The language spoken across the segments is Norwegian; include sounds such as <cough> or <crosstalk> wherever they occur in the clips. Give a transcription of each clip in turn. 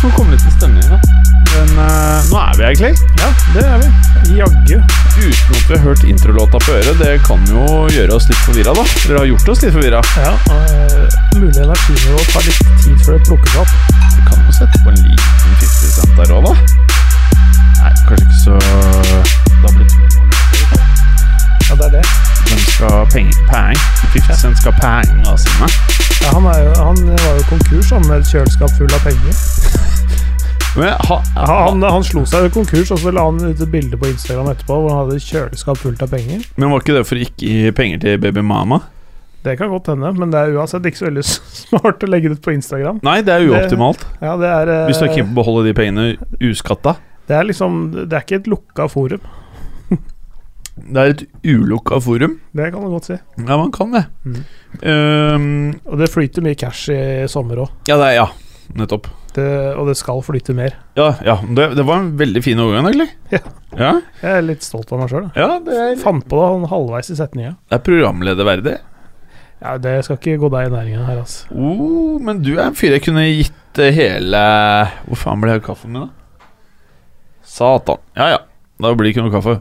Liksom komme litt med stemning, da. Men uh, nå er vi egentlig. Ja, det er vi. Jaggu. Uten at vi har hørt introlåta på øret. Det kan jo gjøre oss litt forvirra, da. Dere har gjort oss litt forvirra. Ja, uh, mulig energinivå tar litt tid før det plukkes opp. Vi kan jo sette på en liten 50 cent der òg, da. Nei, kanskje ikke så Da blir det to. Ja, det er det. Hvem skal penge. Peng. 50 cent skal penga sine. Ja, han, jo, han var jo konkurs han, med et kjøleskap full av penger. <laughs> Men ha, ha, han, han slo seg jo konkurs, og så la han ut et bilde på Instagram etterpå hvor han hadde kjøleskap fullt av penger. Men var ikke det for ikke gi penger til baby mama? Det kan godt hende, men det er uansett ikke så veldig <laughs> smart å legge det ut på Instagram. Nei, det er uoptimalt. Ja, det er, Hvis du er keen på å beholde de pengene uskatta. det er liksom Det er ikke et lukka forum. <laughs> Det er et ulukka forum. Det kan du godt si. Ja, man kan det. Mm. Um, Og det flyter mye cash i sommer òg. ja, det er Ja, nettopp. Og det skal flyte mer. Ja, ja det, det var en veldig fin overgang, egentlig. Ja. Ja, Jeg er litt stolt av meg sjøl. ja er, Fant på det han halvveis i setninga. det er programlederverdig. Ja, det skal ikke gå deg i næringen her, altså. Oh, men du er en fyr jeg kunne gitt eh, hele Hvor faen ble det kaffen min, da? Satan. Ja, ja. Da blir det ikke noe kaffe.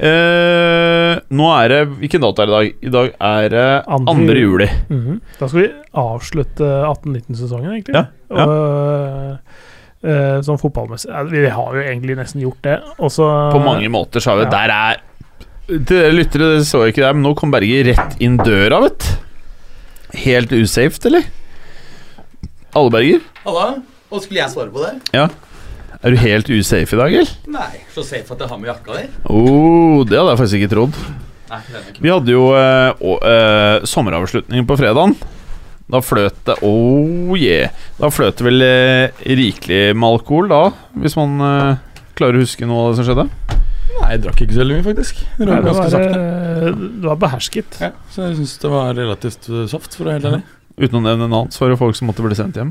Eh, nå er det Hvilken dato er det i dag? I dag er det Andre 2. juli. Mhm. Da skal vi avslutte 18-19-sesongen, egentlig. Ja, ja. Og, uh, sånn fotballmessig ja, Vi har jo egentlig nesten gjort det. Også, På mange måter så har vi Ja. Der er Til dere lyttere, det så ikke det, men nå kom Berger rett inn døra, vet du. Helt usafe, eller? Alle Berger? Halla. Og skulle jeg svare på det? Ja. Er du helt usafe i dag, eller? Nei. Så safe at jeg har med jakka di. Oh, det hadde jeg faktisk ikke trodd. Nei, ikke. Vi hadde jo eh, å- eh, sommeravslutningen på fredagen. Da fløt det Oh yeah. Da fløt det vel eh, rikelig med alkohol, da, hvis man eh, klarer å huske noe av det som skjedde? Nei, jeg drakk ikke så veldig mye, faktisk. Jeg Nei, drakk det, ganske var, sakte. eh, det var behersket. Ja, så jeg syns det var relativt uh, soft, for å være helt ærlig. Uten å nevne navn, så var det folk som måtte bli sendt hjem.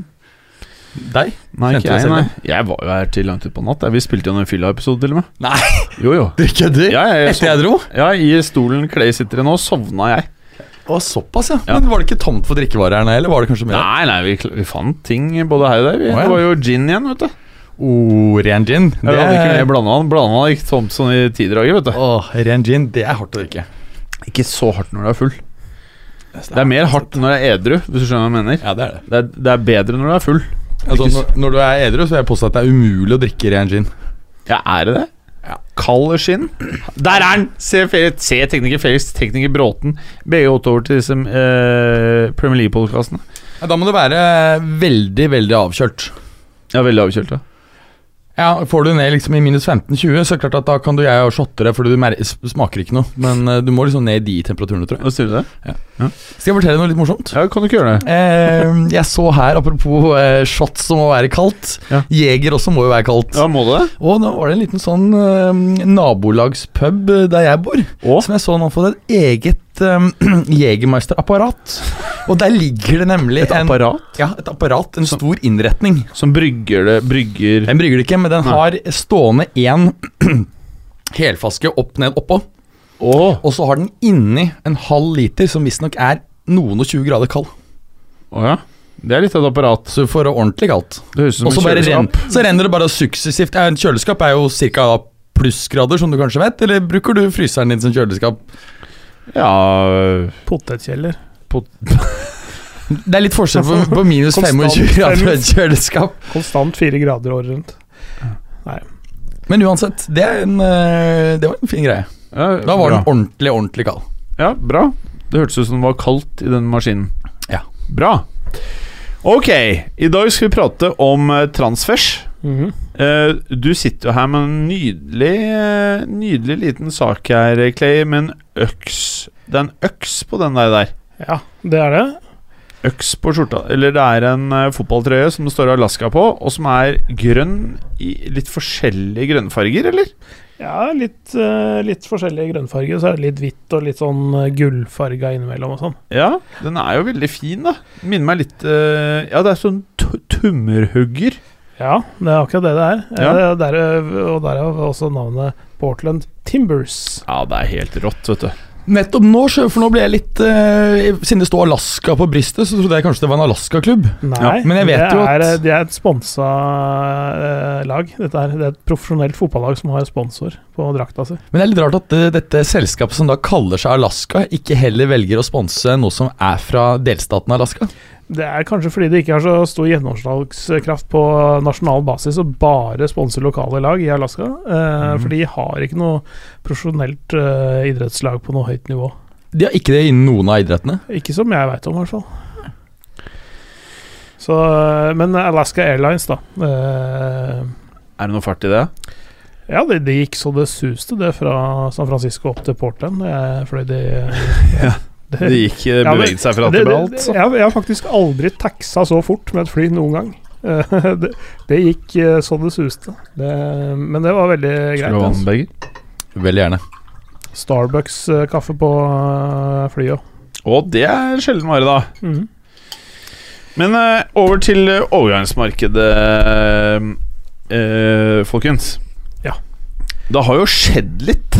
Deg? Nei, ikke jeg, nei. Jeg var jo her til langt utpå natt. Vi spilte jo en fylla-episode, til og med. Nei, <laughs> Jo, jo. Du du? Ja, jeg, Etter <laughs> jeg dro? ja, I stolen Clay sitter i nå, sovna jeg. Å, såpass, ja. Ja. Men Var det ikke tomt for drikkevarer her, nå? eller var det kanskje mer? Nei, nei, vi, vi fant ting både her og der. Vi, oh, ja. Det var jo gin igjen, vet du. Oh, ren gin. Jeg hadde ikke blanda den. Blanda den gikk tomt sånn i tidraget, vet du. Åh, ren gin, det er hardt å drikke. Ikke så hardt når du er full. Det er mer hardt når du er edru, hvis du skjønner hva jeg mener. Ja, det er det. Det er, det er bedre når du er full. Altså, når, når du er edru, så vil jeg påstå at det er umulig å drikke ren gin. Ja, er det det? Ja. Kald skinn. Der er den! Se, se tekniker Felix, tekniker Bråten. Begge åtte over til disse eh, Premier League-podkastene. Ja, da må du være veldig, veldig avkjølt. Ja, veldig avkjølt, ja. Ja, Får du ned liksom i minus 15-20, så er det klart at da kan du jeg og shotte det, for du smaker ikke noe. Men uh, du må liksom ned i de temperaturene, tror jeg. Sier du det? Skal jeg fortelle noe litt morsomt? Ja, kan du ikke gjøre det? Eh, jeg så her, apropos eh, shots som må være kaldt. Ja. Jeger også må jo være kaldt. Ja, må du det? Og nå var det en liten sånn eh, nabolagspub eh, der jeg bor, Å? som jeg så nå fått et eget eh, <clears throat> Jegermeister-apparat. Og der ligger det nemlig Et en, apparat Ja, et apparat. En stor innretning. som brygger det Brygger Den brygger det ikke, men den Nei. har stående én <clears throat> helflaske opp ned oppå. Oh. Og så har den inni en halv liter, som visstnok er noen og 20 grader kald. Oh, ja. Det er litt av et apparat. Så du får det ordentlig kaldt. Det høres ut som så et kjøleskap. så renner det bare suksessivt. Ja, en kjøleskap er jo ca. plussgrader, som du kanskje vet. Eller bruker du fryseren din som kjøleskap? Ja Potetkjeller. <laughs> Det er litt forskjell på, på minus 25 grader og et kjøleskap. Konstant fire grader året rundt. Men uansett, det, er en, eh, det var en fin greie. ja Da var bra. den ordentlig, ordentlig kald. Ja, bra. Det hørtes ut som det var kaldt i den maskinen. Ja. Bra. Ok, i dag skal vi prate om eh, transfers. Eh, du sitter jo her med en nydelig, eh, nydelig liten sak her, Clay, med en øks. Det er en øks på den der. der. Ja, det er det. Øks på skjorta. Eller det er en eh, fotballtrøye som det står Alaska på, og som er grønn i litt forskjellige grønnfarger, eller? Ja, litt, litt forskjellige grønnfarger. Så er det litt hvitt og litt sånn gullfarga innimellom og sånn. Ja, den er jo veldig fin, da. Minner meg litt Ja, det er sånn tummerhugger. Ja, det er akkurat det det er. Ja. Eh, Der, og derav også navnet Portland Timbers. Ja, det er helt rått, vet du. Nettopp nå, for nå ble jeg litt eh, Siden det står Alaska på bristet, så trodde jeg kanskje det var en Alaska-klubb. Nei, Ja, men jeg vet det jo at- er, eh, det er et sponsa eh, lag. Dette er, det er et profesjonelt fotballag som har sponsor på drakta si. Men det er litt rart at dette selskapet som da kaller seg Alaska, ikke heller velger å sponse noe som er fra delstaten Alaska. Det er kanskje fordi det ikke har så stor gjennomslagskraft på nasjonal basis å bare sponse lokale lag i Alaska. Eh, For de har ikke noe profesjonelt eh, idrettslag på noe høyt nivå. De har ikke det innen noen av idrettene. Ikke som jeg veit om, i hvert fall. Så, eh, men Alaska Airlines, da. eh, Er det noe fart i det? Ja, det, det gikk så det suste, det, fra San Francisco opp til Portland. Jeg fløy de Ja, Det gikk eh, beveget seg fra det, til det, alt, jeg, jeg har faktisk aldri taxa så fort med et fly noen gang. <laughs> Det, det gikk eh, så det suste. Det, men det var veldig greit. Skal du ha altså. vannbeger? Veldig gjerne. Starbucks-kaffe på eh, flyet. Å, det er sjelden vare, da. Mhm. Men over til overgangsmarkedet, folkens. Det har jo skjedd litt.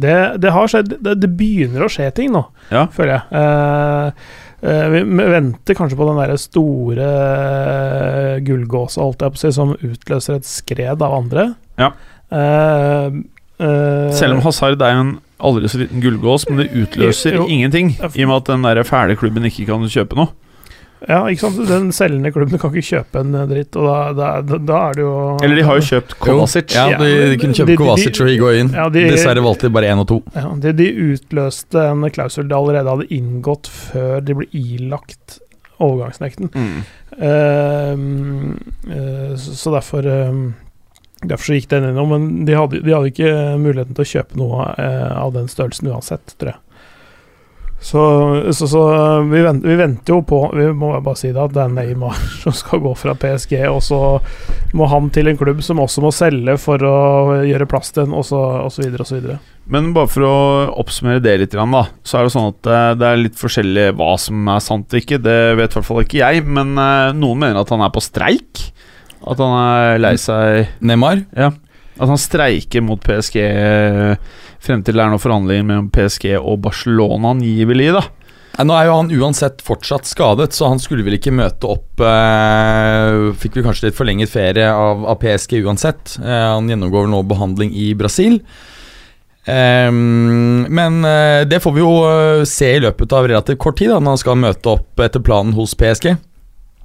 Det, det har skjedd det, det begynner å skje ting nå, Ja. føler jeg. Eh, eh, vi venter kanskje på den der store uh, gullgåsa, holdt jeg på å si, som utløser et skred av andre. Ja. Eh, eh, Selv om Hazard er en aldri så liten gullgås, men det utløser Jo. ingenting. I og med at den der fæle klubben ikke kan kjøpe noe. Ja, ikke sant. Den selgende klubben kan ikke kjøpe en eh, dritt, og da, da, da, er det jo Eller de har jo kjøpt Kovacic. Ja, de, de kunne kjøpe De- de- Kovacic og Higuain. Ja, de- Dessverre valgte de bare én og to. Ja, de, de utløste en klausul de allerede hadde inngått før de ble ilagt overgangsnekten. Mm. Uh, så så derfor uh, Derfor så gikk den innom, men de hadde, de hadde ikke muligheten til å kjøpe noe eh, av den størrelsen uansett, tror jeg. Så, så, så vi, venter, vi venter jo på Vi må bare si det at det er Neymar <laughs> som skal gå fra PSG, og så må han til en klubb som også må selge for å gjøre plass til en, og så og så videre og så videre. Men bare for å oppsummere det litt, da, så er det sånn at eh, det er litt forskjellig hva som er sant og ikke. Det vet i hvert fall ikke jeg, men eh, noen mener at han er på streik. At han er lei seg Neymar. At han streiker mot PSG eh, frem til det er noen forhandlinger mellom PSG og Barcelona, angivelig, da. Nei, Nå er jo han uansett fortsatt skadet, så han skulle vel ikke møte opp eh, Fikk vel kanskje litt forlenget ferie av, av PSG uansett. Eh, han gjennomgår nå behandling i Brasil. Ehm, men eh, det får vi jo eh, se i løpet av relativt kort tid, da, når han skal møte opp etter planen hos PSG.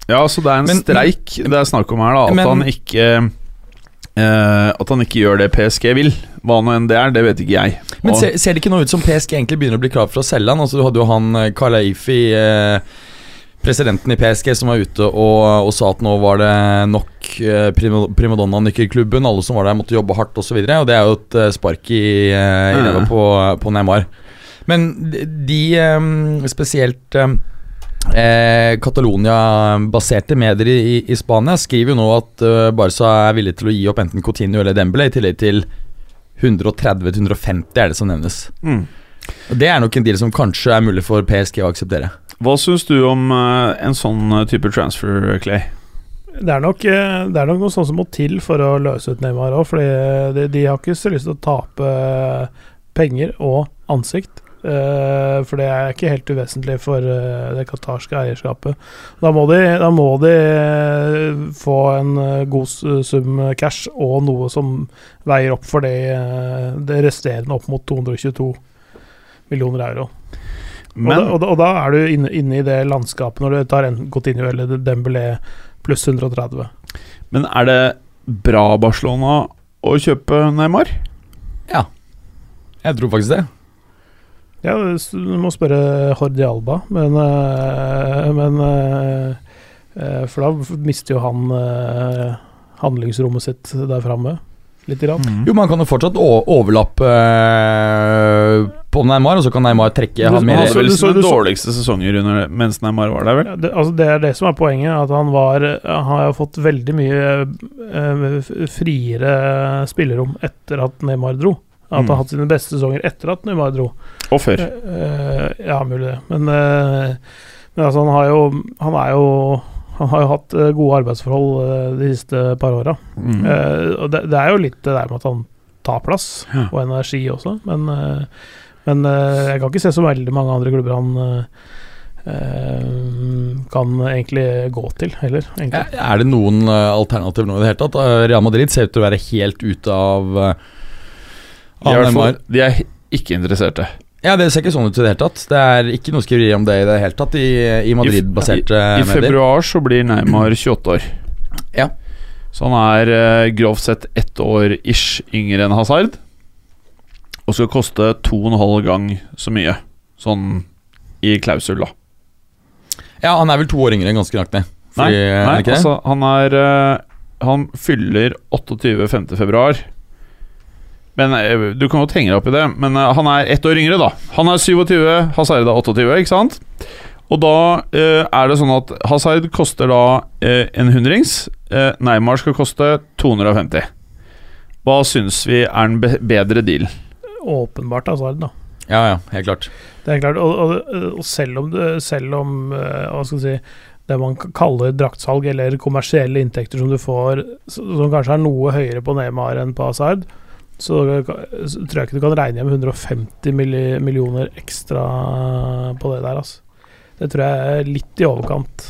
Ja, så det er en Men- streik det er snakk om her, da. At Men- han ikke eh, At han ikke gjør det PSG vil. Hva nå enn det er, det vet ikke jeg. Men ser, ser det ikke nå ut som PSG egentlig begynner å bli klar for å selge han? Altså, du hadde jo han Karl Kalaifi, eh, presidenten i PSG, som var ute og, og sa at nå var det nok eh, prima- primadonna-nykkelklubben. Alle som var der, måtte jobbe hardt osv. Og, så og det er jo et eh, spark i, eh, i Mm. på, på Neymar. Men de, de eh, spesielt eh, Eh, Catalonia-baserte medier i, i, Spania skriver jo nå at uh, Barca er villig til å gi opp enten Coutinho eller Dembélé, i tillegg til 130-150 er det som nevnes. Mm. Og Det er nok en deal som kanskje er mulig for PSG å akseptere. Hva syns du om uh, en sånn type transfer, Clay? Det er, nok, det er nok noe sånt som må til for å løse ut Neymar òg, de, de har ikke så lyst til å tape penger og ansikt. Eh, for det er ikke helt uvesentlig for eh, det qatarske eierskapet. Da må de, da må de eh, få en god sum cash og noe som veier opp for det, det resterende opp mot 222 millioner euro. og, da, Men og, da, og da er du inne, inne i det landskapet når du tar en Coutinho eller Dembélé pluss 130. Men er det bra Barcelona å kjøpe Neymar? Ja, Jeg tror faktisk det. Ja, du må spørre Hordi Alba, men, eh, men eh, Eh, for da mister jo han handlingsrommet sitt der framme. litt i Mm. Jo, man kan jo fortsatt overlappe på Neymar, og så kan Neymar trekke Du- han mer hadde vel du sine dårligste sesonger under, mens Neymar var der, vel? Ja, det, altså det er det som er poenget, at han var Han har fått veldig mye friere spillerom etter at Neymar dro. At han Mm. har hatt sine beste sesonger etter at Neymar dro. Og før. Uh, ja, mulig det. Men, uh, men altså, han har jo Han er jo Han har jo hatt gode arbeidsforhold de siste par åra. Mm. Uh, og det, det er jo litt det der med at han tar plass, Ja. og energi også, men, uh, men uh, jeg kan ikke se så veldig mange andre klubber han kan egentlig gå til, heller. Egentlig. Er det noen alternativ nå i det hele tatt? Real Madrid ser ut til å være helt ute av, fall, Neymar. de er ikke interesserte. Ja, det ser ikke sånn ut i det hele tatt. Det er ikke noe skriveri om det i det hele tatt i, i Madrid-baserte medier. I februar så blir Neymar 28 år. Ja. Så han er eh, grovt sett ett år ish yngre enn Hazard. Og skal koste to og en halv gang så mye, sånn i klausul, da. Ja, han er vel to år yngre, ganske langt Nei, Fordi- nei, nei er altså, han er eh, Han fyller 28.5. februar. Men eh, Du kan godt henge deg opp i det, men eh, han er ett år yngre, da. Han er 27, Hazard er 28, ikke sant? Og da eh, er det sånn at Hazard koster da eh, en hundrings. Eh, Neymar skal koste 250. Hva syns vi er den be bedre deal? Åpenbart Hazard, da. Ja, ja, helt klart. Det er klart, og, og, og selv om, det, selv om eh, hva skal vi si, det man kaller draktsalg, eller kommersielle inntekter som du får, som kanskje er noe høyere på Neymar enn på Hazard, så, så tror jeg ikke du kan regne hjem 150 milli, millioner ekstra på det der, altså. Det tror jeg er litt i overkant.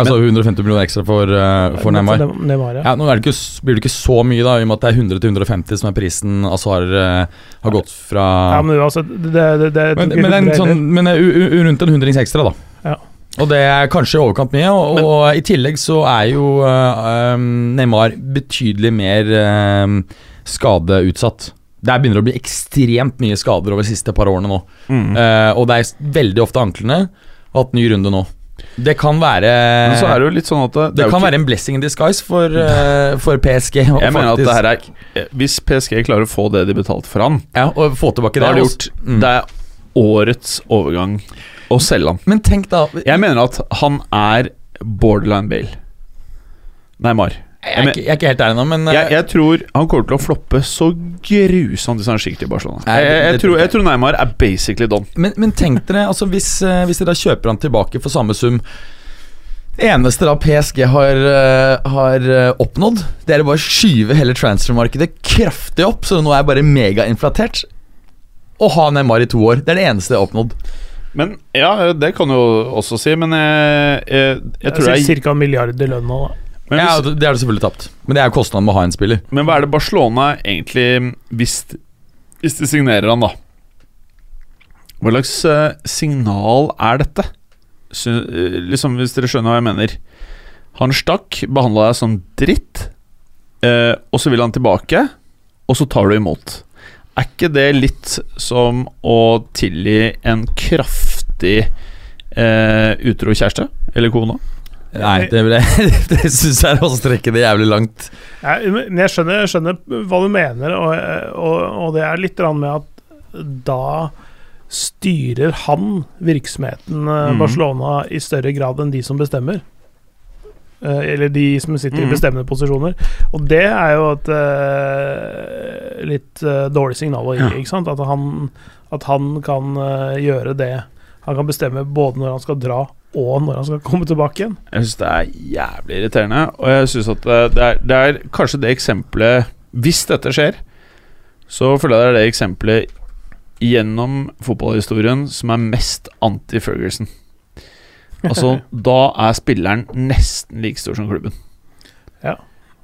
Altså 150 millioner ekstra for, uh, for Neymar. Ne- Neymar ja. Ja, nå er det ikke, blir det ikke så mye, da, i og med at det er 100 til 150 som er prisen Azar uh, har gått fra ja, men altså, det, det, det, Men, men, en sånn, men rundt en hundrings ekstra, da. Ja. Og det er kanskje i overkant mye. Og, og i tillegg så er jo uh, um, Neymar betydelig mer um, skadeutsatt. Det begynner å bli ekstremt mye skader over de siste par årene nå. Mm. Uh, og det er veldig ofte anklene. Og hatt ny runde nå. Det kan være Men så er det jo litt sånn at det, Det kan ikke- være en blessing in disguise for, uh, <laughs> for PSG. Jeg faktisk. mener at det her er eh, Hvis PSG klarer å få det de betalte for han, Ja, og få tilbake det. de gjort Mm. Det er årets overgang å selge han. Men tenk da Jeg mener at han er borderline Bale. Neymar. Jeg er, ikke, jeg er ikke helt der ennå, men eh, Jeg, jeg tror han kommer til å floppe så grusomt hvis han er skikkelig i Barcelona. Jeg, jeg, jeg, tror, jeg tror Neymar er basically done. Men, men tenk dere, altså hvis, eh, hvis dere da kjøper han tilbake for samme sum Det eneste da PSG har, eh, har oppnådd, det er å bare skyve hele transfermarkedet kraftig opp, så nå er jeg bare megainflatert. Og ha Neymar i to år. Det er det eneste jeg har oppnådd. Men Ja, det kan du jo også si, men jeg, jeg, jeg tror er Ca. en milliard i lønn nå, da. Men, Ja, det er det selvfølgelig tapt. Men det er jo kostnaden med å ha en spiller. men hva er det Barcelona egentlig Hvis, hvis de signerer han, da? Hva slags uh, signal er dette? Syn, uh, liksom Hvis dere skjønner hva jeg mener. Han stakk, behandla deg som dritt, uh, og så vil han tilbake, og så tar du imot. Er ikke det litt som å tilgi en kraftig eh, utro kjæreste? Eller kone? Nei, det, ble, <laughs> det syns jeg er å strekke det jævlig langt. Ja, men jeg skjønner, jeg skjønner hva du mener, og, og, og det er litt med at da styrer han virksomheten eh, Mhm. Barcelona i større grad enn de som bestemmer. Eh, Eller de som sitter i Mhm. bestemmende posisjoner. Og det er jo et eh, litt dårlig signal å gi, Ja. ikke sant? At han, at han kan gjøre det. Han kan bestemme både når han skal dra, og når han skal komme tilbake igjen. Jeg syns det er jævlig irriterende, og jeg syns at det det er, det er kanskje det eksempelet Hvis dette skjer, så føler jeg det er det eksempelet gjennom fotballhistorien som er mest anti-Ferguson. <laughs> Altså, da er spilleren nesten like stor som klubben. Ja,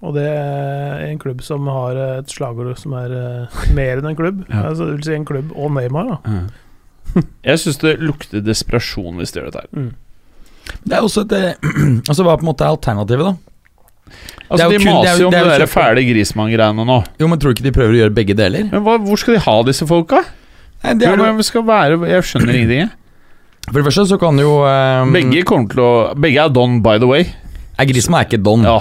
Og det er en klubb som har et slagord som er eh, mer enn en klubb. <laughs> Ja. Altså, det vil si en klubb og Neymar, da. <laughs> Jeg syns det lukter desperasjon hvis de gjør dette her. Mm. Det er også et eh, <clears throat> Altså Hva er på en måte alternativet, da? Altså, De er maser jo- om det det jo der fæle Grismann-greiene nå. Jo, men Tror du ikke de prøver å gjøre begge deler? Men hva, hvor skal de ha disse folka? Nei, det er, jo... er- skal være Jeg skjønner ingenting. for det første så kan jo um... Begge kommer til å Begge er Don, by the way. Nei, Griezmann er ikke don. Ja,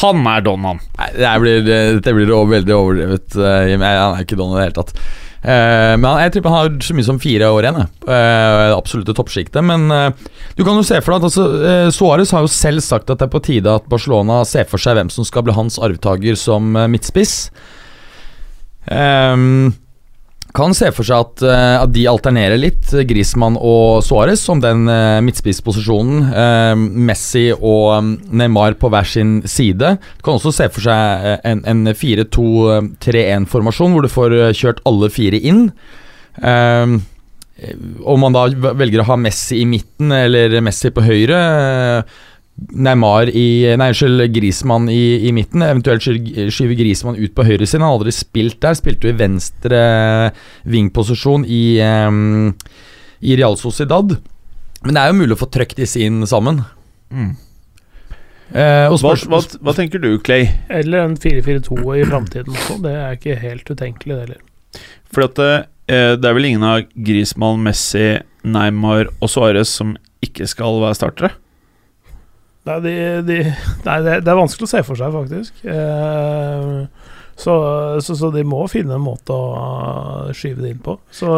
han er don, han. Nei, det blir, dette blir veldig overdrevet. eh, Han er ikke don i det hele tatt. Eh, men jeg tipper han har så mye som fire år igjen. Eh, absolutte toppsjiktet. Men eh, du kan jo se for deg at altså, Suárez har jo selv sagt at det er på tide at Barcelona ser for seg hvem som skal bli hans arvtaker som midtspiss. Ehm, kan se for seg at, eh, at de alternerer litt, eh, Griezmann og Suárez, om den uh, midtspissposisjonen. Eh, Messi og Neymar på hver sin side. Du kan også se for seg eh, en, en 4-2-3-1-formasjon, hvor du får eh, kjørt alle fire inn. Eh, om man da velger å ha Messi i midten eller Messi på høyre eh, Neymar i Nei, unnskyld, Grismann i, i midten. Eventuelt skyver skyve Grismann ut på høyre siden. Han har aldri spilt der. Spilte jo i venstre vingposisjon i, um, i Real Sociedad. Men det er jo mulig å få trøkt disse inn sammen. Mm. Eh, Hva, hva, hva tenker du, Clay? Eller en 4-4-2 i framtiden også. Det er ikke helt utenkelig, det heller. For at eh, det er vel ingen av Grismann, Messi, Neymar og Suárez som ikke skal være startere? Nei, de, de, nei det, det er vanskelig å se for seg, faktisk. Eh, så, så, så de må finne en måte å skyve det inn på. Så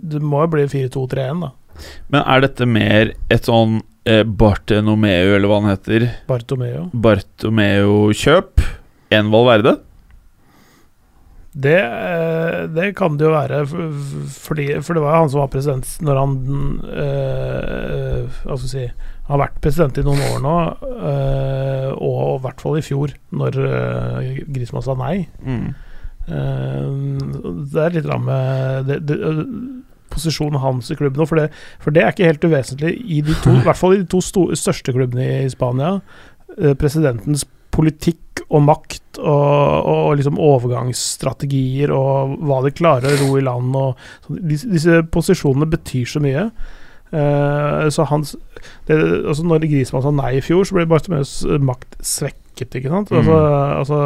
det må jo bli 4-2-3-1, da. Men er dette mer et sånn eh, Bartenomeo, eller hva han heter, Bartomeo. Bartomeu-kjøp enn Valverde? Det, eh, det kan det jo være, for, fordi, for det var jo han som var president når han øh, Hva skal jeg si har vært president i noen år nå, eh, og i hvert fall i fjor, når uh, Grismann sa nei. Mm. Uh, det er litt rart med det, det, eh, posisjonen hans i klubben for det, for det er ikke helt uvesentlig i de to, <laughs> i hvert fall i de to sto, største klubbene i Spania. Uh, presidentens politikk og makt og, og, og liksom overgangsstrategier og hva de klarer å ro i land og sånn. disse, disse posisjonene betyr så mye. Eh, så hans det, altså Når Grismann sa nei i fjor, så ble Bartomeus makt svekket. Ikke sant? Mm. Altså, altså,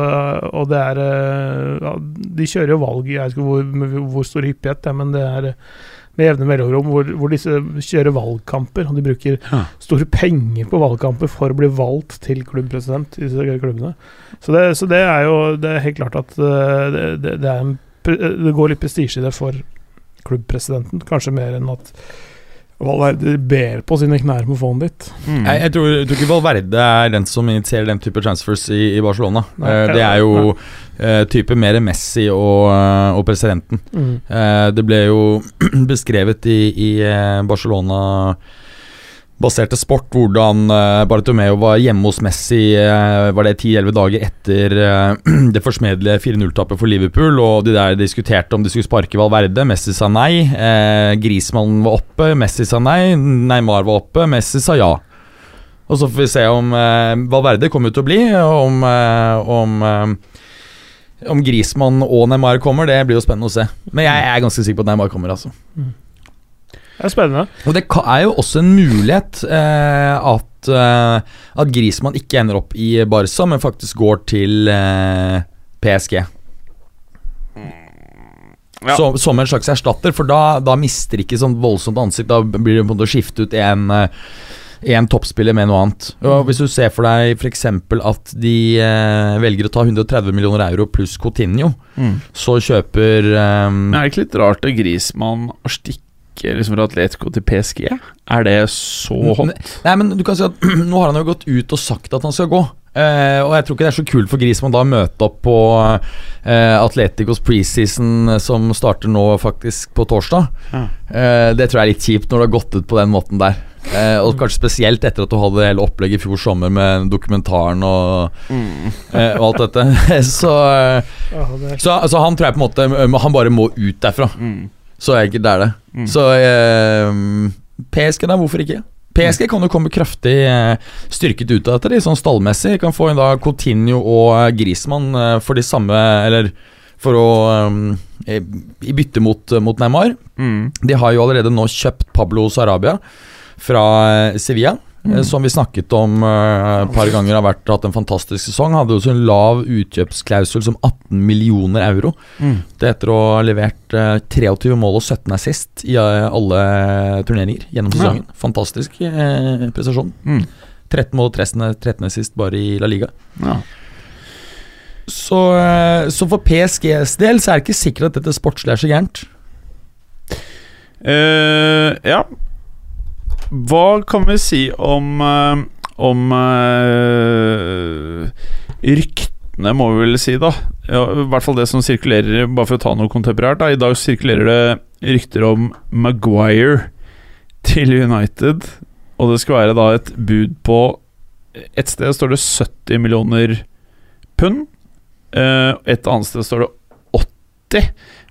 og det er eh, ja, De kjører jo valg, jeg vet ikke hvor, hvor stor hyppighet, det, men det er med jevne mellomrom hvor, hvor disse kjører valgkamper. Og de bruker Ja. store penger på valgkamper for å bli valgt til klubbpresident i disse klubbene. Så det, så det er jo det er helt klart at eh, det, det, det, er en, det går litt prestisje i det for klubbpresidenten. Kanskje mer enn at Valverde ber på sine knær på å få han dit. Mm. jeg, jeg, tror, jeg tror ikke Valverde er den som initierer den type transfers i, i Barcelona. Nei, Eh, det er jo uh, type mer Messi og, eh, og presidenten. Eh, det ble jo <clears throat> beskrevet i, i Barcelona baserte sport hvordan Bartomeo Bartomeu var hjemme hos Messi eh, Var det 10-11 dager etter eh, <clears throat> det forsmedelige 4-0-tapet for Liverpool, og de der diskuterte om de skulle sparke Valverde. Messi sa nei. Grismannen var oppe, Messi sa nei. Neymar var oppe, Messi sa ja. Og så får vi se om eh, Valverde kommer til å bli, om, eh, om eh, om Grismann og Neymar kommer, det blir jo spennende å se. Men jeg er ganske sikker på at Neymar kommer, altså. Det er spennende. Og det er jo også en mulighet eh, at, eh, at Grismann ikke ender opp i Barca, men faktisk går til eh, PSG. Ja. Som, som en slags erstatter, for da, da mister ikke sånn voldsomt ansikt. Da blir det på en måte å skifte ut en, eh, en toppspiller med noe annet. Og Hvis du ser for deg f.eks. at de eh, velger å ta 130 millioner euro pluss Cotinho, Mm. så kjøper eh, Det er det ikke litt rart at Grismann stikker stikke liksom fra Atletico til PSG? Er det så hot? Nei, men du kan si at <clears throat> Nå har han jo gått ut og sagt at han skal gå. Eh, og jeg tror ikke det er så kult for Griezmann da å møte opp på eh, Atleticos preseason eh, som starter nå faktisk på torsdag. Ja. Eh, det tror jeg er litt kjipt når det har gått ut på den måten der. Eh, og kanskje spesielt etter at du hadde hele opplegget i fjor sommer med dokumentaren og, Mm. eh, og alt dette. <laughs> så, eh, Ja, det så altså, han tror jeg på en måte eh, Han bare må ut derfra. Mm. Så enkelt er det. Mm. Så eh, PSG, da, hvorfor ikke? PSG kan jo komme kraftig eh, styrket ut av dette, de, sånn stallmessig. Kan få inn da Coutinho og eh, Griezmann eh, for de samme Eller for å eh, I bytte mot, mot Neymar. Mm. De har jo allerede nå kjøpt Pablo Sarabia fra Sevilla. Mm. eh, Som vi snakket om et uh, par ganger har vært, hatt en fantastisk sesong. Hadde også en lav utkjøpsklausul som 18 millioner euro. Mm. Det etter å ha levert uh, 23 mål og 17 assist i uh, alle turneringer gjennom Ja. sesongen. Fantastisk eh, prestasjon. Mm. 13 mål og 13, 13 sist bare i La Liga. Ja. Så, eh, så for PSGs del så er det ikke sikkert at dette sportslig er så gærent. Eh, ja. Hva kan vi si om eh, Om uh, ryktene, må vi vel si, da. Ja, I hvert fall det som sirkulerer, bare for å ta noe kontemporært. Da. I dag sirkulerer det rykter om Maguire til United. Og det skal være da et bud på Et sted står det 70 millioner pund. Eh, et annet sted står det 80,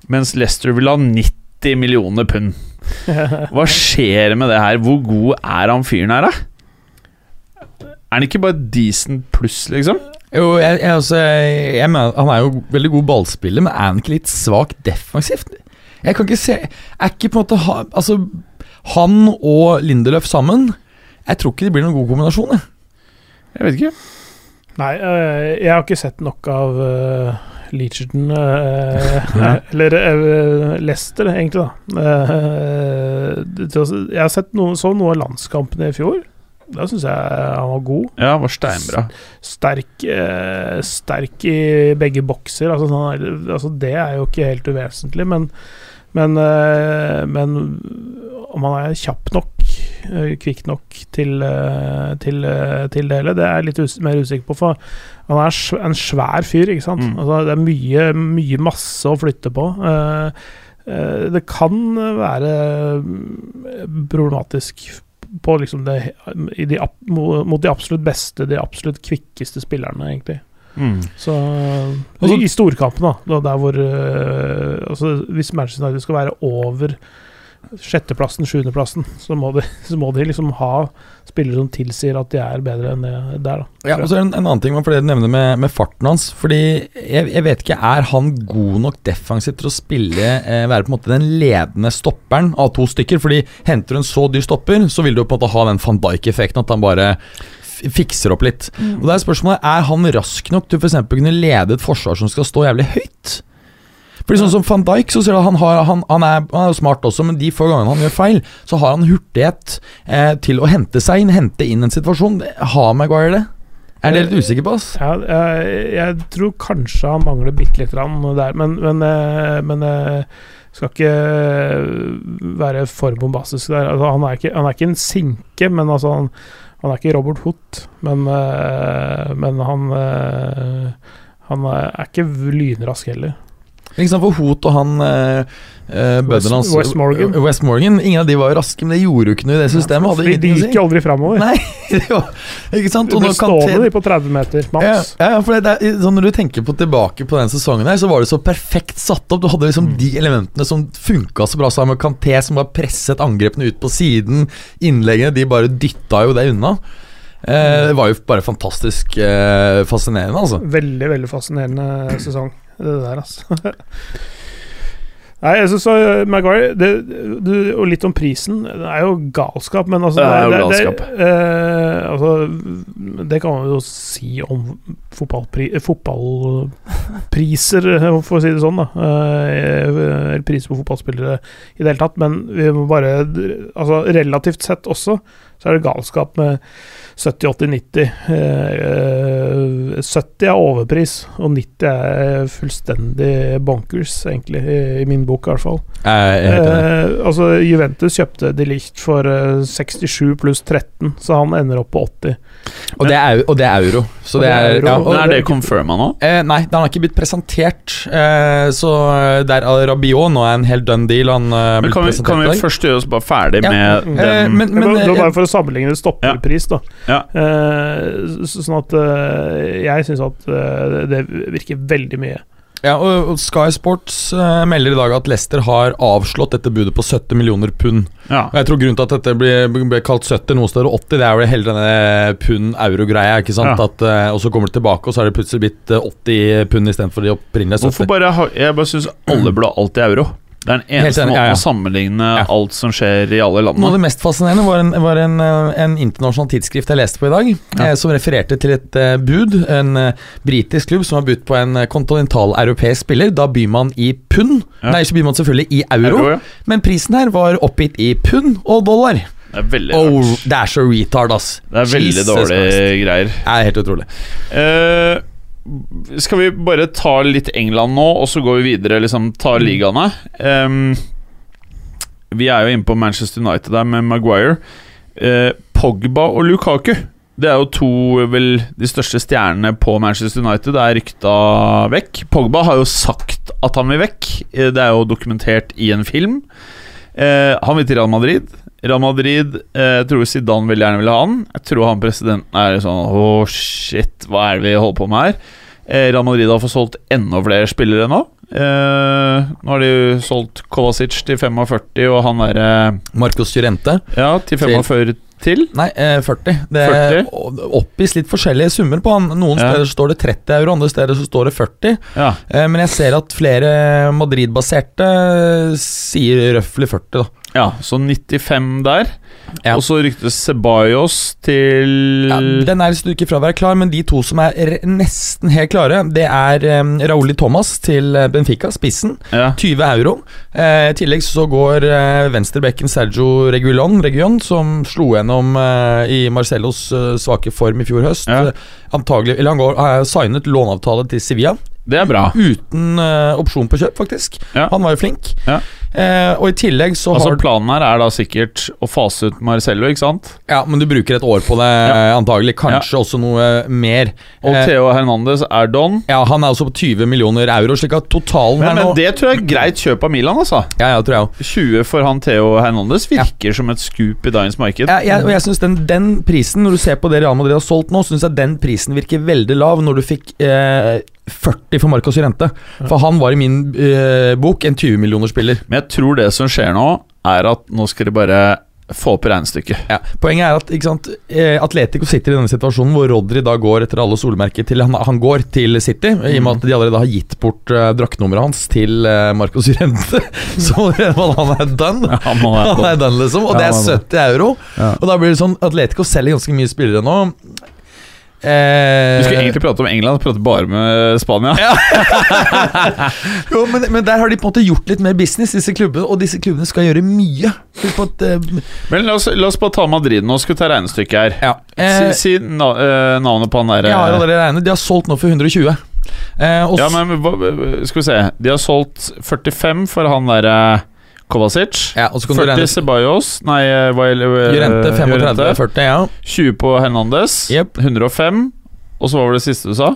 mens Leicester vil ha 90 millioner pund. <laughs> Hva skjer med det her? Hvor god er han fyren her, da? Er han ikke bare decent pluss, liksom? Jo, jeg, jeg, altså, jeg mener, Han er jo veldig god ballspiller, men er han ikke litt svak defensivt? Jeg kan ikke se Er ikke på en måte ha, Altså, han og Lindeløf sammen Jeg tror ikke det blir noen god kombinasjon. Jeg. Jeg vet ikke. Nei, øh, jeg har ikke sett nok av uh, Leacherton øh, <laughs> Eller øh, Leicester, egentlig, da. Eh, jeg har sett noe, så noe av landskampene i fjor. Da syns jeg han var god. Ja, han var steinbra. Sterk, eh, sterk i begge bokser. Altså, sånn, altså, det er jo ikke helt uvesentlig, men men, eh, men om han er kjapp nok, eh, kvikk nok til, eh, til, eh, til det hele, det er jeg litt us mer usikker på. For han er en svær fyr, ikke sant. Mm. Altså, det er mye, mye masse å flytte på. Eh, eh, det kan være mm, problematisk på liksom det, i de, mot de absolutt beste, de absolutt kvikkeste spillerne, egentlig. Mm. Så Altså- I storkampen, da der hvor uh, altså, Hvis Manchester United skal være over sjetteplassen, sjuendeplassen, så, må de- så må de liksom ha spillere som tilsier at de er bedre enn det der, da. Ja, og så en, en annen ting for det du nevner med, med farten hans. Fordi jeg, jeg vet ikke, Er han god nok defensivt til å spille eh, være på en måte den ledende stopperen av to stykker? Fordi Henter du en så dyr stopper, så vil du på en måte ha den van Dijk-effekten. At han bare fikser opp litt. Og da Er spørsmålet Er han rask nok til f.eks. å kunne lede et forsvar som skal stå jævlig høyt? Fordi sånn som Van Dijk så ser du at han, har, han, han, er, han er jo smart også, men de få gangene han gjør feil, så har han hurtighet eh, til å hente seg inn, hente inn en situasjon. Har Maguire det? Er det litt usikker på, oss? Ja, jeg, jeg tror kanskje han mangler bitte lite grann der, men, men, øh, men skal ikke være for bombastisk der. Altså, han, er ikke, han er ikke en sinke, men altså han, han er ikke Robert Hoot. Men, men han Han er ikke lynrask heller. Sant, for Hoot og han eh, eh, bøddelen hans West Morgan. West Morgan, Ingen av de var jo raske, men det gjorde jo ikke noe i det systemet. Ja, Fordi de gikk jo aldri framover. Nei, <laughs> var, ikke sant? Og du stående de på 30 meter, maks. ja, for det, det er, sånn Når du tenker på tilbake på den sesongen, her Så var det så perfekt satt opp. Du hadde Mm. liksom de elementene som funka så bra sammen med Canté, som bare presset angrepene ut på siden. Innleggene de bare dytta jo det unna. Eh, det var jo bare fantastisk eh, fascinerende, altså. Veldig, veldig fascinerende sesong, det der, altså. Nei, jeg synes så Maguire det, du, Og litt om prisen. Det er jo galskap, men altså Det er jo det, galskap. eh, altså, det kan man jo si om fotballpri, fotballpriser, <laughs> for å si det sånn. da eh, priser på fotballspillere i det hele tatt. Men vi må bare Altså relativt sett også, så er det galskap med 70, 80, 90. Eh, 70 er overpris, og 90 er fullstendig bonkers, egentlig, i min bok i hvert fall. Eh, altså, Juventus kjøpte de Licht for eh, 67 pluss 13, så han ender opp på 80. Og det er, og det er euro. Så Og det det er euro, ja, og er det confirma nå? eh, Nei, den har ikke blitt presentert. Eh, så der Rabiot nå er en helt done deal. Han eh, Men blitt kan vi, kan vi først gjøre oss bare ferdig Ja. med Mm. Eh, men, Men, men, det var eh, bare for å sammenligne stopperpris, da. Ja. Eh, sånn at eh, jeg syns at eh, det virker veldig mye. Ja, og, Sky Sports eh, melder i dag at Leicester har avslått dette budet på 70 millioner pund. Ja. Og jeg tror Grunnen til at dette ble, ble kalt 70, noe større 80, det er vel hele denne pund-euro-greia. ikke sant? Ja. At, eh, og så kommer det tilbake, og så er det plutselig blitt eh, 80 pund istedenfor de opprinnelige 70. Hvorfor bare Jeg bare syns alle burde ha alt i euro. Det er den eneste måten ja, ja. å sammenligne Ja. alt som skjer i alle landene. Noe av det mest fascinerende var en, var en, eh, en internasjonal tidsskrift jeg leste på i dag, eh, som refererte til et eh, bud. En eh, britisk klubb som har budt på en kontinentaleuropeisk kontinental-europeisk spiller. Da byr man i pund. Nei, så byr man selvfølgelig i euro, Euro, men prisen her var oppgitt i pund og dollar. Det er veldig Oh, rart. det er så retard, ass. Det er veldig Jesus dårlige Christ. greier. Det er helt utrolig. Eh, skal vi bare ta litt England nå, og så går vi videre? Liksom ta ligaene. Um, vi er jo inne på Manchester United der med Maguire. Uh, Pogba og Lukaku. Det er jo to vel de største stjernene på Manchester United. Det er rykta vekk. Pogba har jo sagt at han vil vekk. Eh, Det er jo dokumentert i en film. Eh, han vil til Real Madrid. Real Madrid eh, Jeg tror Zidane veldig gjerne vil ha han. Jeg tror han presidenten er sånn Åh, shit, hva er det vi holder på med her? Eh, Real Madrid har fått solgt enda flere spillere nå. Eh, nå har de jo solgt Kovacic til 45, og han derre Marcos Jurente. Ja, til 45 til. Nei, eh, 40. Det 40? o- oppgis litt forskjellige summer på han. Noen Ja. steder står det 30 euro, andre steder så står det 40. Ja. Eh, men jeg ser at flere Madrid-baserte sier røftlig 40, da. Ja, så 95 der. Ja. Og så ryktes Ceballos til Ja, den er et stykke fra å være klar, men de to som er nesten helt klare, det er um, Rauli Thomas til eh, Benfica, spissen. Ja. 20 euro. Eh, I tillegg så går eh, venstrebekken Sergio Regulon, Region, som slo gjennom eh, i Marcellos eh, svake form i fjor høst. Ja. Eh, Antagelig, eller Han går, har signet låneavtale til Sevilla, Det er bra. uten opsjon på kjøp, faktisk. Han var jo flink. Ja. Eh, og i tillegg så Altså har Planen her er da sikkert å fase ut Marcello, ikke sant? Ja, men du bruker et år på det, Ja. antagelig. Kanskje også noe mer. Og Eh, Theo Hernandez er don. Ja, Han er også på 20 millioner euro, slik at totalen Men, her men det tror jeg er greit kjøp av Milan, altså. Ja, ja, tror jeg også. 20 for han Theo Hernandez virker som et scoop i dagens marked. Ja, jeg, og jeg synes den, den prisen, når du ser på det Real Madrid har solgt nå, Synes jeg den prisen virker veldig lav når du fikk eh, 40 for Marcos Llorente. For han var i min eh, bok en 20 millioner spiller. Men jeg tror det som skjer nå, er at nå skal de bare få opp regnestykket. Ja. Poenget er at sant, eh, Atletico sitter i denne situasjonen hvor Rodri da går etter alle solmerker til han, han går til City, i og med at de allerede har gitt bort uh, draktnummeret hans til uh, Marcos Rente. <laughs> Så <laughs> han er done. Han må Han er done, liksom, og det Ja, er er 70 euro. Ja. Og da blir det sånn Atletico selger ganske mye spillere nå. Eh, Vi skulle egentlig prate om England, prate bare med Spania. <laughs> jo, men, men der har de på en måte gjort litt mer business, disse klubbene, og disse klubbene skal gjøre mye. På at eh, Men la oss, la oss bare ta Madrid nå, skal vi ta regnestykket her. Ja. Si, si na, eh, navnet på han der Jeg har eh, allerede regnet. De har solgt nå for 120. Eh, og Ja, men hva- Skal vi se. De har solgt 45 for han derre Kovacic. ja, og så kan 40 regne Ceballos Nei, eh, eh, Jurente 35, 40, ja. 20 på Hernandez. Yep. 105. Og så hva var det siste du sa?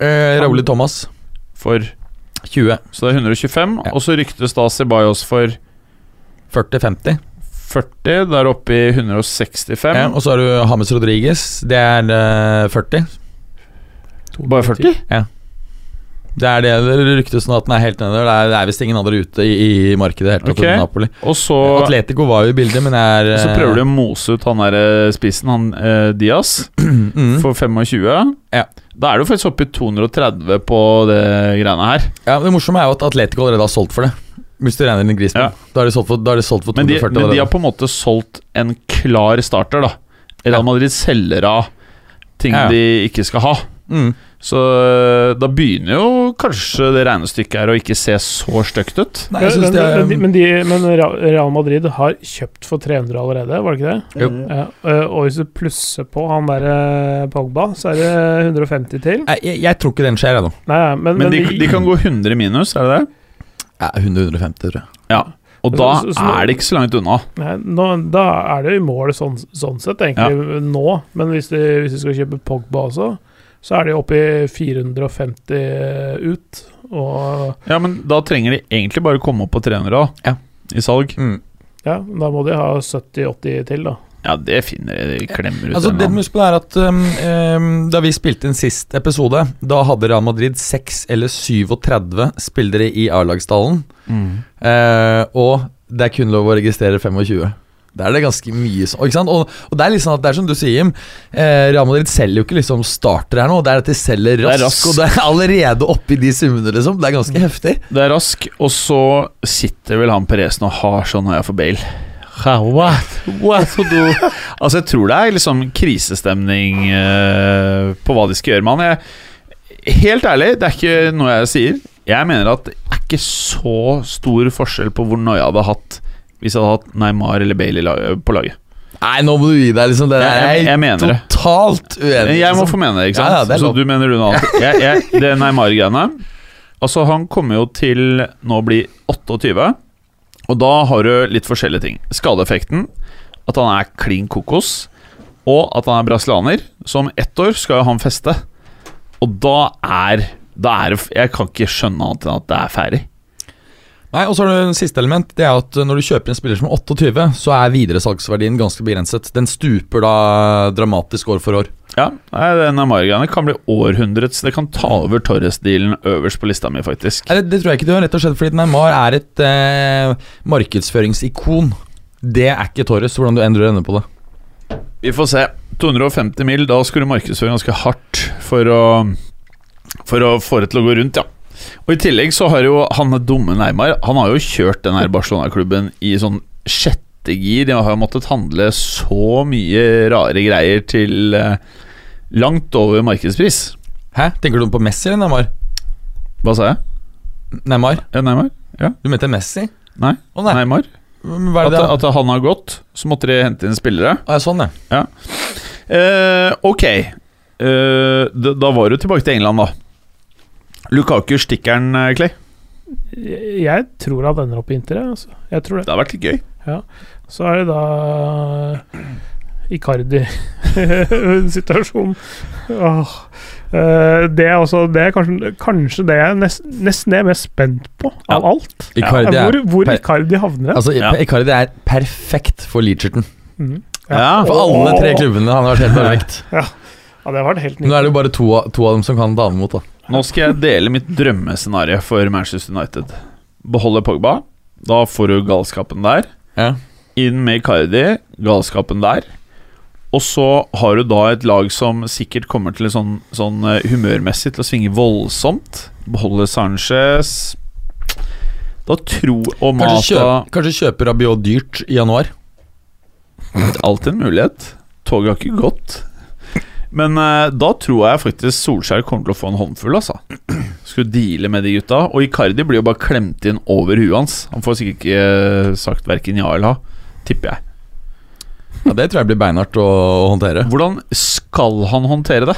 Eh, Rauli Thomas, For 20. Så det er 125. Ja. Og så ryktes da Ceballos for 40-50. 40. Der oppe i 165. Ja, og så har du James Rodriguez. Det er eh, 40. Bare 40? Det er det det ryktes nå at den er helt nede. Det er, det er visst ingen andre ute i, i markedet helt okay. Napoli. Og så, Atletico var jo i bildet, men er så prøver de å mose ut han der eh, spissen, han eh, Diaz, <clears throat> mm. for 25. Ja. Da er du faktisk oppe i 230 på det greiene her. Ja, Det morsomme er jo at Atletico allerede har solgt for det. Hvis du regner inn Griezmann. Ja. Da har de solgt for, de solgt for Men de, 240 men de har på en måte solgt en klar starter, da. Real. Madrid selger av ting Ja. de ikke skal ha. Mm. Så øh, da begynner jo kanskje det regnestykket her å ikke se så stygt ut. Nei, jeg synes men, det er men, de- men, de, men Real Madrid har kjøpt for 300 allerede, var det ikke det? Jo. Ja, øh, og hvis du plusser på han der øh, Pogba, så er det 150 til. Jeg, jeg tror ikke den skjer, jeg, nå. Nei, ja, men, Men de, de kan gå 100 minus, er det det? Ja, 100-150, tror jeg. Ja. Og da Så- så- så- er det ikke så langt unna. Nei, nå, da er det jo i mål sånn, sånn sett, egentlig, nå. Men hvis du, hvis de skal kjøpe Pogba også, så er de oppe i 450 ut. Og Ja, men da trenger de egentlig bare komme opp på 300 da, Ja. i salg. Mm. ja, da må de ha 70-80 til, da. Ja, det finner de, de klemmer ut. Altså, en det eller du er at um, um, Da vi spilte inn sist episode, da hadde Real Madrid 6 eller 37 spillere i A-lagsstallen. Mm. Uh, og det er kun lov å registrere 25. Da er det ganske mye så, Ikke sant? Og, og det er liksom at det er som du sier, Jim. Eh, Real Madrid selger jo ikke liksom starter her nå. Det er at de selger rask, raskt, raskt. og det er allerede oppi de summene, liksom. Det er ganske heftig. Det er rask, og så sitter vel han Perez og har sånn øya for Bale. What? What to do? <laughs> Altså, jeg tror det er liksom krisestemning eh, på hva de skal gjøre med han. Jeg, helt ærlig, det er ikke noe jeg sier. Jeg mener at det er ikke så stor forskjell på hvor noia hadde hatt hvis jeg hadde hatt Neymar eller Bailey på laget. Nei, nå må du gi deg, liksom. Det Jeg, er jeg, jeg mener totalt uenig. Jeg må liksom. få mene det, ikke sant? Ja, ja, så du mener du noe annet? Jeg, jeg, det Neymar-greiene Altså, han kommer jo til nå å bli 28, og da har du litt forskjellige ting. Skadeeffekten, at han er klin kokos, og at han er brasilianer. Så om ett år skal jo han feste. Og da er, da er Jeg kan ikke skjønne annet enn at det er ferdig. Nei, og så har du en siste element. Det er at Når du kjøper en spiller som er 28, så er videresalgsverdien ganske begrenset. Den stuper da dramatisk år for år. Ja, nei, det Neymar-greiene kan bli århundrets Det kan ta over Torres-dealen øverst på lista mi, faktisk. Nei, det, det tror jeg ikke du har, rett og slett fordi Neymar er et eh, markedsføringsikon. Det er ikke Torres, hvordan du endrer ender på det. Vi får se. 250 mil, da skulle du markedsføre ganske hardt for å For å få det til å gå rundt, ja. Og i tillegg så har jo han dumme Neymar Han har jo kjørt den her Barcelona-klubben i sånn sjette gir. De har jo måttet handle så mye rare greier til eh, langt over markedspris. Hæ? Tenker du på Messi eller Neymar? Hva sa jeg? Neymar? Ja, Neymar? Du mente Messi? Nei, oh, nei, Neymar. At, at han har gått, så måtte de hente inn spillere. Ja, Sånn, ja. Eh, ok. Eh, da, da var du tilbake til England, da. Lukaku stikker den, eh, Clay. Jeg, tror han ender opp i Inter, altså. Jeg tror det. Det har vært litt gøy. Så er det da Icardi-situasjonen. <laughs> Åh. Eh, det er også Det er kanskje, kanskje det jeg er nest, nesten er mest spent på av alt. Icardi er, hvor hvor Icardi havner. altså, Ja. Icardi er perfekt for Leacherton. Mm. Ja. For alle tre klubbene. Han har vært helt perfekt. Ja, det har vært helt Nå er det jo bare to, av- to av dem som kan ta mot, da. Nå skal jeg dele mitt drømmescenario for Manchester United. Beholde Pogba. Da får du galskapen der. Ja. Inn med Icardi. Galskapen der. Og så har du da et lag som sikkert kommer til sånn, sånn eh, humørmessig til å svinge voldsomt. Beholde Sanchez. Da tror Og Kanskje, Mata kjøp, kanskje kjøpe Rabiot dyrt i januar. Alltid en mulighet. Toget har ikke gått. Men uh, da tror jeg faktisk Solskjær kommer til å få en håndfull, altså. <clears throat> Skulle deale med de gutta. Og Icardi blir jo bare klemt inn over huet hans. Han får sikkert ikke eh, sagt verken ja eller ha, tipper jeg. Ja, Det tror jeg blir beinhardt å, håndtere. Hvordan skal han håndtere det?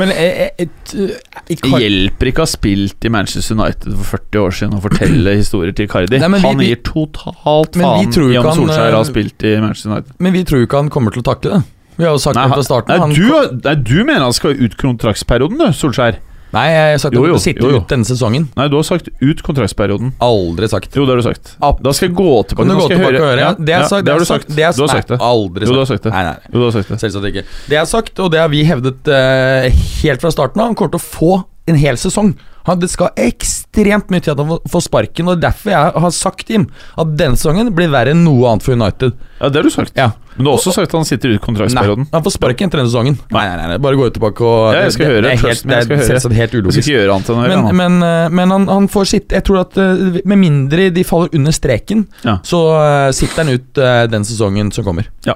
Men jeg, jeg, et, eh, Det hjelper ikke å ha spilt i Manchester United for 40 år siden og fortelle <clears throat> historier til Icardi. Nei, vi- han gir totalt faen i om Solskjær eh, har spilt i Manchester United. Men vi tror jo ikke han kommer til å takle det. Vi har jo sagt Nei, det fra starten. nei, du, nei, du mener han skal ut kontraktsperioden, du, Solskjær? nei, jeg har sagt Jo, jo, han sitte jo, jo. ut denne sesongen. Nei, du har sagt ut kontraktsperioden. Aldri sagt. Jo, det har du sagt. Ab- Da skal jeg gå tilbake. Kan du gå tilbake høre. og høre? Ja, det, Ja, sagt, det har du sagt. Det er, Du har sagt nei, det. Aldri Jo, sagt. du har sagt det. Nei, nei, Jo, du har sagt det. selvsagt ikke. Det er sagt, og det har vi hevdet uh, helt fra starten av. Han kommer til å få en hel sesong. Han, det skal ekstremt mye til at han får- sparken, og derfor jeg har sagt Jim, at denne sesongen blir verre enn noe annet for United. Ja, det har du sagt. Ja. Men du har også sagt at han sitter ut Nei, kontraktsperioden. han får sparken etter denne sesongen. Nei, nei, nei, nei bare gå ut tilbake og Ja, jeg skal det, høre, Det er, helt, det er selvsagt helt ulogisk. annet Men, eh, men han, han får sitte Jeg tror at eh, med mindre de faller under streken, Ja. så eh, sitter han ut den sesongen som kommer. Ja.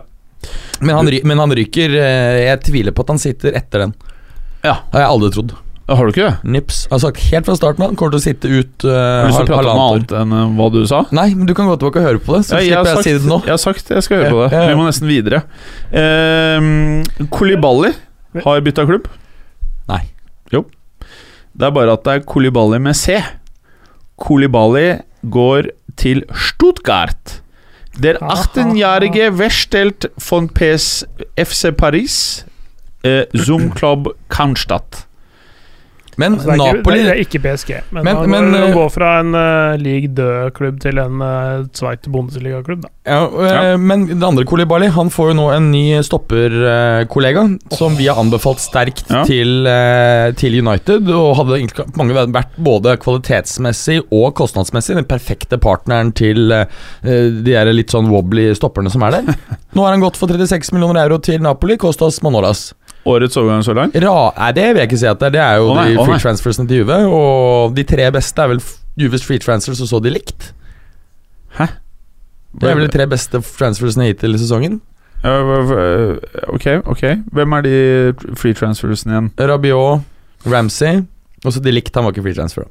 Men han, men han ryker Jeg tviler på at han sitter etter den. Ja. Har jeg aldri trodd. Har du ikke det? Nips. Jeg har sagt helt fra starten av kommer til å sitte ut uh, Har du lyst til å prate om noe annet enn uh, hva du sa? Nei, men du kan gå tilbake og høre på det, så Ja, jeg, slipper jeg å si det nå. jeg har sagt jeg skal høre på det. Ja, ja, ja. Vi må nesten videre. Uh, Kolibali har bytta klubb. Nei. Jo. Det er bare at det er Kolibali med C. Kolibali går til Stuttgart. Der 18-jährige Westelt von PS FC Paris eh, Zoom Club Cannstatt. Men Altså, det, ikke, Napoli det er ikke PSG, men, Men- han men, eh, går fra en uh, league død-klubb til en uh, Zweite Bundesliga-klubb. da. ja, eh, Men det andre Kolibali Han får jo nå en ny stopperkollega, som vi har anbefalt sterkt Ja. til, uh, til United. Og hadde egentlig mange vært både kvalitetsmessig og kostnadsmessig den perfekte partneren til eh, de der litt sånn wobbly stopperne som er der. <laughs> Nå har han gått for 36 millioner euro til Napoli, Kostas Manolas. Årets overgang så langt. Ra nei, det vil jeg ikke si at det er. Det er jo Å nei, de free transfersene til Juve. Og de tre beste er vel Juves free transfers og så de likt. Hæ? Det er vel de tre beste transfersene hittil i sesongen. Hva- ok, ok. Hvem er de free transfersene igjen? Rabiot, Ramsey og så de likt. Han var ikke free transfer.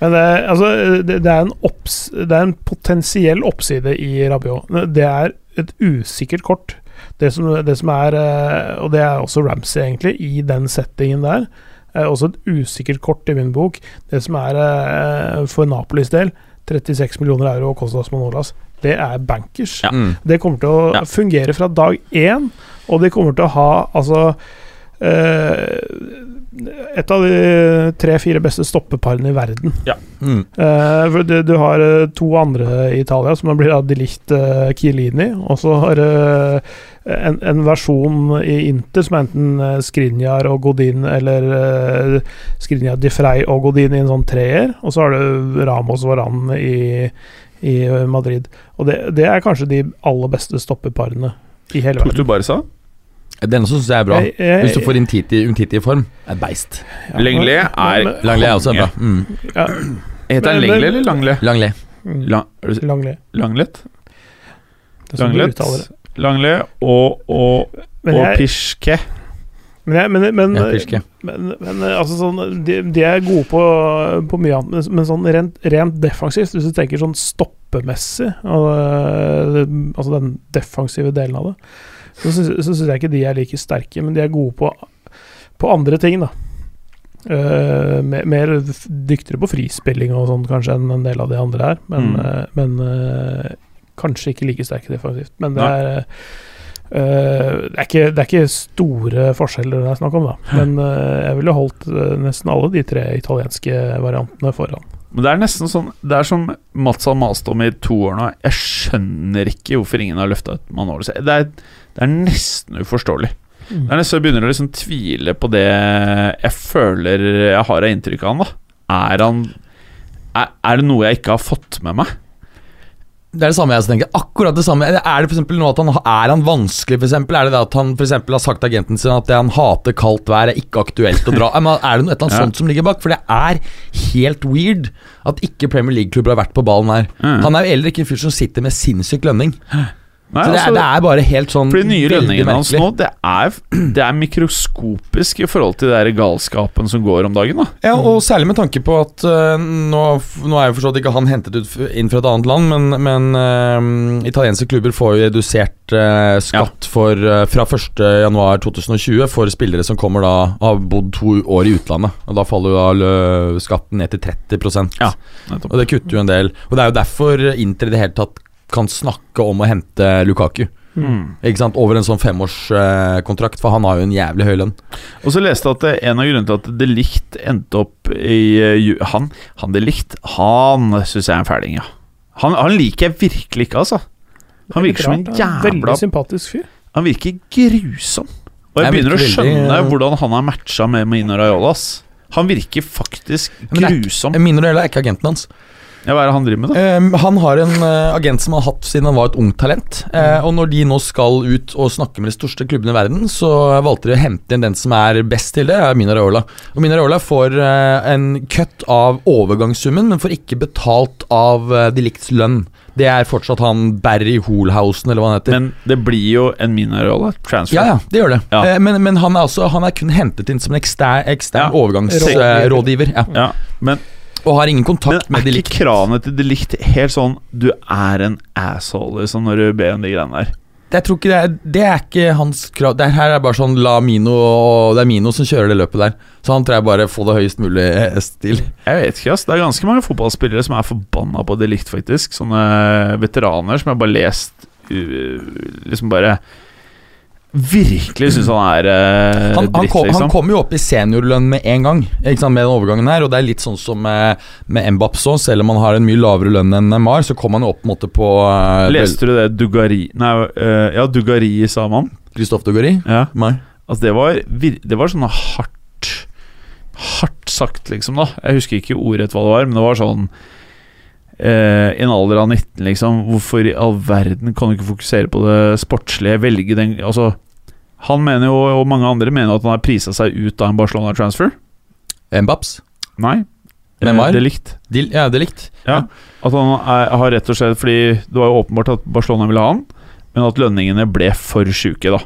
Men det, altså, det, det, er en opps, det er en potensiell oppside i Rabiot. Det er et usikkert kort. Det som, det som er eh, Og det er også Ramsey, egentlig, i den settingen der. Er også et usikkert kort i min bok. Det som er eh, for Napolis del 36 millioner euro og Costas Manolas. Det er bankers. Ja. Mm. Det kommer til å Ja. fungere fra dag én, og de kommer til å ha altså eh, Et av de tre-fire beste stoppeparene i verden. Mm. Uh, for du, du har eh, to andre i Italia, som blir De Ligt uh, Chiellini. Og så har du en, en versjon i Inter som er enten uh, Skriniar og Godin eller uh, Skriniar Di Frey og Godin i en sånn treer. Og så har du Ramos Varan i, i eh, Madrid. Og det, det er kanskje de aller beste stoppeparene i hele Tok du verden. Barca? Denne syns jeg er bra. Jeg- jeg- Hvis du får Intiti, Umtiti i form, er beist. Ja, Lenglet er men- er også bra. Mm. ja, Heter han Men- eller Langle? Langle. mm, Lang, det- Langley. Langlet? Langlet. Langle og, og, Men og jeg- Pishke. Men, jeg, men, men, Ja, pishke men, men altså sånn, de, de er gode på, på mye annet, men, men sånn rent, rent defensivt, hvis du tenker sånn stoppemessig, og, øh, altså den defensive delen av det, så syns jeg ikke de er like sterke, men de er gode på, på andre ting, da. Uh, mer, mer dyktigere på frispilling og sånn kanskje enn en del av de andre her, men, Mm. uh, men uh, kanskje ikke like sterke defensivt. Men det er det, er ikke, det er ikke store forskjeller det er snakk om, da. Men jeg ville holdt nesten alle de tre italienske variantene foran. Men det er nesten sånn Det er som Mats har mast om i to år nå. Jeg skjønner ikke hvorfor ingen har løfta ut Manolo. Det er, det er nesten uforståelig. Det er nesten jeg begynner å liksom tvile på det jeg føler jeg har av inntrykk av han. da Er han er, er det noe jeg ikke har fått med meg? Det er det samme jeg tenker. Akkurat det samme. Er det for noe at han Er han vanskelig, eksempel? Er det det at han for har sagt til agenten sin at det han hater kaldt vær, er ikke aktuelt å dra? <laughs> Er det noe eller annet sånt som ligger bak? For det er helt weird at ikke Premier League-klubber har vært på ballen her. Mm. Han er jo heller ikke en fyr som sitter med sinnssyk lønning. Nei, Så det er, altså, det er bare helt sånn For de nye lønningene hans nå, det er, <clears throat> det er mikroskopisk i forhold til det der galskapen som går om dagen. da Ja, og særlig med tanke på at uh, nå, nå er jo forstått ikke han hentet ut inn fra et annet land, men, men uh, italienske klubber får jo redusert uh, skatt for, uh, fra 1.1.2020 for spillere som kommer da har bodd to år i utlandet. Og Da faller jo da lø- skatten ned til 30% Ja, nettopp. Og det kutter jo en del. Og det er jo derfor Inter i det hele tatt kan snakke om å hente Lukaku. Mm. Ikke sant, Over en sånn femårskontrakt, for han har jo en jævlig høy lønn. Og så leste jeg at en av grunnene til at De Licht endte opp i eh, Han, han De Licht, han syns jeg er en fæling, ja. Han, han liker jeg virkelig ikke, altså. Han virker som en Veldig jævla sympatisk fyr. Han virker grusom. Og jeg Jeg begynner å skjønne veldig, eh, hvordan han har matcha med Mino Raiola. Han virker faktisk Men det er- grusom. Mino Raiola er ikke agenten hans. Ja, hva er det han driver med, da? Um, han har en uh, agent som han har hatt siden han var et ungt talent. Eh, og når de nå skal ut og snakke med de største klubbene i verden, så valgte de å hente inn den som er best til det, er Mina Raola. Og Mina Raola får uh, en cut av overgangssummen, men får ikke betalt av uh, de likts lønn. Det er fortsatt han Barry Holhausen, eller hva han heter. Men det blir jo en Mina-rolle? transfer. ja, ja, det gjør det. Ja. Men men han, er også, han er kun hentet inn som en ekstern, ekstern Ja. overgangsrådgiver. ja. Ja, men, Og har ingen kontakt med er ikke kravene til delikt helt sånn Du er en asshole, liksom, når du ber om de greiene der? Jeg tror ikke det er, det er ikke hans krav. Det her er bare sånn la Mino Det er Mino som kjører det løpet der. Så han tror jeg bare får det høyest mulig eh, stil. Jeg vet ikke, ass. Det er ganske mange fotballspillere som er forbanna på delikt faktisk. Sånne veteraner som jeg bare lest Liksom bare Virkelig syns han er eh, Han, han, dritt, kom, han kom jo opp i seniorlønn med en gang Ikke sant, med den overgangen her. Og det er litt sånn som med, med Mbappé så, selv om han har en mye lavere lønn enn Mar, så kom han jo opp måte, på eh, Leste du det Dugari Nei, uh, ja, Dugari sa man. Christophe Dugari? Ja. Nei. Altså, det var, det var sånn hardt Hardt sagt, liksom, da. Jeg husker ikke ordrett hva det var, men det var sånn eh, I en alder av 19, liksom. Hvorfor i all verden kan du ikke fokusere på det sportslige? Velge den Altså, han mener jo, og mange andre mener at han har prisa seg ut av en Barcelona-transfer. Mbaps? Nei. Men var? Det likt. De, ja, det likt. Ja. At han er, har rett og slett Fordi det var jo åpenbart at Barcelona ville ha han, men at lønningene ble for sjuke, da.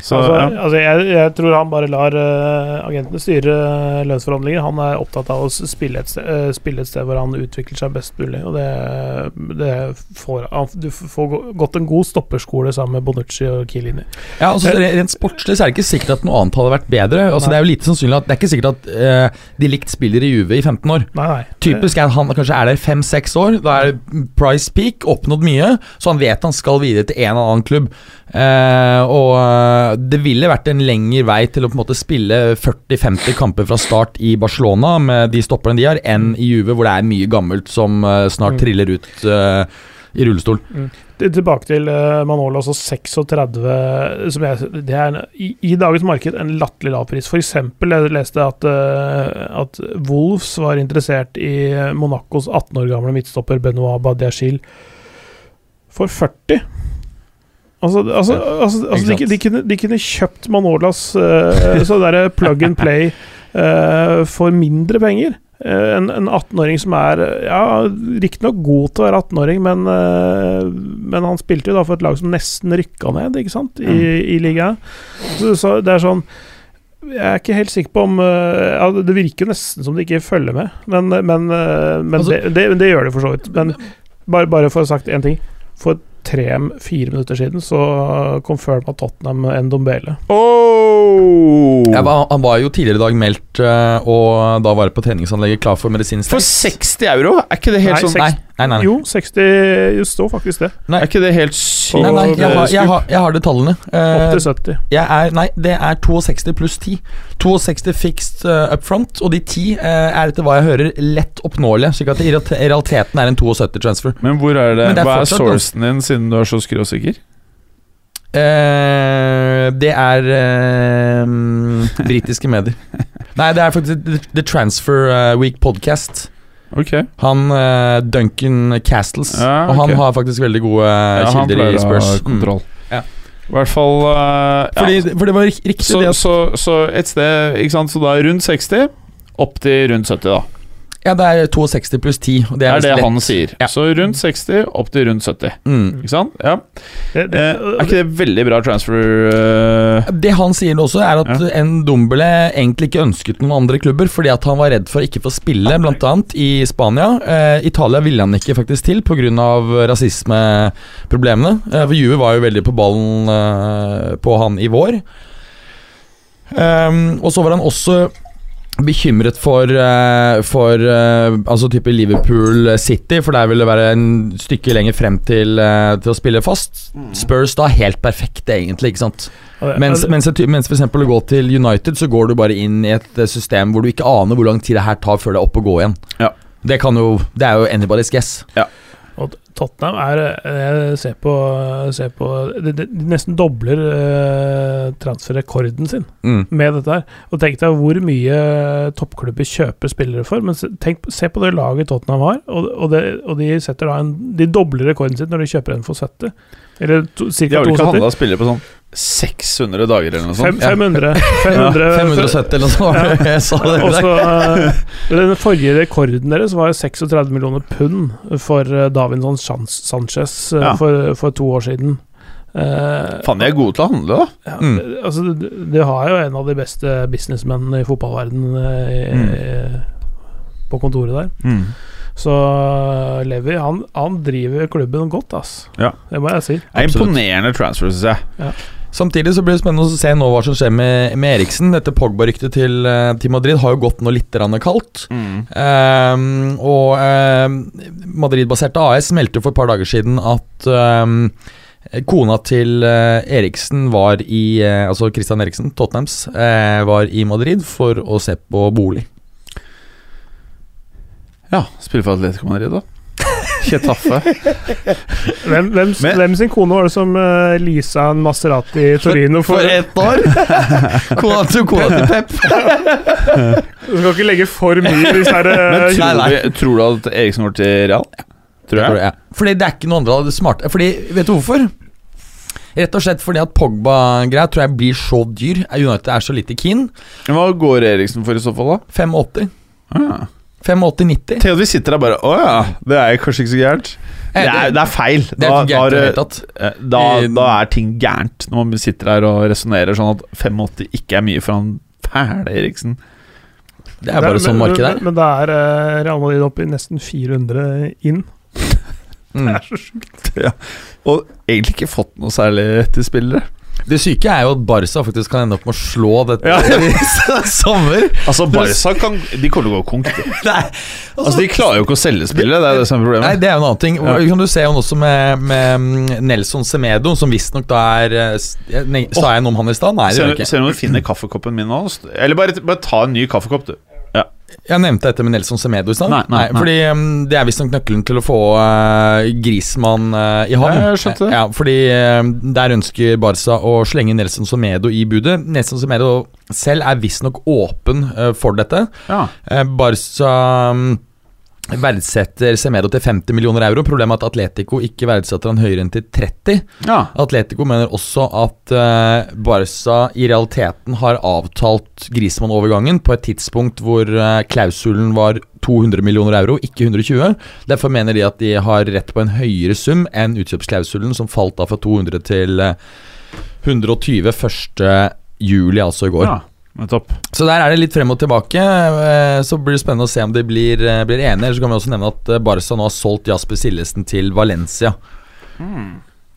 Så altså, ja. altså jeg, jeg tror han bare lar uh, agentene styre uh, lønnsforhandlinger. Han er opptatt av å spille et, sted, uh, spille et sted hvor han utvikler seg best mulig. Og det, det får han Du får gått en god stopperskole sammen med Bonucci og Kilini Ja, altså Rent sportslig så er det ikke sikkert at noe annet hadde vært bedre. Altså Det er jo lite sannsynlig at Det er ikke sikkert at de likt spiller i Juve i 15 år. Nei, nei. Typisk er han kanskje er der fem-seks år. Da er price peak, oppnådd mye, så han vet han skal videre til en eller annen klubb. Eh, og eh, det ville vært en lengre vei til å på en måte spille 40-50 kamper fra start i Barcelona med de stopperne de har, enn i Juve, hvor det er mye gammelt som eh, snart Mm. triller ut eh, i rullestol. Mm. Tilbake til uh, Manolo, altså 36 som jeg, Det er en, i, i dagens marked en latterlig lav pris. Eksempel, jeg leste at, at Wolves var interessert i Monacos 18 år gamle midtstopper Benoit Badiachil for 40. Altså, altså, altså, altså de, de, kunne, de kunne kjøpt Manolas uh, så derre plug and play uh, for mindre penger. Eh, en en 18-åring som er eh, ja, riktignok god til å være 18-åring, men, eh, men han spilte jo da for et lag som nesten rykka ned, ikke sant, i, i ligaen. Så, så det er sånn Jeg er ikke helt sikker på om eh, ja, Det virker jo nesten som de ikke følger med, men, men, eh, men Altså- det, det, det gjør de for så vidt. Men bare, bare for å ha sagt én ting. For tre-fire minutter siden så confirma Tottenham Ndombele. Oh! Var, han var jo tidligere i dag meldt, eh, og da var det på treningsanlegget klar for medisinsk For 60 euro? Er ikke det helt Nei, sånn seks- Nei, nei, nei. nei. Jo, 60 Jo, står faktisk det. Er ikke det helt sykt? Nei, nei, jeg har, jeg har, jeg har det tallene. Eh, Opp til 70. jeg er, nei, det er 62 pluss 10. 62 fixed uh, up front, og de 10 uh, er etter hva jeg hører lett oppnåelige. Slik at det i realiteten er en 72-transfer. Men hvor er det, Men det er Hva er sourcen din, siden du er så skråsikker? Uh, det er eh, britiske medier. <laughs> Nei, det er faktisk The, Transfer eh, Week Podcast. Ok. Han uh, Duncan Castles. Ja, Og han har faktisk veldig gode eh, Ja, kilder i Spurs. kontroll. Ja. I hvert fall uh, Fordi, ja. For det var riktig så, det at så, så et sted Ikke sant, så da rundt 60, opp til rundt 70, da. Ja, det er 62 pluss 10. Og det Det er, er det lett. han sier. Ja. Så rundt 60, opp til rundt 70. Mm. Ikke sant? Ja. Det, det, Eh, er ikke det veldig bra transfer uh... Det han sier også, er at Ja. en Dombele egentlig ikke ønsket noen andre klubber fordi at han var redd for å ikke få spille, bl.a. i Spania. Eh, Italia ville han ikke faktisk til pga. rasismeproblemene. Eh, for Juve var jo veldig på ballen eh, på han i vår. Um, og så var han også bekymret for, eh, for eh, altså type Liverpool City, for der vil det være en stykke lenger frem til, eh, til å spille fast. Spurs da helt perfekt, egentlig, ikke sant. Mens, mens, mens for eksempel å gå til United, så går du bare inn i et system hvor du ikke aner hvor lang tid det her tar før det er opp og gå igjen. Ja. Det, kan jo, det er jo anybody's guess. Og Tottenham er Jeg ser på, ser på De, de nesten dobler eh, transferrekorden sin Mm. med dette her. Og tenk deg hvor mye toppklubber kjøper spillere for. Men tenk, se på det laget Tottenham har, og, og, det, og de setter da en De dobler rekorden sin når de kjøper en for 70. Eller to, De har vel ikke 72. handla spillere på sånn 600 dager eller noe sånt? 500. 500 570 eller noe sånt. Ja. <laughs> sa det. Og så eh, Den forrige rekorden deres var 36 millioner pund for eh, Davinson Sanchez eh, Ja. for, for to år siden. Eh, Faen, de er gode til å handle, da. ja, Mm. det- Altså, de har jo en av de beste businessmennene i fotballverdenen eh, på kontoret der. Så eh, Levi, han, han driver klubben godt, ass. Ja. Det må jeg si. Det er imponerende transfer, syns jeg. Samtidig så blir det spennende å se nå hva som skjer med, med Eriksen. Dette Pogba-ryktet til, eh, til Madrid har jo gått nå litt kaldt. kaldt. Um, og um, Madrid-baserte AS meldte for et par dager siden at um, kona til eh, Eriksen var i eh, Altså Christian Eriksen, Tottenhams, var i Madrid for å se på bolig. Ja, spille for Atletico Madrid, da. Kjetaffe. <laughs> Hvem, hvem, Men- hvem sin kone var det som uh, leasa en Maserati Torino for, for ett år! <laughs> kona til, kona til Pep. Du skal ikke legge for mye i disse her Men eh, tror, Nei, nei. Du, tror du at Eriksen går til Real? Tror jeg. Ja. Fordi det er ikke noe andre av det smarte Fordi, vet du hvorfor? Rett og slett fordi at Pogba-greia tror jeg blir så dyr. United er så lite keen. Men Hva går Eriksen for i så fall, da? 85. Ah. 85-90. Tenk at vi sitter der bare Å ja, det er kanskje ikke så gærent. Det er, det er feil. Det er gærent da, det hele eh, da, da er ting gærent, når man sitter her og resonnerer sånn at 85 ikke er mye for han fæle Eriksen. Det er bare sånn men- markedet er. Men, men det er uh, Real Madrid oppe i nesten 400 inn. Mm. <laughs> Det er så sjukt. Og egentlig ikke fått noe særlig til spillere. Det syke er jo at Barca faktisk kan ende opp med å slå dette Ja. <laughs> i sommer. Altså, Barca kan De kommer til å gå konk. <laughs> Altså, de klarer jo ikke å selge spillet. det er det som er Nei, det er jo en annen ting. Ja. Kan du se jo også med, med mm, Nelson Semedo, som visstnok da er eh, Sa jeg noe om han i stad? Nei, det gjør jeg ikke. ser du om du finner kaffekoppen min nå? Eller bare, bare ta en ny kaffekopp, du. Jeg nevnte dette med Nelson Semedo i stad. Nei, nei, nei. Fordi um, det er visstnok nøkkelen til å få uh, Grismann uh, i havn. Ja, jeg skjønte det. Ja, fordi um, der ønsker Barca å slenge Nelson Semedo i budet. Nelson Semedo selv er visstnok åpen uh, for dette. Ja. Eh, Barca mm, verdsetter Semedo til 50 millioner euro. Problemet er at Atletico ikke verdsetter han høyere enn til 30. ja. Atletico mener også at uh, Barca i realiteten har avtalt Grismann-overgangen på et tidspunkt hvor uh, klausulen var 200 millioner euro, ikke 120. Derfor mener de at de har rett på en høyere sum enn utkjøpsklausulen, som falt da fra 200 til eh, 120 1. juli, altså i går. ja. Nettopp. Så der er det litt frem og tilbake. eh, Så blir det spennende å se om de blir, eh, blir enige. Så kan vi også nevne at eh, Barca nå har solgt Jasper Sillesen til Valencia.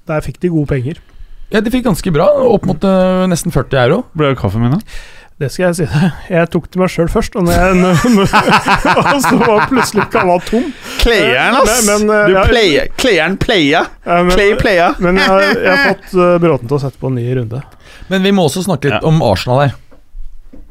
Der fikk de gode penger. Ja, De fikk ganske bra, opp mot nesten 40 euro. Ble det kaffen min, da? Det skal jeg si deg. <laughs> Jeg tok til meg sjøl først, og, når jeg, når, når, <laughs> og så var plutselig kanna tom. Playeren, ass! Men- men, du ja, player, playeren playa. Ja, men, Play playa. men jeg, har- jeg har <laughs> fått uh, Bråten til å sette på en ny runde. Men vi må også snakke litt Ja. om Arsenal her.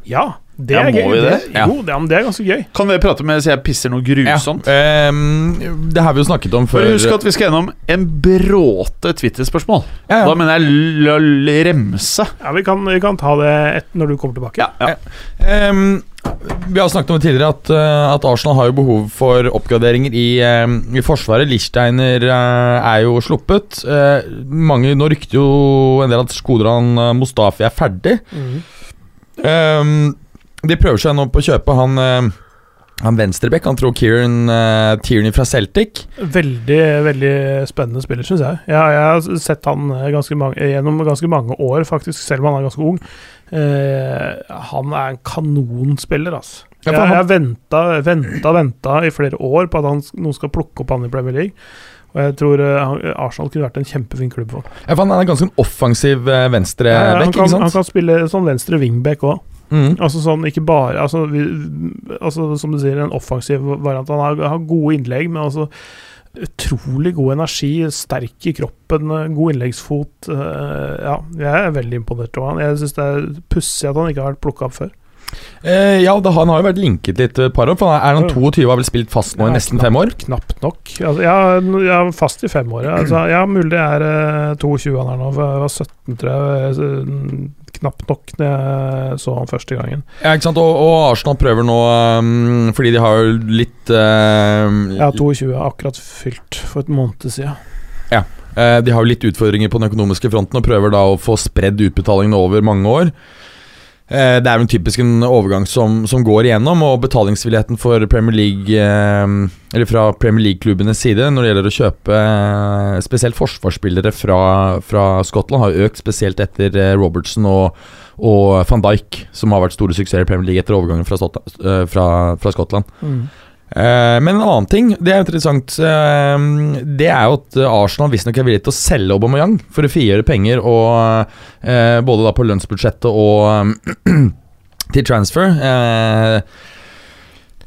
Ja, det Ja, er gøy. vi det? Jo, det, det er ganske gøy. Kan dere prate med så jeg pisser noe grusomt? Ja, Um, det har vi jo snakket om før. Husk at vi skal gjennom en bråte Twitter-spørsmål. ja, Da mener jeg l- l- remse. Ja, Vi kan, vi kan ta det et, når du kommer tilbake. Ja. Ehm, vi har snakket om det tidligere at, eh, at Arsenal har jo behov for oppgraderinger i, ehm, i Forsvaret. Lichsteiner eh, er jo sluppet. Eh, mange, nå rykter jo en del at Skodran Mustafi er ferdig. Mhm. Ehm, de prøver seg nå på å kjøpe han uh, Han venstrebekk, han tror Kieran uh, Tierney fra Celtic. Veldig veldig spennende spiller, syns jeg. jeg. Jeg har sett han eh, ganske mange, gjennom ganske mange år, faktisk, selv om han er ganske ung. Uh, han er en kanonspiller, altså. Jeg, jeg har venta, venta, venta i flere år på at han, noen skal plukke opp han i Premier League. Og jeg tror eh, Arsenal kunne vært en kjempefin klubb for ham. Han er en ganske offensiv venstrebekk, han, ikke sant? han kan spille sånn venstre wingback òg. Mm. Altså sånn, ikke bare altså, vi, altså Som du sier, en offensiv variant. Han har, har gode innlegg, men altså utrolig god energi, sterk i kroppen, eh, god innleggsfot. eh, ja, jeg er veldig imponert over han. Jeg syns det er pussig at han ikke har vært plukka opp før. Eh, ja, det, han har jo vært linket litt et par år. For han er han 22 har vel spilt fast nå i nesten knapt- fem år? Knapt nok. Altså, er- er fast i fem år. ja. Altså, ja, mulig det er eh, 22 han er nå, for jeg var 17, tror jeg. eh, Knapt nok da jeg så han første gangen. Ja, ikke sant? Og, og Arsenal prøver nå, um, fordi de har jo litt uh, Ja, 22 er akkurat fylt for et måned siden. eh, De har jo litt utfordringer på den økonomiske fronten og prøver da å få spredd utbetalingene over mange år. Eh, Det er en typisk en overgang som, som går igjennom, og betalingsvilligheten for Premier League eh, Eller fra Premier League-klubbenes side når det gjelder å kjøpe eh, spesielt forsvarsspillere fra, fra Skottland, har økt spesielt etter Robertson og, og van Dijk, som har vært store suksesser i Premier League etter overgangen fra, fra, fra Skottland. Eh, men en annen ting, det er interessant, eh, det er jo at Arsenal visstnok er villig til å selge Aubameyang for å frigjøre penger, og, eh, både da på lønnsbudsjettet og eh, <clears throat> til transfer. Eh,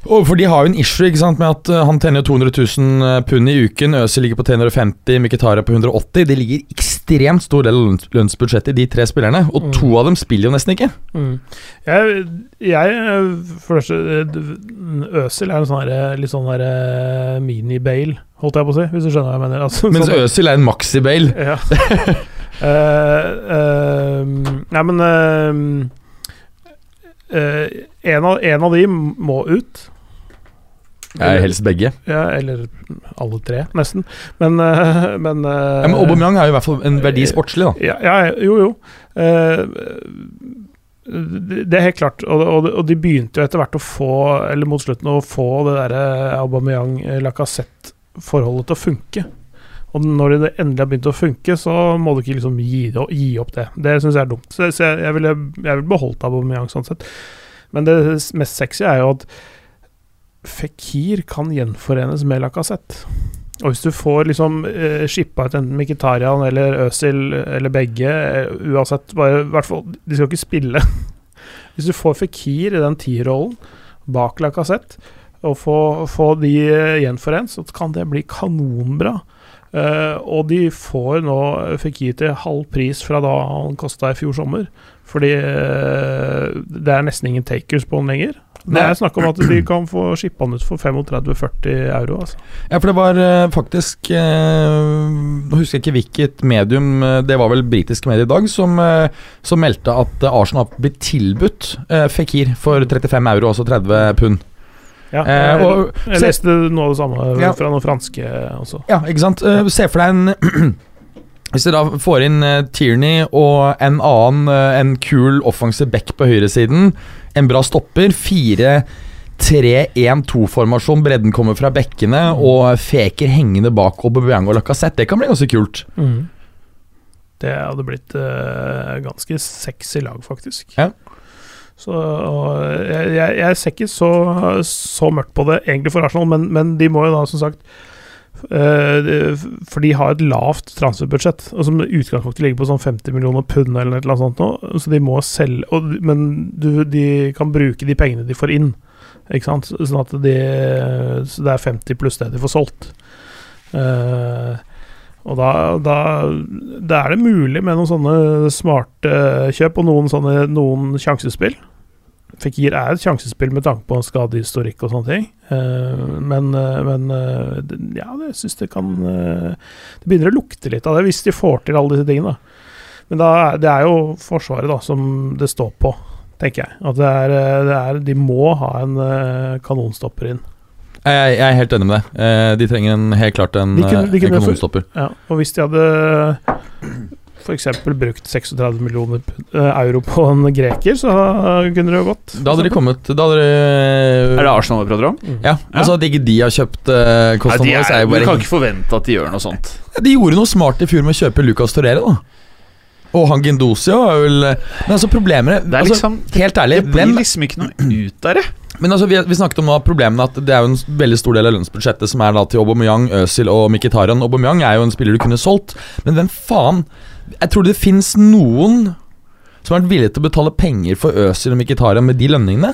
og for de har jo en issue ikke sant, med at eh, han tjener 200 000 pund i uken, Øzil ligger på 350, Mkhitaryan på 180. Det ligger ekstremt stor del av lønns lønnsbudsjettet i de tre spillerne, og Mm. to av dem spiller jo nesten ikke. Mm. Jeg, jeg For det første Øsil er en sånn her, litt sånn eh, mini-Bale, holdt jeg på å si, hvis du skjønner hva jeg mener. Altså, Mens sånn- Øzil er en maxi-Bale. Ja. uh, <laughs> uh, Nei, men eh, eh, en, av, en av de må ut. Ja, helst begge. Ja, eller alle tre, nesten. Men, uh, men, uh, Ja, men Aubameyang er jo i hvert fall en verdi sportslig, da. Ja, ja jo, jo. Eh, det det er helt klart. Og, og, og de begynte jo etter hvert å få, eller mot slutten, å få det derre Aubameyang-Lacassette-forholdet til å funke. Og når det endelig har begynt å funke, så må du ikke liksom gi, gi opp det. Det syns jeg er dumt. Så, jeg, jeg ville vil beholdt Aubameyang sånn sett. Men det mest sexy er jo at Fikir kan gjenforenes med Lacassette. Og hvis du får liksom eh, shippa ut enten Mkhitarian eller Øzil eller begge, eh, uansett bare, hvert fall, De skal ikke spille. <laughs> Hvis du får Fikir i den tierrollen bak Lacassette, og får, få de eh, gjenforent, så kan det bli kanonbra. Eh, og de får nå Fikir til halv pris fra da han kosta i fjor sommer. Fordi uh, det er nesten ingen takers på den lenger. Det er snakk om at de kan få shippa den ut for 35-40 euro. Altså. Ja, for det var uh, faktisk Nå husker jeg ikke hvilket medium, det var vel britiske medier i dag, som, som meldte at Arsenal har blitt tilbudt Fikir for 35 euro, altså 30 pund. Ja, Eh, jeg, og jeg se- leste noe av det samme Ja. fra noen franske også. Ja, ikke sant. Eh, se for deg en <clears throat> Hvis du da får inn eh, Tierney og en annen, eh, en kul offensiv back på høyresiden, en bra stopper, 4-3-1-2-formasjon, bredden kommer fra bekkene, og Feker hengende bak Aubameyang og Lacassette, det kan bli ganske kult. Mm. Det hadde blitt uh, ganske sexy lag, faktisk. Ja. Så jeg, jeg, jeg ser ikke så, så mørkt på det egentlig for Arsenal, men, men de må jo da som sagt eh, For de har et lavt transferbudsjett, og som utgangspunktet ligger på sånn 50 millioner pund eller noe sånt nå, så de må selge og, Men du, de kan bruke de pengene de får inn, ikke sant? Sånn at de, så det er 50 pluss det de får solgt. Uh, og da, da, da er det mulig med noen sånne smarte kjøp og noen sånne noen sjansespill. Fikir er et sjansespill med tanke på skadehistorikk og sånne ting. Eh, men, eh, men eh, ja, jeg syns det kan Det begynner å lukte litt av det, hvis de får til alle disse tingene. Men da, det er jo Forsvaret da som det står på, tenker jeg. At det er, det er De må ha en kanonstopper inn. Jeg, jeg er helt enig med deg. De trenger en, helt klart en, De kunne- de kunne en kanonstopper. Ja, og hvis de hadde f.eks. brukt 36 millioner eh, euro på en greker, så kunne det jo gått. Da hadde de kommet Da hadde de Er det Arsenal vi prater om? Mm. Ja, altså at ikke de har kjøpt uh, Costa Morris, er, jo du bare kan ikke forvente at de gjør noe sånt. De gjorde noe smart i fjor med å kjøpe Lucas Torere, da. Og han Gendosio er vel Men altså, problemet Det er altså, liksom Helt ærlig, Det blir liksom ikke noe ut av det. Men altså, vi, vi snakket om nå problemene at det er jo en veldig stor del av lønnsbudsjettet som er da til Aubameyang, Øzil og Mkhitarian. Aubameyang er jo en spiller du kunne solgt, men hvem faen Jeg tror det fins noen som har vært villige til å betale penger for Øzil og Mkhitarian med de lønningene.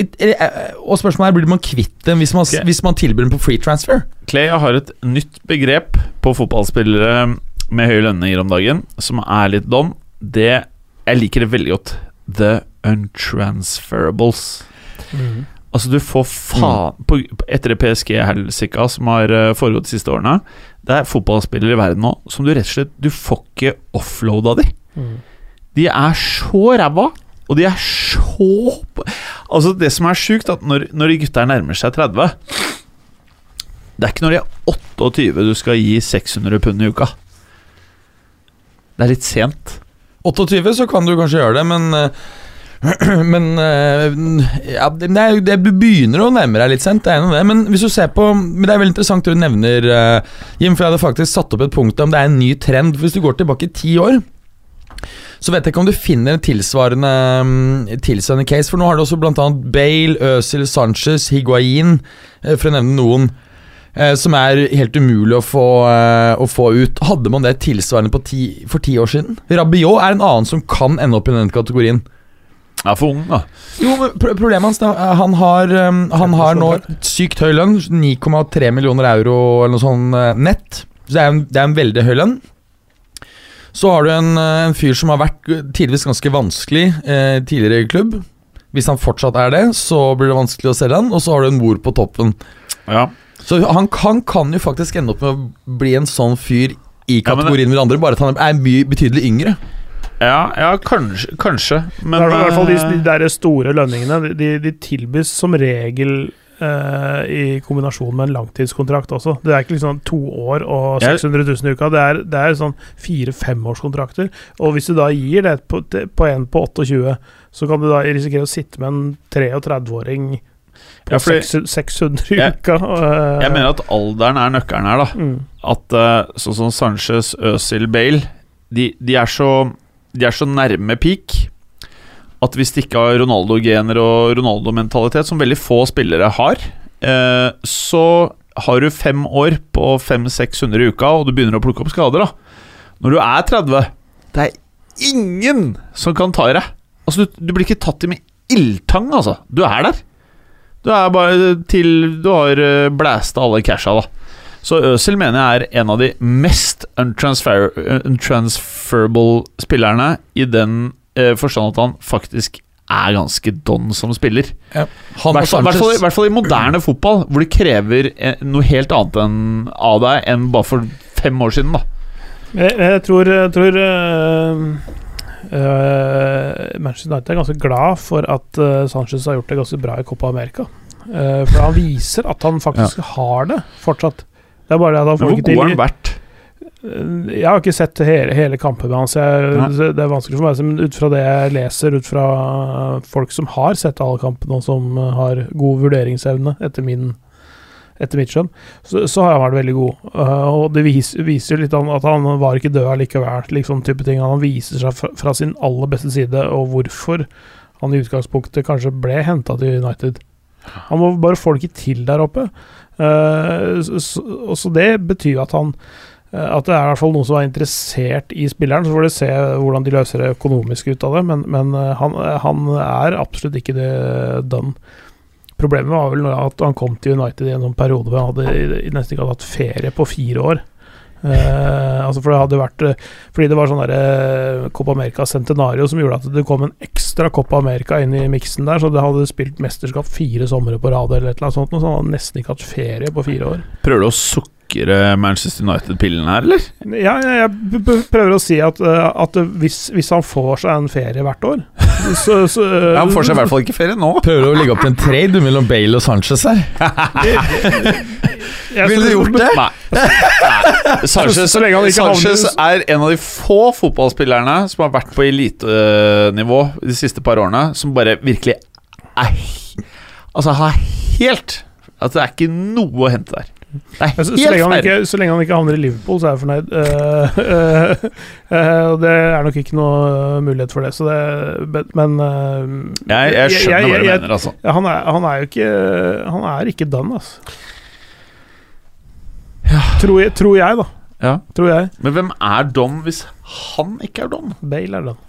Eh, eh, Og spørsmålet er blir man kvitt dem hvis man, okay. Hvis man tilbyr dem på free transfer? Clay har et nytt begrep på fotballspillere med høye lønninger om dagen, som er litt dom. Det Jeg liker det veldig godt. The untransferables. Mm. Altså, du får faen på, Etter det PSG-helsika som har eh, foregått de siste årene Det er fotballspillere i verden nå som du rett og slett Du får ikke offloada de. Mm. De er så ræva, og de er så Altså, det som er sjukt, at når, når de gutta nærmer seg 30 Det er ikke når de er 28 du skal gi 600 pund i uka. Det er litt sent. 28, så kan du kanskje gjøre det, men eh, <clears throat> men eh, ja, det, det, Du begynner å nærme deg litt sent, det er noe det. Men hvis du ser på det er veldig interessant det du nevner, eh, Jim. For jeg hadde faktisk satt opp et punkt om det er en ny trend. Hvis du går tilbake i ti år, så vet jeg ikke om du finner en tilsvarende, mm, tilsvarende case. For nå har du også bl.a. Bale, Øzil, Sanchez, Higuain, eh, for å nevne noen. Som er helt umulig å få, å få ut. Hadde man det tilsvarende ti, for ti år siden? Rabiot er en annen som kan ende opp i den kategorien. Ja, for ung, da. Jo, men Problemet hans er Han har, um, han har nå sykt høy lønn. 9,3 millioner euro eller noe sånt eh, nett. Så det er, en, det er en veldig høy lønn. Så har du en, eh, en fyr som har vært eh, tidvis ganske vanskelig eh, tidligere i klubb. Hvis han fortsatt er det, så blir det vanskelig å selge han. Og så har du en mor på toppen. Ja. Så han kan, kan jo faktisk ende opp med å bli en sånn fyr i Ja, men kategorien med de andre, bare at han er mye betydelig yngre. Ja, ja kanskje, kanskje. Men I hvert fall de, eh, de store lønningene De, de tilbys som regel Uh, i kombinasjon med en langtidskontrakt også. Det er ikke liksom to år og 600 000 i uka. Det er, det er sånn fire-femårskontrakter. Og hvis du da gir det på, på en på 28, så kan du da risikere å sitte med en 33-åring Ja, fordi- 600 600 i uka. Jeg, Jeg mener at alderen er nøkkelen her, da. mm. At eh, sånn som Sanchez, Øzil, Bale de, de, er så, de er så nærme peak at hvis de ikke har Ronaldo-gener og Ronaldo-mentalitet, som veldig få spillere har, eh, så har du fem år på 500-600 i uka, og du begynner å plukke opp skader. da Når du er 30 Det er ingen som kan ta i deg. Altså, du, du blir ikke tatt i med ildtang, altså. Du er der. Du er bare til du har uh, blæsta alle casha, da. Så Øzil mener jeg er en av de mest untransfer, untransferable spillerne, i den eh, forstand at han faktisk er ganske don som spiller. Ja. I hvert fall, hvert fall, Sanchez hvert fall i moderne fotball, hvor det krever eh, noe helt annet enn, av deg enn bare for fem år siden. da Jeg, jeg tror, jeg tror øh, øh, Manchester United er ganske glad for at øh, Sanchez har gjort det ganske bra i Copa America. Uh, for han viser at han faktisk har det fortsatt. Det er bare det at han får ikke til hvor god har han vært? Jeg har ikke sett hele, hele kampen med han, jeg, det er vanskelig for meg. Men ut fra det jeg leser, ut fra folk som har sett alle kampene, og som har god vurderingsevne, etter, min, etter mitt skjønn, så, så har han vært veldig god. Eh, og det vis, viser jo litt at han var ikke død allikevel, liksom type ting. Han viser seg fra, fra sin aller beste side, og hvorfor han i utgangspunktet kanskje ble henta til United. Han må bare få det ikke til der oppe. Eh, så, så, det betyr at han eh, at det er i hvert fall noen som er interessert i spilleren. Så får de se hvordan de løser det økonomisk ut av det, men, men eh, han, han er absolutt ikke det done. Problemet var vel at han kom til United i en sånn periode hvor han hadde nesten ikke hadde hatt ferie på fire år. Eh, altså for det hadde vært eh, Fordi det var sånn derre Copa America Centenario som gjorde at det kom en ekstra Copa America inn i miksen der, så det hadde spilt mesterskap fire somre på rad eller et eller annet sånt, så han hadde nesten ikke hatt ferie på fire år. Prøver du å sukre Manchester United-pillen her, eller? Ja, jeg, prøver å si at, uh, at hvis, hvis han får seg en ferie hvert år så, så <laughs> Ja, han får seg i hvert fall ikke ferie nå. prøver å legge opp til en trade mellom Bale og Sanchez her. <laughs> jeg- Ville du gjort det? Nei. Nei. Sanchez, <laughs> Så- så lenge han ikke Sanchez er en av de få fotballspillerne som har vært på elitenivå de siste par årene, som bare virkelig er Altså, Altså har helt At det er ikke noe å hente der. Det er Så, så, lenge han ikke, så lenge han ikke havner i Liverpool, så er jeg fornøyd. Uh, uh, uh, det er nok ikke noe mulighet for det, så det Men, uh, Jeg, jeg skjønner jeg- hva du jeg- mener, altså. han, er, han er jo ikke Han er ikke done, altså. Tror, jeg, tror jeg, da. Ja. Tror jeg. Men hvem er Don hvis han ikke er Don? Bale er done.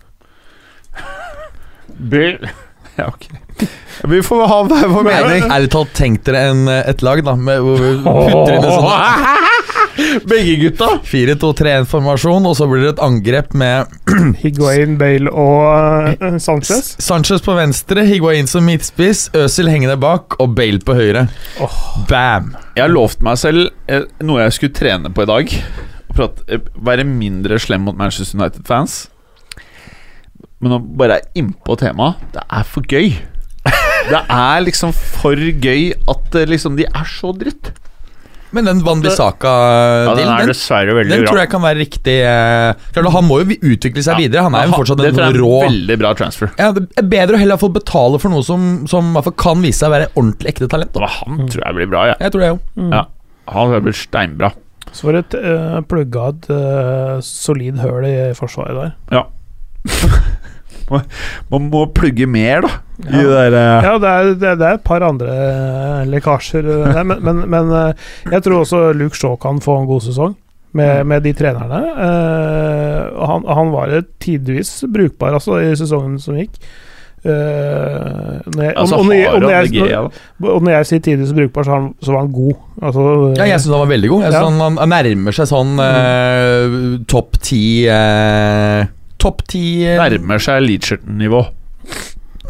Bale <laughs> Ja, ok. <laughs> Vi får ha hver vår mening. Ærlig talt, tenk dere en, et lag da med, hvor vi putter inn en sånn <laughs> Begge gutta. 4-2-3-1-formasjon, og så blir det et angrep med <clears throat> Higuain, Bale og uh, Sanchez. Sanchez på venstre, Higuain som midtspiss, Øzil hengende bak og Bale på høyre. Bam! Jeg har lovt meg selv eh, noe jeg skulle trene på i dag. Prate- eh, Være mindre slem mot Manchester United-fans. Men nå bare er innpå temaet. Det er for gøy. Det er liksom for gøy at eh, liksom de er så dritt. Men den Van Ja, den er den, den tror jeg kan være riktig eh, klart, Han må jo utvikle seg Ja. videre. Han er jo fortsatt det en tror jeg er rå en veldig bra transfer. ja, Det er bedre å heller få betale for noe som, som i hvert fall kan vise seg å være ordentlig ekte talent. Da. Han tror jeg blir bra, jeg. Jeg tror det jo. Mm. Ja. Han blir steinbra. Så var det uh, plugga et eh, solid høl i forsvaret der. <laughs> Man må plugge mer, da. Ja. der, uh... Ja, det er, det, det er et par andre eh, lekkasjer eh, der, men, men, men jeg tror også Luke Shaw kan få en god sesong med, med de trenerne. Uh, han, han var tidvis brukbar altså, i sesongen som gikk. Når jeg, altså, og, når jeg, og, når jeg, det og når jeg sier tidligst brukbar, så, han, så var han god. Altså, Ja, jeg syns han var veldig god. Jeg Ja. han, han- nærmer seg sånn uh, topp ti eh, Topp ti eh, Nærmer seg Leacherton-nivå.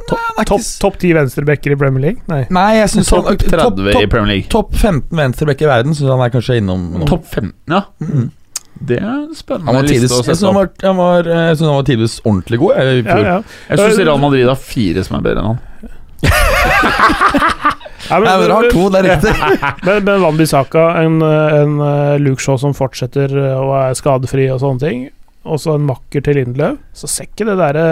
Topp top, topp ti venstrebacker i Premier League? Nei. Nei, jeg syns Topp han 30 topp- i Premier League. Topp 15 venstrebacker i verden syns han er kanskje innom. Topp 15, ja. Mm. Det er en spennende Han var liste å sette synes han opp. var, han var, eh, jeg syns han var tidvis ordentlig god jeg, Ja, ja. Jeg syns Real Madrid har fire som er bedre enn han. <laughs> Ja, Nei, men Nei, har to, det er riktig. <laughs> Men, men Van Bissaka, en, en eh, Luke Shaw som fortsetter eh, og er skadefri og sånne ting, og så en makker til Lindløv, så ser ikke det derre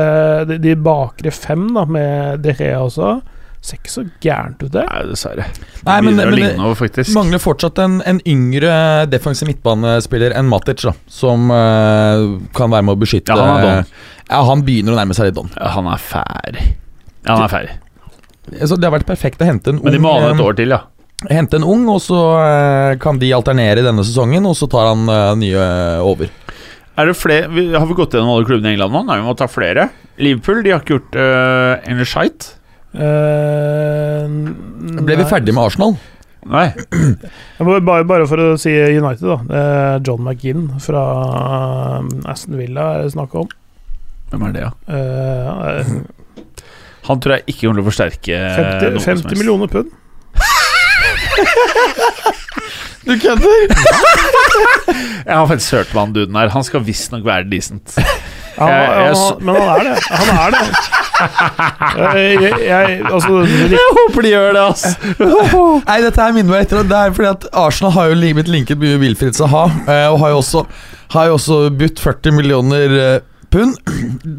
de, de bakre fem, da, med De Rea også, Ser ikke så gærent ut, det. Nei, dessverre. Nei, men- men det- over. Mangler fortsatt en, en yngre defensiv midtbanespiller enn Matic, da, som uh, kan være med å beskytte Ja, han er don. Ja, han begynner å nærme seg litt don. Ja, han er ferdig. Ja, han er ferdig. Så det har vært perfekt å hente en ung Men de må ha det et eh, år til, ja. Hente en ung, og så eh, kan de alternere i denne sesongen, og så tar han eh, nye over. Er det flere, har vi gått gjennom alle klubbene i England nå? Nei, vi må ta flere. Liverpool de har ikke gjort uh, en shite. Uh, Ble vi ferdig med Arsenal? Nei. <clears throat> Bare, bare for å si United, da. Det er John McGinn fra um, Aston Villa er det snakk om. Hvem er det, ja? Uh, Han tror jeg ikke kommer til å forsterke 50, noe som 50 millioner pund. <laughs> Du kødder! <laughs> Jeg har faktisk hørt hva han duden er. Han skal visstnok være decent. Han, Jeg- jeg han, men han er det. Han er det. Jeg, jeg, jeg, altså, <laughs> det- Jeg håper de gjør det, ass! <laughs> Nei, dette her minner meg etter Det er fordi at Arsenal har jo li- blitt linket mye Wilfried Saha, eh, og har jo også, har jo også budt 40 millioner eh, pund.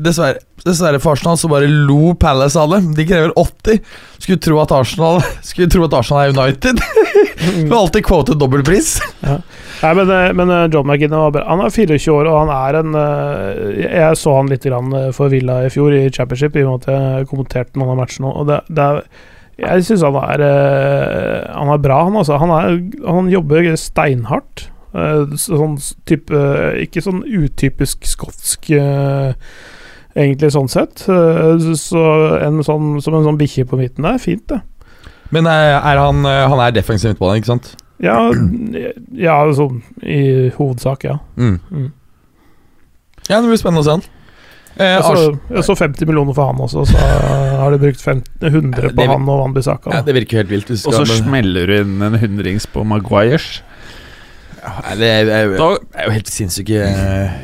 Dessverre, dessverre for Arsenal så bare lo Palace av det. De krever 80. Skulle tro at Arsenal Skulle tro at Arsenal er United. <laughs> Du har alltid quotet dobbeltpris. Nei, men, eh, men eh, John McGinn var bra. Han er 24 år, og han er en eh, Jeg så han litt grann for Villa i fjor, i Championship, i og med at jeg kommenterte noen av matchene. Og det, det er, jeg syns han er Han er bra, han altså. Han, er, han jobber steinhardt. Eh, sånn type Ikke sånn utypisk skotsk eh, Egentlig sånn sett. Eh, Så en sånn, som en sånn bikkje på midten der, fint, det. Men er han, han er defensiv midtbane, ikke sant? Ja, ja sånn i hovedsak, ja. Mm. Mm. Ja, det blir spennende å se han. Eh, Jeg så, jeg så 50 millioner for han også, så har de brukt 50, 100 på Det- han og Wanbisaka. Ja, det virker helt vilt. hvis Og så smeller du inn en hundrings på Maguires. Nei, det er, er, Da, er jo helt sinnssyke eh,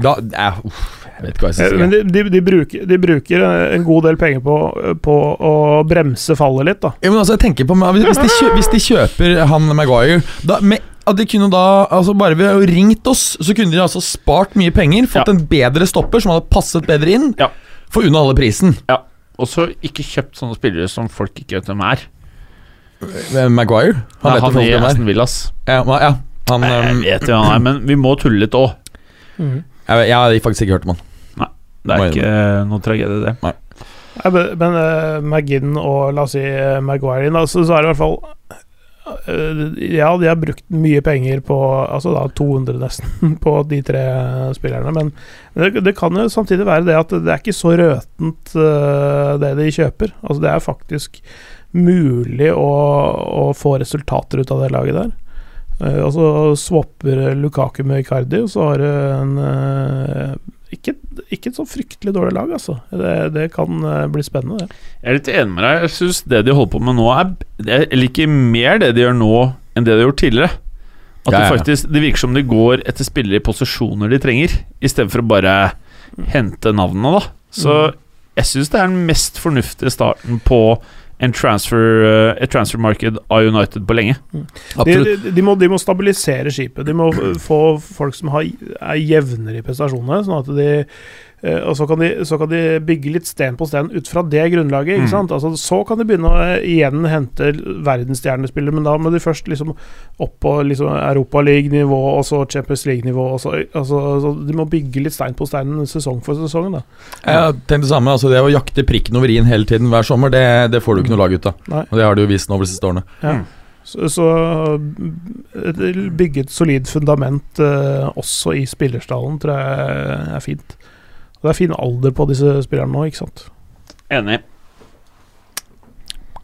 Da er, uff, Jeg vet ikke hva jeg skal si. Men de, de, de, bruker, de bruker en god del penger på, på å bremse fallet litt, da. Ja, men altså, jeg tenker på Hvis de, kjø, hvis de kjøper han Maguire da, med, at de kunne da altså Bare ved å ringt oss, så kunne de altså spart mye penger. Fått Ja. en bedre stopper som hadde passet bedre inn. Ja. For unna alle prisen. og så ikke kjøpt sånne spillere som folk ikke vet hvem er. Eh, Maguire? Han, vet han hvem er. Aston Villas. Ja, ja. Han, Jeg um, vet hvem han er, men vi må tulle litt òg. jeg, jeg har faktisk ikke hørt om han. Det er ikke noe tragedie, det. Nei, men men uh, McGinn og la oss si uh, Maguire da, så, så er det i hvert fall uh, Ja, de har brukt mye penger på Altså da 200 nesten <laughs> på de tre spillerne, men det, det kan jo samtidig være det at det er ikke så røtent eh, det de kjøper. Altså det er faktisk mulig å, å få resultater ut av det laget der. Uh, og så swapper Lukaku med Icardi, og så har du en eh, ikke, ikke et så fryktelig dårlig lag, altså. Det, det kan eh, bli spennende, det. Jeg er litt enig med deg. Jeg syns det de holder på med nå, er Jeg liker mer det de gjør nå, enn det de har gjort tidligere. At Ja, ja, det faktisk Det virker som de går etter spillere i posisjoner de trenger, i stedet for å bare hente navnene, da. Så Mm. jeg syns det er den mest fornuftige starten på en transfer, eh, et transfermarked av United på lenge. De, de, de, må, de må stabilisere skipet. De må få folk som har, er jevnere i prestasjonene, sånn at de og så kan, de, så kan de bygge litt sten på sten ut fra det grunnlaget. ikke Mm. Altså, så kan de begynne å eh, igjen hente verdensstjernespillere, men da må de først liksom opp på liksom Europaliga-nivå og så Champions League-nivå. Altså, så de må bygge litt stein på stein sesong for sesong. da. Jeg tenkte det samme. Altså, det å jakte prikken over i-en hele tiden hver sommer, det, det får du ikke noe lag ut av. Og det har du jo vist nå over de siste årene. Ja. Mm. Så, så bygge et solid fundament eh, også i spillerstallen tror jeg er fint. Og det er fin alder på disse spillerne nå, ikke sant. Enig.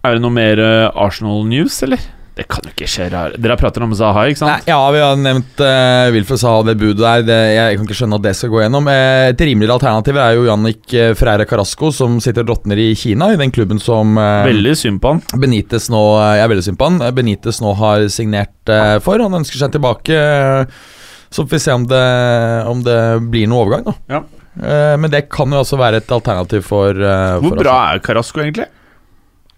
Er det noe mer eh, Arsenal-news, eller? Det kan jo ikke skje rar Dere har pratet om Zaha, ikke Nei, sant? ja, vi har nevnt uh, Wilfred Saha, det budet der. Det, jeg kan ikke skjønne at det skal gå gjennom. Eh, et rimeligere alternativ er jo Jannik Freire Carasco, som sitter og råtner i Kina, i den klubben som uh, Veldig synd på han. Benitez nå Jeg er veldig synd på han. Benitez nå har signert uh, for. Han ønsker seg tilbake. Så får vi se om det, om det blir noe overgang, da. Ja. Eh, men det kan jo også være et alternativ for, eh, Hvor for bra er Carasco, egentlig?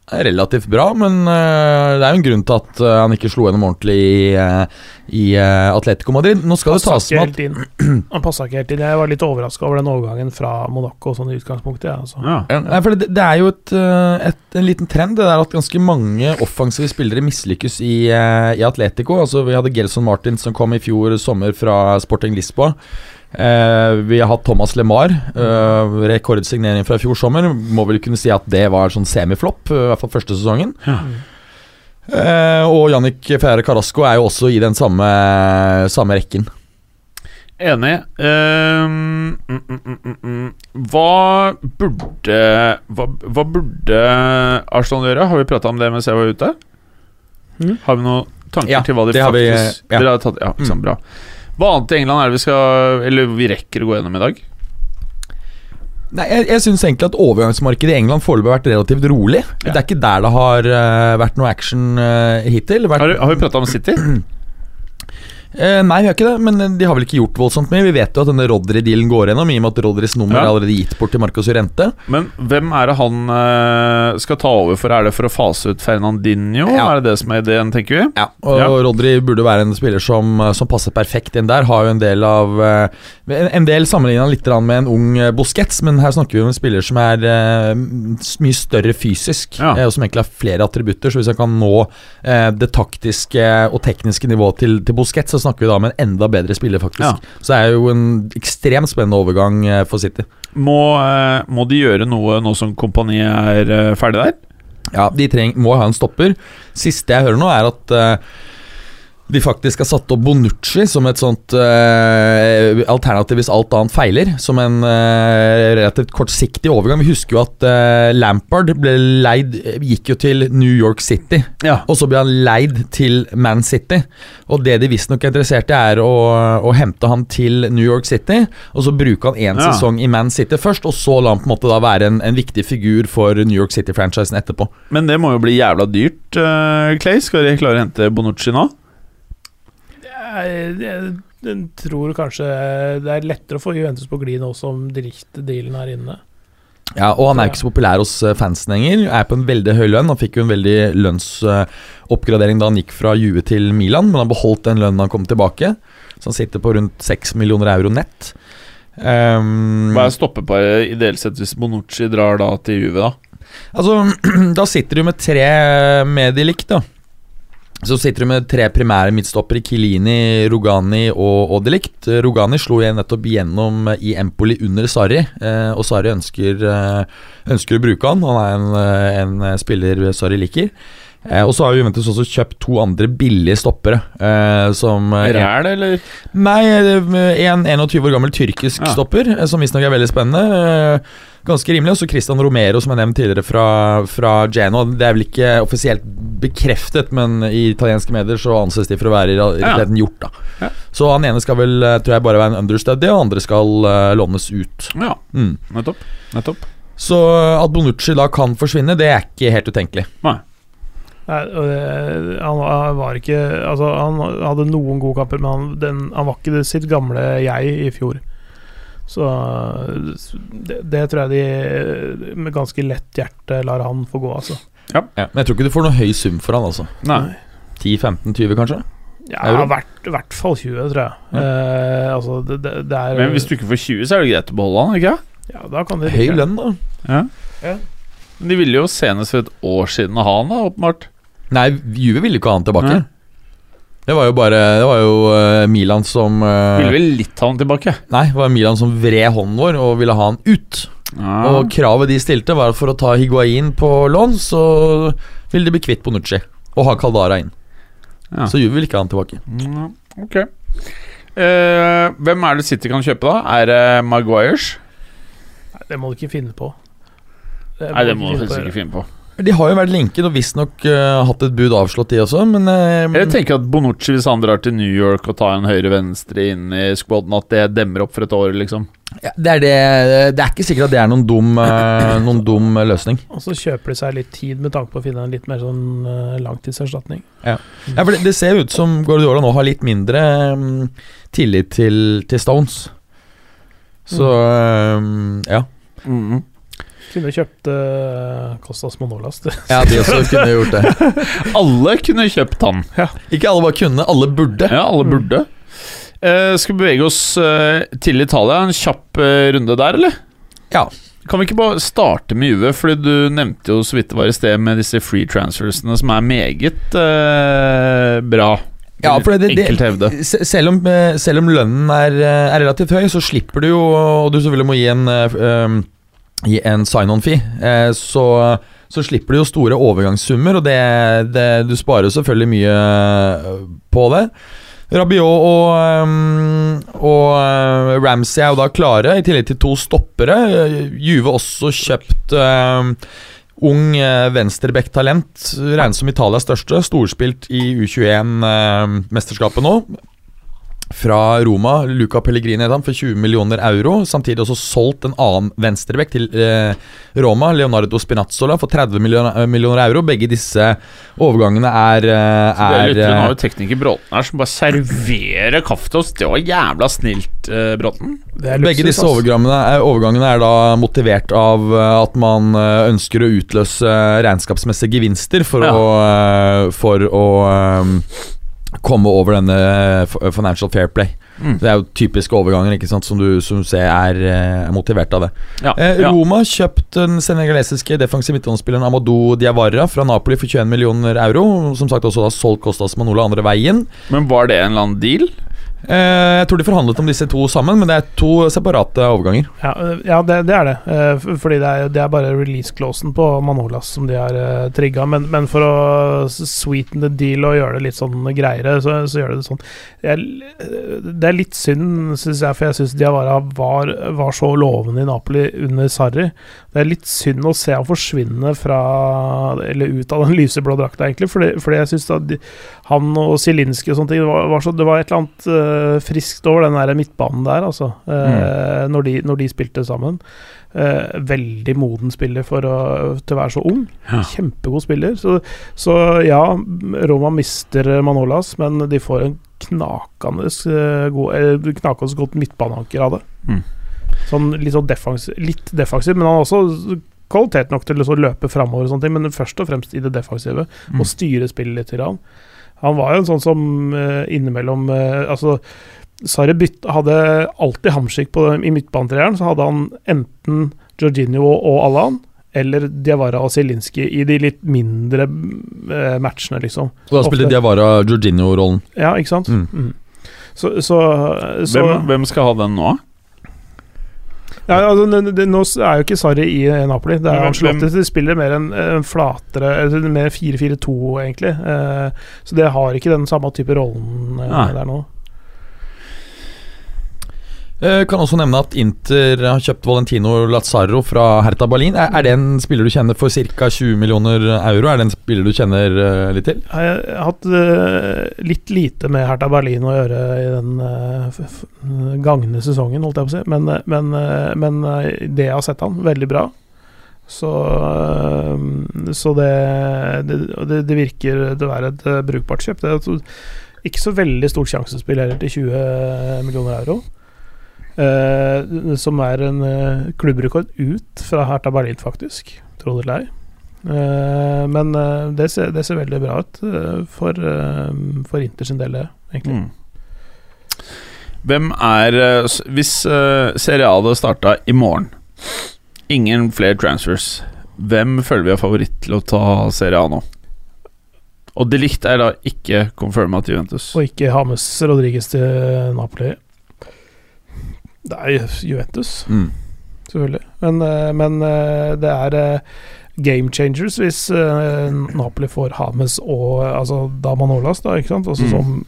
relativt bra, men eh, det er jo en grunn til at han ikke slo gjennom ordentlig i, i Atletico Madrid. Nå skal det tas med at inn. Han passa ikke helt inn. Jeg var litt overraska over den overgangen fra Monaco sånn i utgangspunktet. Ja, altså. Ja. Ja, Nei, for det, det er jo et, et, en liten trend Det der at ganske mange offensive spillere mislykkes i, i Atletico. Altså Vi hadde Gelson Martin som kom i fjor sommer fra Sporting Lisboa. Eh, vi har hatt Thomas LeMar, eh, rekordsignering fra i fjor sommer. Må vel kunne si at det var sånn semiflopp, eh, i hvert fall første sesongen. Ja. Eh, og Jannik Ferre Carasco er jo også i den samme, samme rekken. Enig. Ehm, mm, mm, mm, mm, mm. Hva burde hva, hva burde Arsenal gjøre? Har vi prata om det mens jeg var ute? Mhm. Har vi noen tanker Ja, til hva de faktisk har vi, ja. Dere har tatt, ja, ikke sant, Mm. bra. Hva annet i England er det vi skal Eller vi rekker å gå gjennom i dag? Nei, Jeg, jeg syns egentlig at overgangsmarkedet i England foreløpig har vært relativt rolig. Ja. Det er ikke der det har eh, vært noe action eh, hittil. Vært, Har, har vi prata om City? <clears throat> Eh, nei, vi har ikke det, men de har vel ikke gjort voldsomt mye. Vi vet jo at denne Rodri-dealen går gjennom, i og med at Rodris nummer Ja. er allerede gitt bort til Marcos Urente. Men hvem er det han eh, skal ta over for? Er det for å fase ut Fernandinho? Ja. Er det det som er ideen, tenker vi? Ja, og Ja. Rodri burde være en spiller som, som passer perfekt inn der. Har jo en del av eh, En del del han litt med en ung eh, Busquets, men her snakker vi om en spiller som er eh, mye større fysisk, eh, og som egentlig har flere attributter. Så hvis han kan nå eh, det taktiske og tekniske nivået til, til Busquets, så snakker vi da om en enda bedre spiller, faktisk. Ja. Så det er jo en ekstremt spennende overgang eh, for City. Må, eh, må de gjøre noe nå som kompani er eh, ferdig der? Ja, de treng, må ha en stopper. Siste jeg hører nå, er at de faktisk har satt opp Bonucci som et sånt eh, alternativ hvis alt annet feiler. Som en eh, relativt kortsiktig overgang. Vi husker jo at eh, Lampard ble leid gikk jo til New York City. Ja. Og så ble han leid til Man City. Og det de visstnok er interessert i, er å, å hente han til New York City. Og så bruke han én Ja. sesong i Man City først, og så la han på en måte da være en, en viktig figur for New York City-franchisen etterpå. Men det må jo bli jævla dyrt, uh, Clay. Skal de klare å hente Bonucci nå? Jeg, tror kanskje det er lettere å få Juventus på glid nå som direkte-dealen er inne. Ja, og han er ikke så populær hos eh, fansen lenger. Er på en veldig høy lønn. Han fikk jo en veldig lønnsoppgradering da han gikk fra Juve til Milan, men han beholdt den lønnen han kom tilbake. Så han sitter på rundt 6 millioner euro nett. Um, Hva er stoppeparet ideelt sett hvis Bonucci drar da til Juve, da? Altså, <clears throat> da sitter du med tre med de likt, da. Så sitter du med tre primære midtstoppere, Kilini, Rogani og Odelikt. Rogani slo jeg nettopp gjennom i Empoli under Sarri, eh, og Sarri ønsker, eh, ønsker å bruke han. Han er en, eh, en spiller Sarri liker. Eh, og så har Juventus også kjøpt to andre billige stoppere. Eh, som eh, Ræl, eller? Nei, eh, en 21 år gammel tyrkisk Ja. stopper, eh, som visstnok er veldig spennende. Ganske rimelig. Og så Christian Romero, som jeg nevnte tidligere, fra, fra Geno. Det er vel ikke offisielt bekreftet, men i italienske medier så anses de for å være i realiteten gjort, da. Ja. Så han ene skal vel, eh, tror jeg, bare være en understudy, og andre skal uh, lånes ut. Ja, Mm. nettopp. Nettopp. Så at Bonucci da kan forsvinne, det er ikke helt utenkelig. Nei, Nei, han, var- han var ikke Altså, han hadde noen gode kamper, men han, den, han var ikke det sitt gamle jeg i fjor. Så det, det tror jeg de med ganske lett hjerte lar han få gå, altså. Ja. Men jeg tror ikke du får noe høy sum for han, altså. Nei. 10-15-20, kanskje? Ja, i hvert, hvert fall 20, tror jeg. Eh, altså, det, det, det er Men hvis du ikke får 20, så er det greit å beholde han, ikke Ja, da kan de Høy lønn, da. Ja. Men de ville jo senest for et år siden ha han, da, åpenbart. Nei, Juve ville ikke ha han tilbake. Nei. Det var jo bare Det var jo eh, Milan som eh, Ville vel litt ha han tilbake. Nei, det var Milan som vred hånden vår og ville ha han ut. Ja. Og kravet de stilte, var at for å ta Higuain på lån, så ville de bli kvitt Bonucci og ha Caldara inn. Ja. Så Juve vil ikke ha han tilbake. Mm, Ok. uh, hvem er det City kan kjøpe, da? Er det Maguires? Nei, det må du ikke finne på. Nei, det må du ikke finne på De har jo vært linket og visstnok uh, hatt et bud avslått, de også, men uh, Jeg tenker at Bonucci, hvis han drar til New York og tar en høyre-venstre inn i squaden, at det demmer opp for et år, liksom. ja, det, er det, det er ikke sikkert at det er noen dum, uh, <laughs> noen dum løsning. Og så kjøper de seg litt tid med tanke på å finne en litt mer sånn uh, langtidserstatning. Ja, for det, det ser ut som Guardiola nå har litt mindre um, tillit til, til Stones. Så mm, ja. Kunne kjøpt uh, Kostas Manolas. Ja, de også kunne gjort det. <laughs> Alle kunne kjøpt han. Ja. Ikke alle bare kunne, alle burde. Ja, alle burde. Eh, skal vi bevege oss uh, til Italia? En kjapp uh, runde der, eller? Ja. Kan vi ikke bare starte med Juve? Fordi du nevnte jo så vidt det var i sted med disse free transfersene, som er meget bra. Ja, for det, det, Enkelt selv, om, selv om lønnen er, er relativt høy, så slipper du jo Og du selvfølgelig må gi en, eh, um, en sign-on-fee. Eh, så, så slipper du jo store overgangssummer, og det, det, du sparer selvfølgelig mye eh, på det. Rabiot og, um, og eh, Ramsey er jo da klare, i tillegg til to stoppere. Eh, Juve også kjøpt um, ung eh, venstreback-talent. Regnes som Italias største. Storspilt i U21-mesterskapet nå. Fra Roma, Luca Pellegrini for 20 millioner euro. Samtidig også solgt en annen venstrebekk til eh, Roma, Leonardo Spinazzola, for 30 millioner, eh, millioner euro. Begge disse overgangene er, eh, Det er litt nå eh, har jo tekniker Bråten her som bare serverer kaffe til oss. Det var jævla snilt, eh, Bråten. Begge disse overgangene er, overgangene er da motivert av eh, at man eh, ønsker å utløse regnskapsmessige gevinster for Ja. å, eh, for å eh, komme over denne financial fair play. Mm. Det er jo typiske overganger ikke sant, som du, som du ser er, eh, er motivert av det. Ja, Eh, ja. Roma kjøpt den senegalesiske defensive midtbanespilleren Amadou Diawara fra Napoli for 21 millioner euro. Som sagt også da solgt Costas Manola andre veien. Men var det en eller annen deal? Eh, jeg tror de forhandlet om disse to sammen, men det er to separate overganger. Ja, øh, ja det, det er det. Eh, Fordi det er, det er bare release-closen på Manolas som de har trigga. Men, men for å sweeten the deal og gjøre det litt sånn greiere, så, så gjør det det sånn. Jeg, det er litt synd, syns jeg, for jeg syns Diawara var, var så lovende i Napoli under Sarri. Det er litt synd å se han forsvinne fra Eller ut av den lyseblå drakta, egentlig. Fordi, fordi jeg syns han og Zielinski og sånne ting Det var, var, så, det var et eller annet eh, friskt over den der midtbanen der, altså. Mm. når, de, når de spilte sammen. Eh, veldig moden spiller for å, til å være så ung. Ja. Kjempegod spiller. Så, så ja, Roma mister Manolas, men de får en knakende, eh, god, eh, knakende godt midtbaneanker av det. Mm. Sånn litt sånn defensiv, litt defensiv, men han har også kvalitet nok til å løpe framover, og sånne ting, men først og fremst i det defensive. Mm. Og styre spillet litt. Grann. Han var jo en sånn som eh, innimellom eh, Altså, Sarri hadde alltid hamskikk på dem I midtbanetreeren så hadde han enten Jorginho og Allan eller Diawara og Zielinski i de litt mindre eh, matchene, liksom. Og da spilte Ofte. Diawara Jorginho-rollen. Ja, ikke sant? Mm. Mm. Så, så, så Hvem, hvem skal ha den nå? Ja, altså, det, det, Nå er jo ikke Sarri i eh, Napoli. Det er Ancelotti som spiller mer en, en flatere eller Mer 4-4-2, egentlig. Eh, så det har ikke den samme type rollen eh, Nei. der nå. Eh, kan også nevne at Inter har kjøpt Valentino Lazzaro fra Hertha Berlin. Er, er det en spiller du kjenner for ca. 20 millioner euro? Er det en spiller du kjenner uh, litt til? Jeg har hatt uh, litt lite med Hertha Berlin å gjøre i den uh, gagne sesongen, holdt jeg på å si. Men, men, men det jeg har sett han, veldig bra. Så, så det, det, det, virker å være et brukbart kjøp. Det er ikke så veldig stort sjansespill heller til 20 millioner euro. Eh, som er en eh, klubbrekord ut fra Hertha Berlin, faktisk. Tro det eller ei. Eh, men det, ser, det ser veldig bra ut for, for Inter sin del, det, egentlig. Mm. Hvem er Hvis Serie A hadde starta i morgen, ingen flere transfers, hvem føler vi er favoritt til å ta Serie A nå? Og de Ligt er da ikke confirma til Juventus. Og ikke Hames Rodriguez til Napoli. Det er Juventus, Mm. selvfølgelig. Men, eh, men eh, det er eh, game changers hvis Napoli får Hames og altså da Manolas, da, ikke sant? Altså Mm. som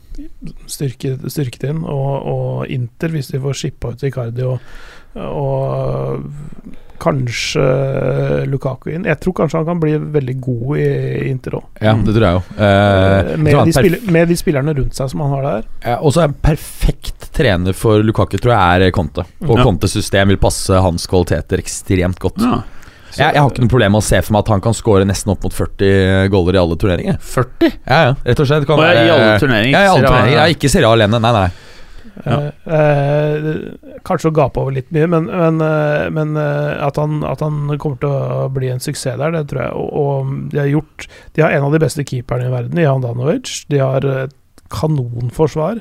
styrket, styrket inn. Og, og Inter, hvis de får skippa ut Icardi og, og kanskje Lukaku inn. Jeg tror kanskje han kan bli veldig god i Inter òg. Ja, det tror jeg jo. Eh, med, de spiller, med de spillerne rundt seg som han har der. Ja, Og så er en perfekt trener for Lukaku, tror jeg, er Conte. Og Ja. Contes system vil passe hans kvaliteter ekstremt godt. Ja. Jeg, jeg har ikke noe problem med å se for meg at han kan score nesten opp mot 40 goller i alle turneringer. 40? Ja, ja, rett og slett. Kan og ja, I alle turneringer? Ja, i alle turneringer. Ja, ikke Serie A alene. Nei, nei. Ja. Eh, eh, kanskje å gape over litt mye, men, men, eh, men eh, at, han, at han kommer til å bli en suksess der, det tror jeg. Og, og de har gjort De har en av de beste keeperne i verden, i Handanovic. De har et kanonforsvar.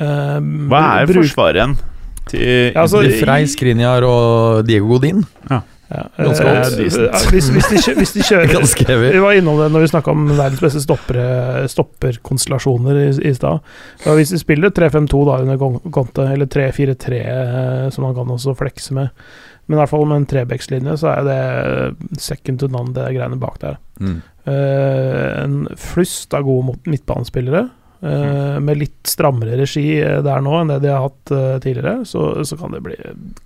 Eh, Hva er bruk- forsvaret igjen? Til Ja, altså, De Frey, Skriniar og Diego Godin. Ja, Ganske eh, godt. eh, hvis, hvis, de, hvis de kjører <laughs> Ganske heavy. Vi var innom det når vi snakka om verdens beste stopperkonstellasjoner stopperkonstellasjoner i, i stad. Hvis de spiller 3-5-2 da under Conte, eller 3-4-3, eh, som man kan også flekse med, men i hvert fall med en trebekslinje, så er det second to none, det greiene bak der. Mm. Eh, en flust av gode midtbanespillere. Eh, med litt strammere regi eh, der nå enn det de har hatt eh, tidligere, så, så kan det bli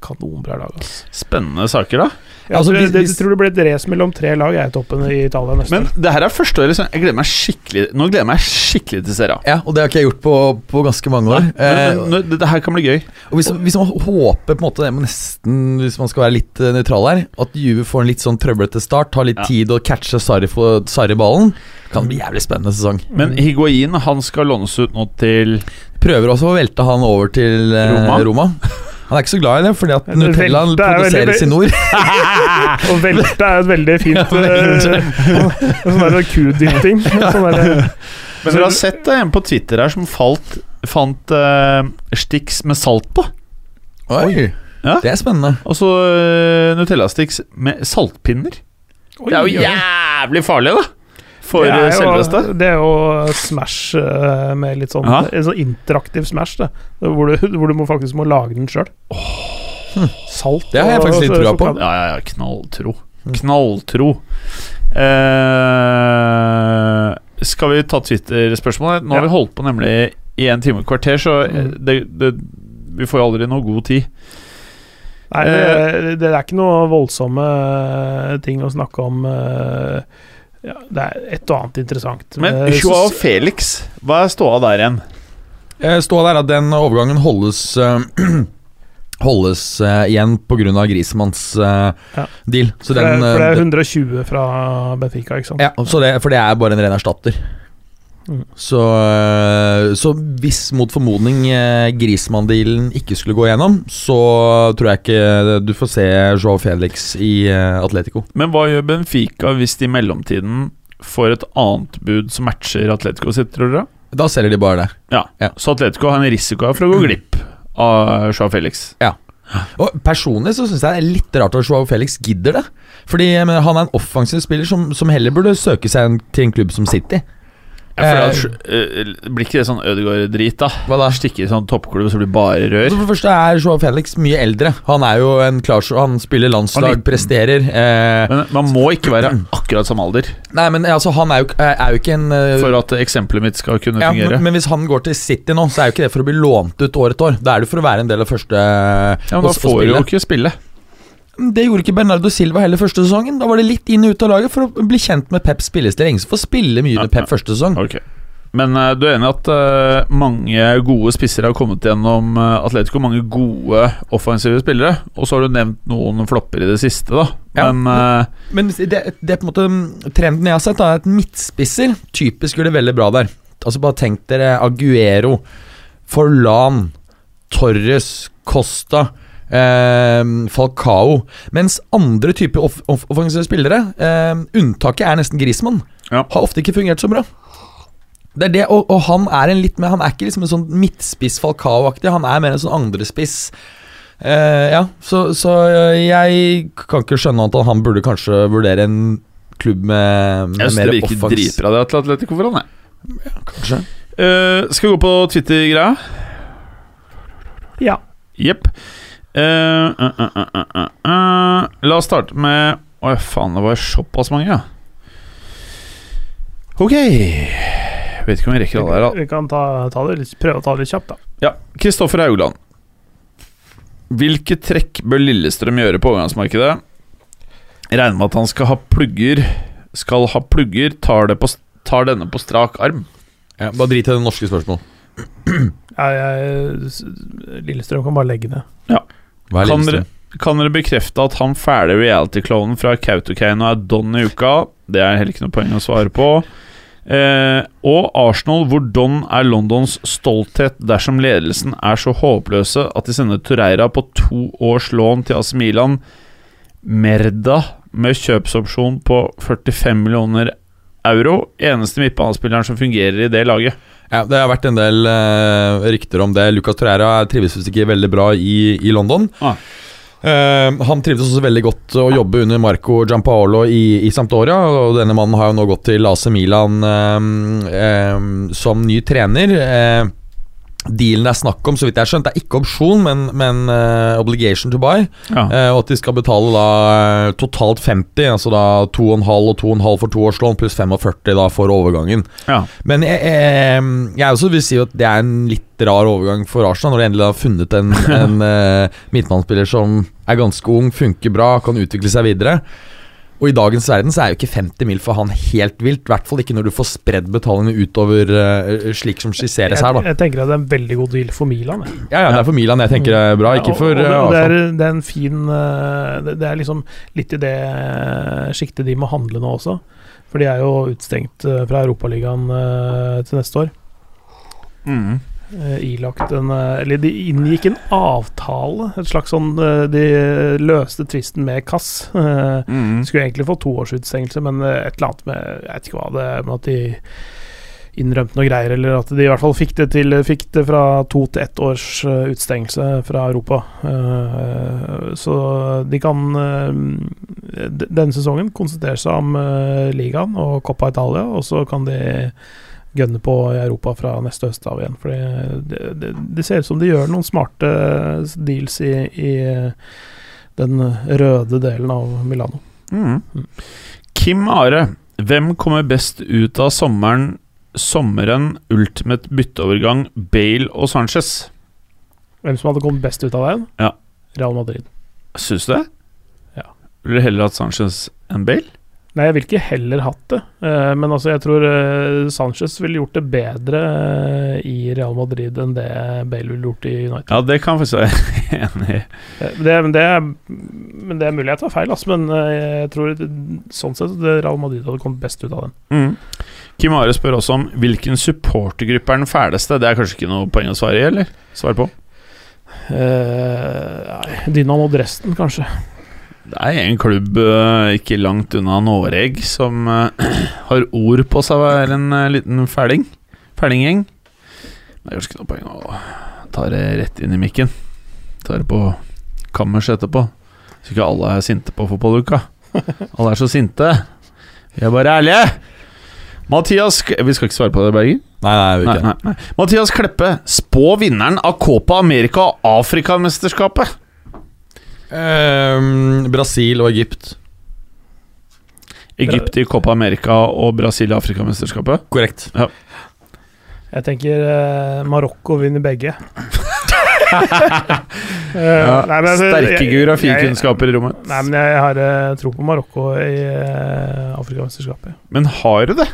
kanonbra lag. Altså. Spennende saker, da. Jeg Altså, tror, hvis- det, hvis- jeg tror det blir et race mellom tre lag jeg er i toppen i Italia neste Men år. det her er første året liksom, jeg gleder meg skikkelig Nå gleder jeg meg skikkelig til Serie Ja, og det har ikke jeg gjort på, på ganske mange år. Men, Eh, men, det, det her kan bli gøy. og hvis, hvis man håper på en måte det nesten Hvis man skal være litt nøytral her, at Juve får en litt sånn trøblete start, tar litt Ja. tid å catche Sarri Sarri-ballen, kan bli jævlig spennende sesong. Men Higuain han skal lånes ut nå til Prøver også å velte han over til eh, Roma. Roma. Han er ikke så glad i det, fordi at Men Nutella velte er veldig- produseres i nord. <laughs> Og velte er et veldig fint <laughs> uh, Sånn der kudytting. <laughs> Sånn der, Men dere har sett det en på Twitter her som falt, fant uh, Stix med salt på. Oi, Ja. Det er spennende. Altså uh, Nutella-Stix med saltpinner. Oi, Det er jo jævlig farlig, da! For Det uh, er jo- selveste. Det er jo Smash eh, med litt sånn. En sånn interaktiv Smash, det. Hvor du, hvor du må faktisk må lage den sjøl. Salt Det har jeg faktisk litt trua på. Ja, ja, ja. Knalltro. Mm. Knalltro. Eh, skal vi ta Twitter-spørsmålet? Nå har vi holdt på nemlig i en time og et kvarter, så eh, Mm. det, det, vi får jo aldri noe god tid. Nei, det, det er ikke noe voldsomme ting å snakke om. Eh, Ja, det er et og annet interessant. Men Eh, Joao Felix, hva er ståa der igjen? Ståa Stå der at den overgangen holdes eh, <clears throat> Holdes uh, igjen pga. Grisemanns uh, Ja. deal. Så for, det, for det eh, er 120 fra Benfica, ikke sant? Ja, så det, for det er bare en ren erstatter. Mm. Så, øh, så hvis mot formodning eh, Grismann-dealen ikke skulle gå gjennom, så tror jeg ikke du får se Joao Felix i eh, Atletico. Men hva gjør Benfica hvis de i mellomtiden får et annet bud som matcher Atletico sitt, tror dere? Da selger de bare det. Ja. Ja. Så Atletico har en risiko for å gå glipp av Joao Felix. Og Personlig så syns jeg det er litt rart at Joao Felix gidder det. Fordi han er en offensiv spiller som, som heller burde søke seg til en klubb som City. Eh, Blir ikke det sånn Ødegaard-drit, da? Hva da? Stikke i sånn toppklubb, så blir det bare rør? Altså for det første er Joao Felix mye eldre. Han er jo en klar Han spiller landslag, han presterer. Eh, Men man må ikke være akkurat samme alder nei, men altså, han er jo, er jo ikke en uh, for at eksempelet mitt skal kunne ja, fungere. men, men hvis han går til City nå, så er jo ikke det for å bli lånt ut år etter år. Da er det for å være en del av første Ja, men da får du jo ikke spille. Det gjorde ikke Bernardo Silva heller første sesongen. Da var det litt inn og ut av laget for å bli kjent med Peps spillestil. Ingen får spille mye med under Pep første sesong. Okay. Men uh, du er enig i at uh, mange gode spisser har kommet gjennom uh, Atletico? Mange gode offensive spillere? Og så har du nevnt noen flopper i det siste, da. Ja. Men Men det, det er på en måte mm, trenden jeg har sett, er at midtspisser typisk gjør det veldig bra der. Altså Bare tenk dere Aguero, Forlan, Torres, Costa. Eh, Falcao. Mens andre typer off off offensive spillere, eh, unntaket er nesten Grismann, Ja. har ofte ikke fungert så bra. Det er det, og, og han er en litt mer Han er ikke liksom en sånn midtspiss Falcao-aktig, han er mer en sånn andrespiss. Eh, ja, så, så jeg kan ikke skjønne at han burde kanskje vurdere en klubb med, med jeg syns mer det virker dritbra det til Atletico for han, jeg. Kanskje. Uh, skal vi gå på Twitter-greia? Ja. Jepp. Eh, eh, eh. La oss starte med Å, faen, det var såpass mange, ja. Ok. Vet ikke om vi rekker alle her, da. Vi kan ta, ta det litt, prøve å ta det litt kjapt, da. Ja, Kristoffer Haugland. Hvilke trekk bør Lillestrøm gjøre på overgangsmarkedet? Regner med at han skal ha plugger Skal ha plugger, tar, det på, tar denne på strak arm. Ja, bare drit i det norske spørsmålet. Ja, jeg, Lillestrøm kan bare legge ned. Hva er Kan dere, kan dere bekrefte at han fæle reality-klovnen fra Kautokeino er Don i uka? Det er heller ikke noe poeng å svare på. Eh, og Arsenal, hvor Don er Londons stolthet dersom ledelsen er så håpløse at de sender Torreira på to års lån til AC Milan. Merda med kjøpsopsjon på 45 millioner euro. Eneste midtbanespilleren som fungerer i det laget. Ja, Det har vært en del uh, rykter om det. Lucas Torreira trives visst ikke veldig bra i, i London. Ah. Uh, han trivdes også veldig godt å jobbe under Marco Giampaolo i, i Sampdoria. Og denne mannen har jo nå gått til AC Milan uh, som ny trener. Dealen det er snakk om, så vidt jeg har skjønt, det er ikke opsjon, men, men uh, obligation to buy. Ja. Uh, og at de skal betale da eh, totalt 50, altså da 2,5 og 2,5 for toårslån, pluss 45 da for overgangen. Ja. Men jeg, jeg, jeg også vil si at det er en litt rar overgang for Arsenal, når de endelig har funnet en, <laughs> en uh, midtmannsspiller som er ganske ung, funker bra, kan utvikle seg videre. Og i dagens verden så er jo ikke 50 mil for han helt vilt. I hvert fall ikke når du får spredd betalingene utover uh, slik som skisseres her, da. jeg tenker at det er en veldig god deal for Milan. Jeg. Ja, ja, det er for Milan jeg tenker det er bra, ikke for og, og det, eh, og det, er, det er en fin eh, det, det er liksom litt i det sjiktet de må handle nå også. For de er jo utstengt fra Europaligaen til neste år. Mm. Eh, ilagt en eh, Eller de inngikk en avtale, et slags sånn eh, De løste tvisten med Kass. Mm. de skulle egentlig få to års utestengelse, men et eller annet med Jeg vet ikke hva det men at de innrømte noe greier, eller at de i hvert fall fikk det til Fikk det fra to til ett års utestengelse fra Europa. Så de kan denne sesongen konsentrere seg om ligaen og Coppa Italia, og så kan de gønne på i Europa fra neste høst av igjen. For det, det, det ser ut som de gjør noen smarte deals i, i den røde delen av Milano. Mm. Kim Are, hvem kommer best ut av sommeren Sommeren ultimate bytteovergang Bale og Sanchez? Hvem som hadde kommet best ut av den? Ja. Real Madrid. Syns du det? Ja. Ville du heller hatt Sanchez enn Bale? Nei, jeg vil ikke heller hatt det. Eh, men altså, jeg tror eh, Sanchez ville gjort det bedre eh, i Real Madrid enn det Bale ville gjort i United. Ja, det kan jeg <laughs> være enig i. Det, men, det er, men det mulig jeg tar feil, altså, men jeg tror sånn sett at Real Madrid hadde kommet best ut av den. Mm. Kim Are spør også om hvilken supportergruppe er den fæleste. Det er kanskje ikke noe poeng å svare i, eller? Svar på. Uh, nei, Dynamo Dresden, kanskje. Det er en klubb eh, ikke langt unna Noreg som eh, <clears throat> har ord på seg å være en eh, liten fæling. Fælinggjeng. Det kanskje ikke noe poeng å ta det rett inn i mikken. Ta det på kammers etterpå. Så ikke alle er sinte på fotballuka. Alle er så sinte. Vi er bare ærlige. Mathias Vi skal ikke svare på det, Berger? Nei, nei, jeg vil Nei, ikke. nei, nei. Mathias Kleppe, spå vinneren av Copa America og Afrikamesterskapet. Ehm, Brasil og Egypt. Egypt i Copa America og Brasil i Afrikamesterskapet. Korrekt. Jeg tenker uh, Marokko vinner begge. <laughs> Eh, nei, men altså, Sterke geografikunnskaper i rommet. Nei, men jeg har uh, tro på Marokko i uh, Afrikamesterskapet. Men har du det?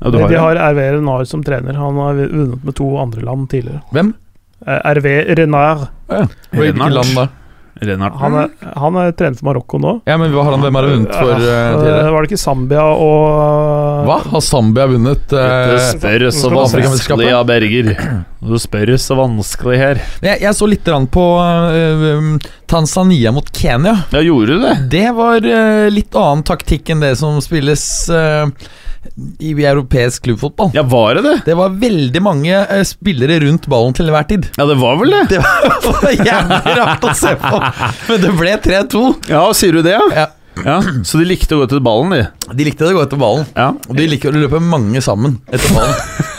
Ja, du de har de har RV Renard som trener. Han har vunnet med to andre land tidligere. Hvem? Hervé RV Renard. Ja. Hvilket land da? Rennart. Han er, han er trent for Marokko nå. Ja, men har han, Hvem har han vunnet for eh, Eh, var det ikke Zambia og Hva? Har Zambia vunnet? Du det spør så vanskelig, ja, Berger. Du spør så vanskelig her. jeg, jeg så litt på eh, um, Tanzania mot Kenya. Ja, gjorde du det? Det var uh, litt annen taktikk enn det som spilles eh, i europeisk klubbfotball. Ja, var det det? Det var veldig mange uh, spillere rundt ballen til enhver tid. Ja, det var vel det? <laughs> Det var jævlig rart å se på, men det ble 3-2. Ja, sier du det, ja? Ja. ja? Så de likte å gå til ballen, de? De likte å gå etter ballen, Ja. og de liker å løpe mange sammen etter ballen. <laughs>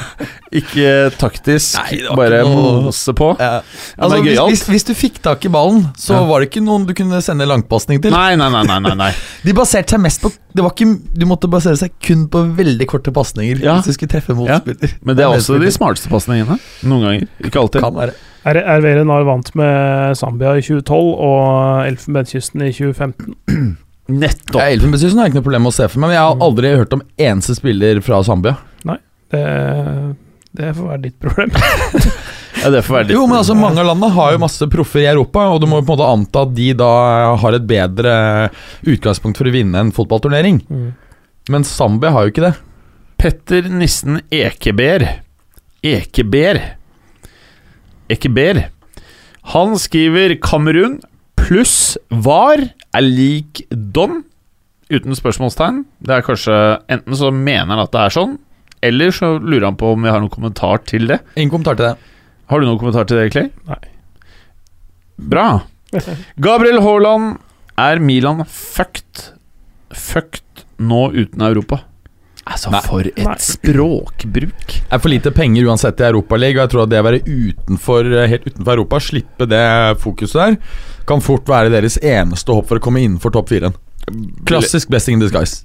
Ikke taktisk, Nei, bare noe- mose på? Ja. Ja, Altså, hvis, hvis, hvis du fikk tak i ballen, så Ja. var det ikke noen du kunne sende langpasning til. Nei, nei, nei, nei, nei, nei. <laughs> De baserte seg mest på det var ikke, Du måtte basere seg kun på veldig korte pasninger Ja. hvis du skulle treffe motspiller. Men det er også de smarteste pasningene. Noen ganger. Ikke alltid. Kan være. RV Renar vant med Zambia i 2012 og Elfenbenskysten i 2015. Nettopp. Ja, Elfenbenskysten har jeg ikke noe problem med å se for meg, men jeg har aldri hørt om eneste spiller fra Zambia. Det, det får være ditt problem. <laughs> Ja, det får være ditt Jo, men altså Mange av landene har jo masse proffer i Europa, og du må på en måte anta at de da har et bedre utgangspunkt for å vinne en fotballturnering. Mm. Men Zambia har jo ikke det. Petter Nissen Ekeber Ekeber Ekeber Han skriver Kamerun pluss var er lik Don Uten spørsmålstegn Det er kanskje Enten så mener han at det er sånn Eller så lurer han på om jeg har noen kommentar til det Ingen kommentar til det. Har du noen kommentar til det, Clay? Nei. Bra <laughs> Gabriel Haaland Er Milan fucked Fucked nå uten Europa? Altså, Nei. for et Nei. språkbruk Det er for lite penger uansett i Europaligaen, og jeg tror at det å være utenfor, helt utenfor Europa, slippe det fokuset der, kan fort være deres eneste håp for å komme innenfor topp fire. Klassisk blessing in disguise.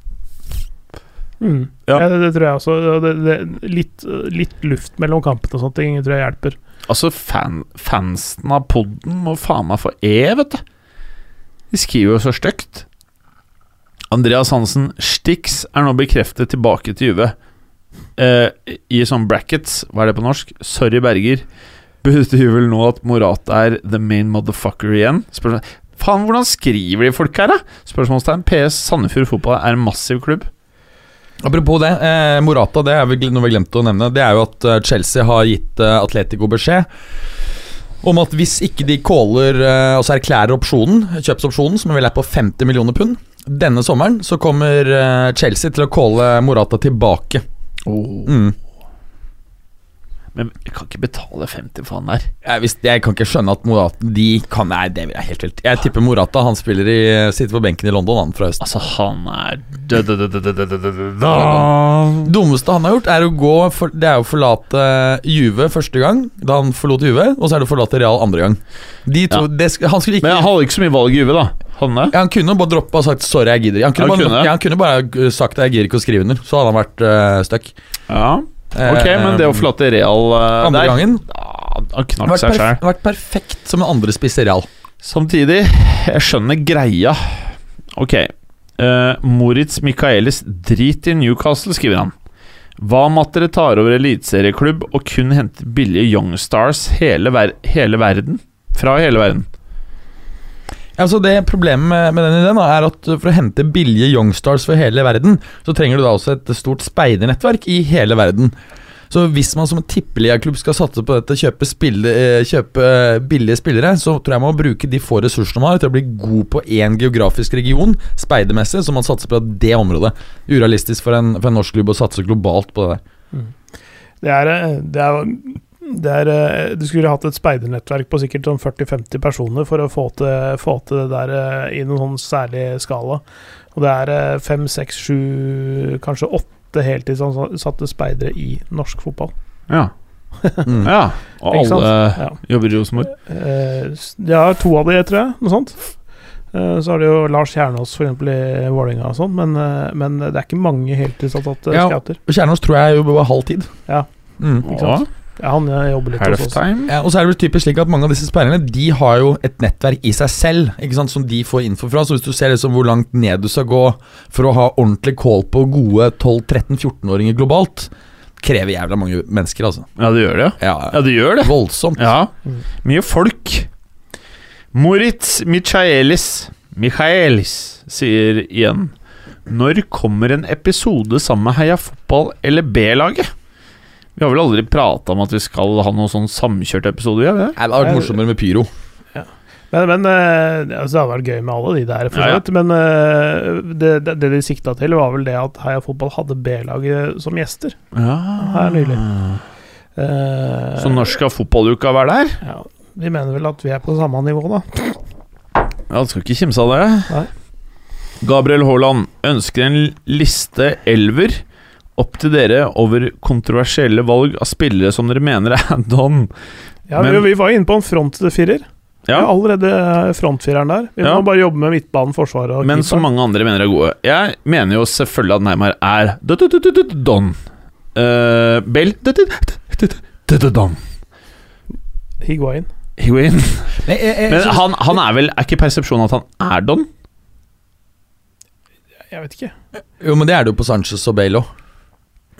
Mm. Ja. Ja. det, det tror jeg også. Det, det, litt, litt luft mellom kampene og sånne ting tror jeg hjelper. Altså, fan, fansen av podden må faen meg få E, vet du. De skriver jo så stygt. Andreas Hansen, Stix er nå bekreftet tilbake til Juve. Eh, I sånn brackets, hva er det på norsk? Sorry, Berger. Betyr vel nå at Morata er the main motherfucker igjen? Spørsmål. Faen, hvordan skriver de folk her, da? Spørsmålstegn. PS Sandefjord Fotball er en massiv klubb. Apropos det, eh, Morata, det er vel noe vi glemte å nevne. Det er jo at eh, Chelsea har gitt eh, Atletico beskjed om at hvis ikke de caller, eh, altså erklærer opsjonen, kjøpsopsjonen, som vel er på 50 millioner pund, denne sommeren så kommer Chelsea til å calle Morata tilbake. Mm. Men jeg kan ikke betale 50 for han der. Jeg, visst, jeg kan ikke skjønne at Morata De kan Nei, det er helt vilt. Jeg tipper Morata han spiller i sitter på benken i London han fra høsten. Altså, han er dummeste han har gjort, er å gå for, Det er å forlate Juve første gang, da han forlot Juve, og så er det å forlate Real andre gang. De to, Ja. det, han skulle ikke Men han hadde ikke så mye valg i Juve, da. Han ja, Han kunne bare droppa og sagt 'sorry, jeg gidder'. Han kunne, Han bare, kunne. ja, han kunne bare sagt 'jeg gidder ikke å skrive under', så hadde han vært uh, stuck. Ja. Ok, Eh, men det å forlate Real uh, Andre der gangen Han knakk vært, seg perf vært perfekt som en andre spiss i Real. Samtidig, jeg skjønner greia. Ok. Uh, Moritz Michaelis, drit i Newcastle, skriver han. Hva med at dere tar over eliteserieklubb og kun henter billige youngstars hele, ver hele verden? Fra hele verden. Altså det Problemet med, med den ideen da, er at for å hente billige youngstars for hele verden, så trenger du da også et stort speidernettverk i hele verden. Så hvis man som tippeligaklubb skal satse på dette, kjøpe, spille, eh, kjøpe billige spillere, så tror jeg man må bruke de få ressursene man har til å bli god på én geografisk region, speidermessig, så man satser på det området. Urealistisk for en, for en norsk klubb å satse globalt på det der. Det er, eh, det er, er eh, Du skulle hatt et speidernettverk på sikkert sånn 40-50 personer for å få til, få til det der eh, i noen sånn særlig skala. Og det er eh, fem, seks, sju, kanskje åtte heltidsansatte speidere i norsk fotball. Ja. Mm. ja. <laughs> Og alle Ja. jobber i Rosenborg. Eh, Ja, to av de, tror jeg. Noe sånt. Eh, Så har du jo Lars Kjernås for eksempel i Vålerenga og sånn, men, men det er ikke mange heltidsansatte Ja. skauter. Kjernås tror jeg jobber bare halv tid. Ja. Mm. Ikke sant? Ja, han eh, jobber litt hos oss. Ja, og så er det vel typisk slik at Mange av disse speilerne De har jo et nettverk i seg selv Ikke sant, som de får info fra. Så hvis du ser liksom hvor langt ned du skal gå for å ha ordentlig call på gode 12-13-14-åringer globalt, krever jævla mange mennesker, altså. Ja, det gjør det. Ja, Ja, det gjør det. Voldsomt. Ja. Mm. Mye folk. Moritz Michaelis Michaelis sier igjen Når kommer en episode sammen med Heia Fotball eller B-laget? Vi har vel aldri prata om at vi skal ha noen sånn samkjørt episode? Ja, har det? Nei, Det hadde vært morsommere med pyro. Men, men eh, altså, det hadde vært gøy med alle de der, for så Ja, ja. Men eh, det, det, det de sikta til, var vel det at Heia Fotball hadde B-laget som gjester. Ja. Her nylig. Uh, Så når skal fotballuka være der? ja, Vi mener vel at vi er på samme nivå, da. Ja, du skal ikke kimse av det. Nei. Gabriel Haaland ønsker en liste elver opp til dere over kontroversielle valg av spillere som dere mener er don. Ja, Men- vi, vi var inne på en frontfirer. Vi Ja, er allerede eh, frontfireren der. Vi Ja. må bare jobbe med midtbanen, forsvaret og men som mange andre mener er gode. Jeg mener jo selvfølgelig at Neymar er don. Uh, Bell don. Higuain. Higuain. Men, jeg, jeg, Men han, han er vel Er ikke persepsjonen at han er don? Jeg vet ikke. jo, men det er det jo på Sanchez og Bale òg.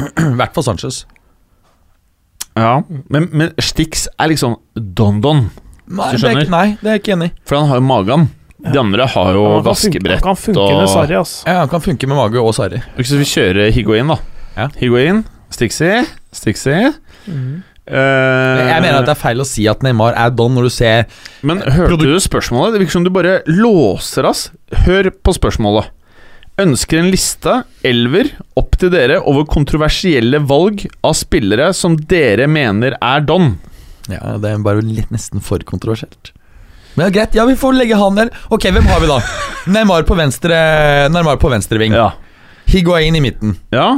I hvert fall Sanchez. Ja. Men, men Stix er liksom don-don. Nei, Du det er, skjønner? ikke- nei, det er jeg ikke enig i. For han har jo magen. De andre har jo Han kan funke- vaskebrett. Han kan funke og- med Sarri, ass. Ja, han kan funke med mage og Sarri. Så vi kjører Higuain, da. Ja. Higuain, Stixi, Stixi Mhm. eh, Jeg mener at det er feil å si at Neymar er don når du ser Men hørte du spørsmålet? Det virker som du bare låser oss. Hør på spørsmålet. Ønsker en liste, elver, opp til dere over kontroversielle valg av spillere som dere mener er don. Ja, det er bare litt nesten for kontroversielt. Men ja, greit, ja, vi får legge han der. Ok, hvem har vi da? <laughs> Neymar på venstre Neymar på venstre ving. Ja. Higuain i midten. ja.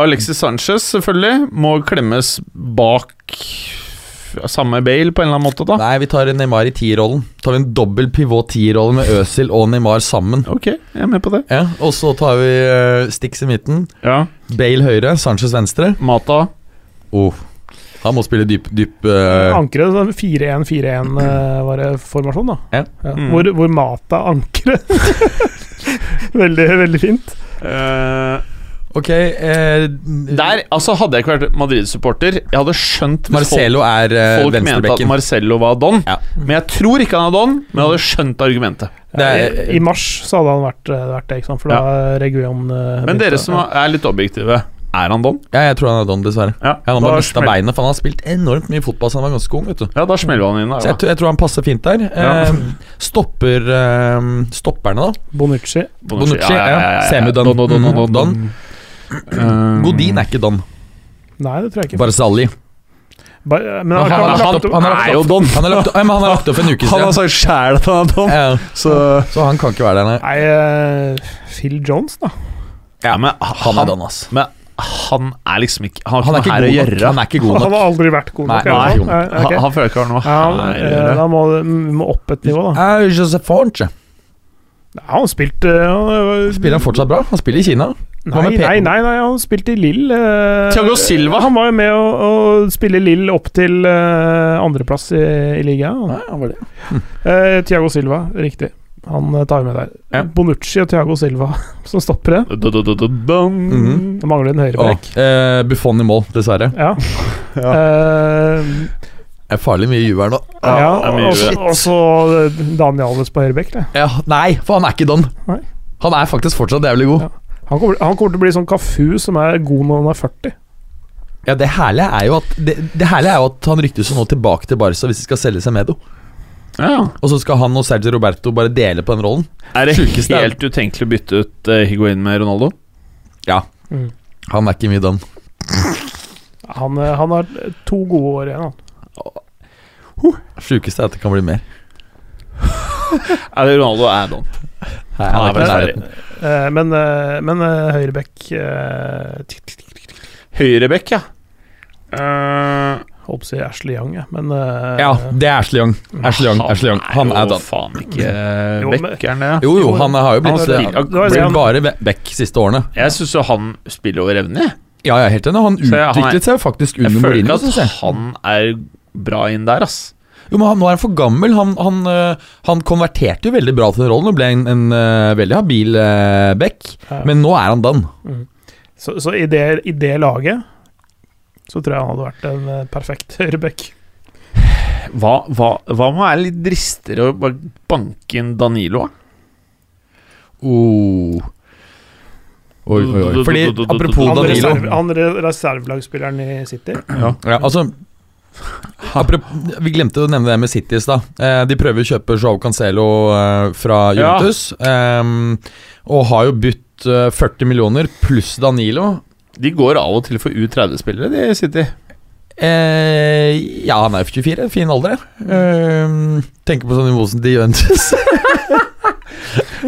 Alexis Sanchez selvfølgelig må klemmes bak samme Bale på en eller annen måte, da. Nei, vi tar Neymar i tierrollen. Tar vi en dobbel pivot tierrolle med Øzil og Neymar sammen. Ok, jeg er med på det. Ja, Og så tar vi uh, Stix i midten. Ja. Bale høyre, Sanchez venstre. Mata. Oh, han må spille dyp, dyp uh... Ankeret sånn 4-1-4-1 eh, var det formasjon, da. Ja. Mm. Hvor, hvor Mata ankeret. <laughs> veldig, veldig fint. Eh, Ok, eh, der, altså Hadde jeg ikke vært Madrid-supporter Jeg hadde skjønt Marcelo er eh, folk, folk mente at. Marcello var don. Ja. Men jeg tror ikke han er don, men jeg hadde skjønt argumentet. Det er- I, mars så hadde han vært, eh, vært det, ikke sant? for da ja. Region, eh, Men begynte- dere som er litt objektive, er han don? Ja, jeg tror han er don, dessverre. Ja, Ja, han har mista beinet, for han har spilt enormt mye fotball siden han var ganske ung. vet du Ja, da smeller han inn Så der. jeg, tror- jeg tror han passer fint der. Ja. Eh, stopper eh, Stopperne, da? Bonucci. Bonucci, ja. Semi-don. Don, don, don, don, Mhm, don. Um, Godin er ikke don. Nei, det tror jeg ikke. Barzali. Sally men Han, han, han, har kan- lagt opp, han, er jo don. han, har lagt, ja, han har lagt opp en uke siden. <laughs> Han har sagt sjæl at han er don, Ja, så så han kan ikke være der, nei. Nei, eh, Phil Jones, da. Ja, men Han er don, ass. Men han er liksom ikke Han Han er ikke her å god nok. gjøre. Han er ikke god Han har aldri vært god nok. Nei, nei, Han, han føler ikke han noe her å eh, gjøre. da må vi må opp et nivå, da. Uh, Joseph Forge. Ja, han spilte uh, Spiller han fortsatt bra? Han spiller i Kina. Nei, med nei, nei, nei, han spilte i Lill. Uh, Thiago Silva. Han var jo med å, å spille Lill opp til uh, andreplass i, i ligaen. Nei, han var det. Uh, Thiago Silva, riktig. Han tar vi med der. Ja. Bonucci og Thiago Silva <laughs> som stoppere. Da, da, da, mm -hmm. Det mangler en høyrebrekk. høyrebekk. eh, Buffon i mål, dessverre. Ja. <laughs> Eh, Det er farlig mye juve her nå. ja, er og så-. Daniel Alves på høyrebekk. Ja, nei, for han er ikke don. Nei. Han er faktisk fortsatt jævlig god. Ja. Han kommer, han kommer til å bli sånn Kafu som er god når han er 40. Ja, det herlige er jo at Det, det herlige er jo at han ryktes jo nå tilbake til Barca hvis de skal selge Semedo. Ja. Og så skal han og Sergio Roberto bare dele på den rollen. Er det Sjukeste er- helt utenkelig å bytte ut uh, Higuain med Ronaldo? Ja, Mm. han er ikke mye don. Han, eh, han har to gode år igjen, han. Sjukeste er at det kan bli mer. Er det Ronaldo er don? Nei, Han er vel nærheten. Eh, men eh, men eh, høyrebekk eh. Høyrebekk, ja. Uh, Holdt på å si Ashley Young, jeg, men eh, Ja, det er Ashley Young. Ashley Young, Ashley Young. Han er jo faen ikke Jo, men- Bekk, er han det? Jo, jo, han har jo Han blitt, spiller- han det var blitt han- bare be- back siste årene. Jeg syns jo han spiller over evne. jeg. Ja, jeg er helt enig. Han Så jeg- han er- utviklet seg jo faktisk Jeg under føler Mourinho, ikke syns jeg. at han er bra inn der, ass. Jo, men han, Nå er han for gammel. Han, han, øh, han konverterte jo veldig bra til den rollen og ble en, en en veldig habil uh, back. Ja. Men nå er han done. Så, så i, det, i det laget så tror jeg han hadde vært en eh, perfekt høyreback. Hva, hva, hva med å være litt dristigere og bare banke inn Danilo? da? Oh. Oi, oi, oi. Fordi apropos Danilo han re- reservelagsspilleren i City. ja, altså apropos, Vi glemte å nevne det med City i stad. Eh, de prøver å kjøpe Joao Cancelo eh, fra Ja. Juventus. ehm, og har jo bytt eh, 40 millioner pluss Danilo. De går av og til for U30-spillere, de City. Eh, ja, han er 24. Fin alder. Eh, tenker på sånn nivå som til Juventus. <laughs>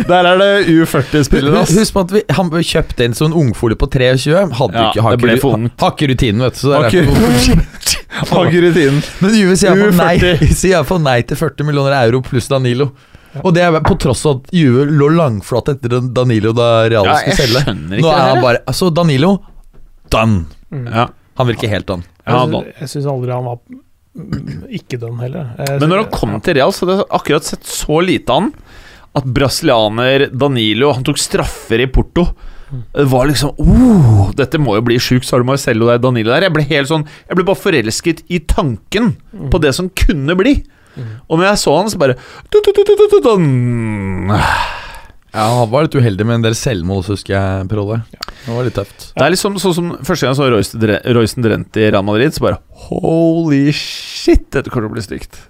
Der er det U40-spillere, ass. Husk på at vi, han ble kjøpt inn som en ungfolie på 23. Hadde Ja, ikke, har, ikke, rutinen, vet du. Så det er ikke- <laughs> <laughs> rutinen. Men Juve sier iallfall nei, <laughs> sier nei til 40 millioner euro pluss Danilo. Og det er på tross av at Juve lå langflat etter Danilo da Real Ja, skulle selge. Nå er han bare Altså, Danilo done. Mm. Ja. Han virker helt done. Ja, jeg da. syns- jeg syns aldri han var mm, ikke done heller. Jeg Men når han kom til Real, så hadde jeg akkurat sett så lite av han at brasilianer Danilo Han tok straffer i Porto. Det var liksom oh, Dette må jo bli sjukt, så har du Marcello der, Danilo der. Jeg ble helt sånn Jeg ble bare forelsket i tanken på det som kunne bli. Og når jeg så han, så bare du, du, du, du, du, du, dun. Ja, han var litt uheldig med en del selvmål, så husker jeg, Per Ja, Det var litt tøft. Det er liksom sånn som første gang jeg så Royce Royce Drent i Real Madrid, så bare Holy shit, dette kommer til å bli stygt.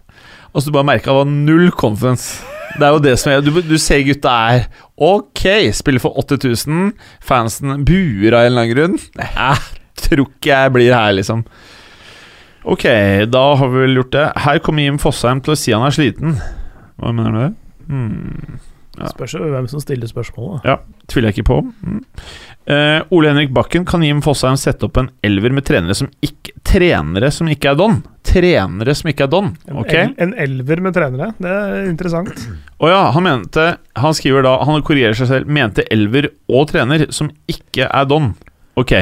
Altså Du bare merka det var null confidence. Det er jo det som er Du, du ser gutta er Ok, spiller for 80 000. Fansen buer av en eller annen grunn. Jeg tror ikke jeg blir her, liksom. Ok, da har vi vel gjort det. Her kommer Jim Fosheim til å si han er sliten. Hva mener du? Hmm. Ja. Spørs hvem som stiller spørsmålet. da. Tviler jeg ikke på. Mm. Uh, Ole Henrik Bakken kan Jim Fosheim sette opp en elver med trenere som ikke Trenere som ikke er Don. Trenere som ikke er Don. En, Ok? el, en elver med trenere, det er interessant. Å ja, han mente Han skriver da Han korrigerer seg selv. Mente elver og trener som ikke er Don. Ok.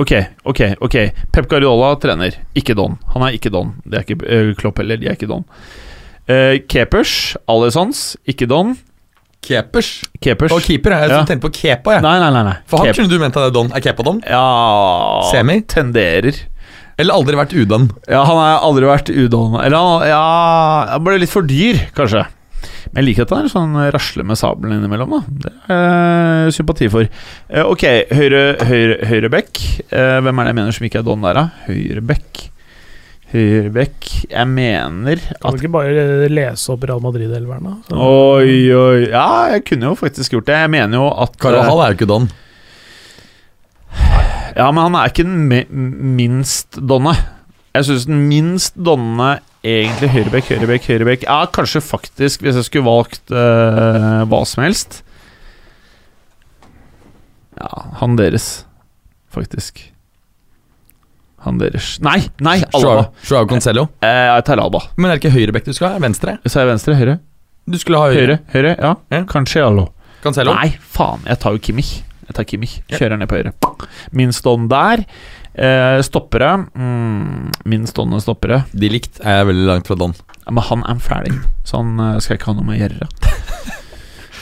Ok, ok, ok. Pep Guardiola trener, ikke Don. Han er ikke Don. Det er ikke uh, Klopp heller. De er ikke Don. Uh, Keepers, Alessons, ikke Don. Keepers. Keepers Og keeper. Jeg Ja. tenkte på Kepa, jeg. Nei, nei, nei. nei. For han Kep- kunne du ment at det er Don. Er Kepa Don? Ja Semi? Tenderer. Eller aldri vært udon? Ja, han har aldri vært udon Eller han ja, han ble litt for dyr, kanskje. Men jeg liker at han sånn rasler med sabelen innimellom. da Det er jeg sympati for. Eh, ok, høyre, høyre, høyre back. hvem er det jeg mener som ikke er Don der, da? Høyrebekk. Høyrebekk Jeg mener Kan at du ikke bare lese opp Real Madrid-elveren, da? Så- Oi, oi Ja, jeg kunne jo faktisk gjort det. Jeg mener jo at Carvajal er jo ikke Don. Ja, men han er ikke den minst donne. Jeg syns den minst donne egentlig høyrebekk, høyrebekk, høyrebekk Ja, kanskje faktisk, hvis jeg skulle valgt uh, hva som helst Ja, han deres, faktisk. Han deres Nei, nei, Alba. Joao Joao Eh, jeg tar Alba. Men er det ikke høyrebekk du skal ha? Venstre? Så er jeg venstre? Høyre? Du skulle ha høyre. Høyre? høyre ja. Ja. Kanskje Allo. Cancello? Nei, faen. Jeg tar jo Kimmich. Jeg tar Kimmich. Ja. Kjører ned på høyre. Min stånd der. Eh, stoppere. Mm, Min stående stoppere. De likt er veldig langt fra Don. Ja, men han er ferdig, så han eh, skal ikke ha noe med å gjøre. <laughs>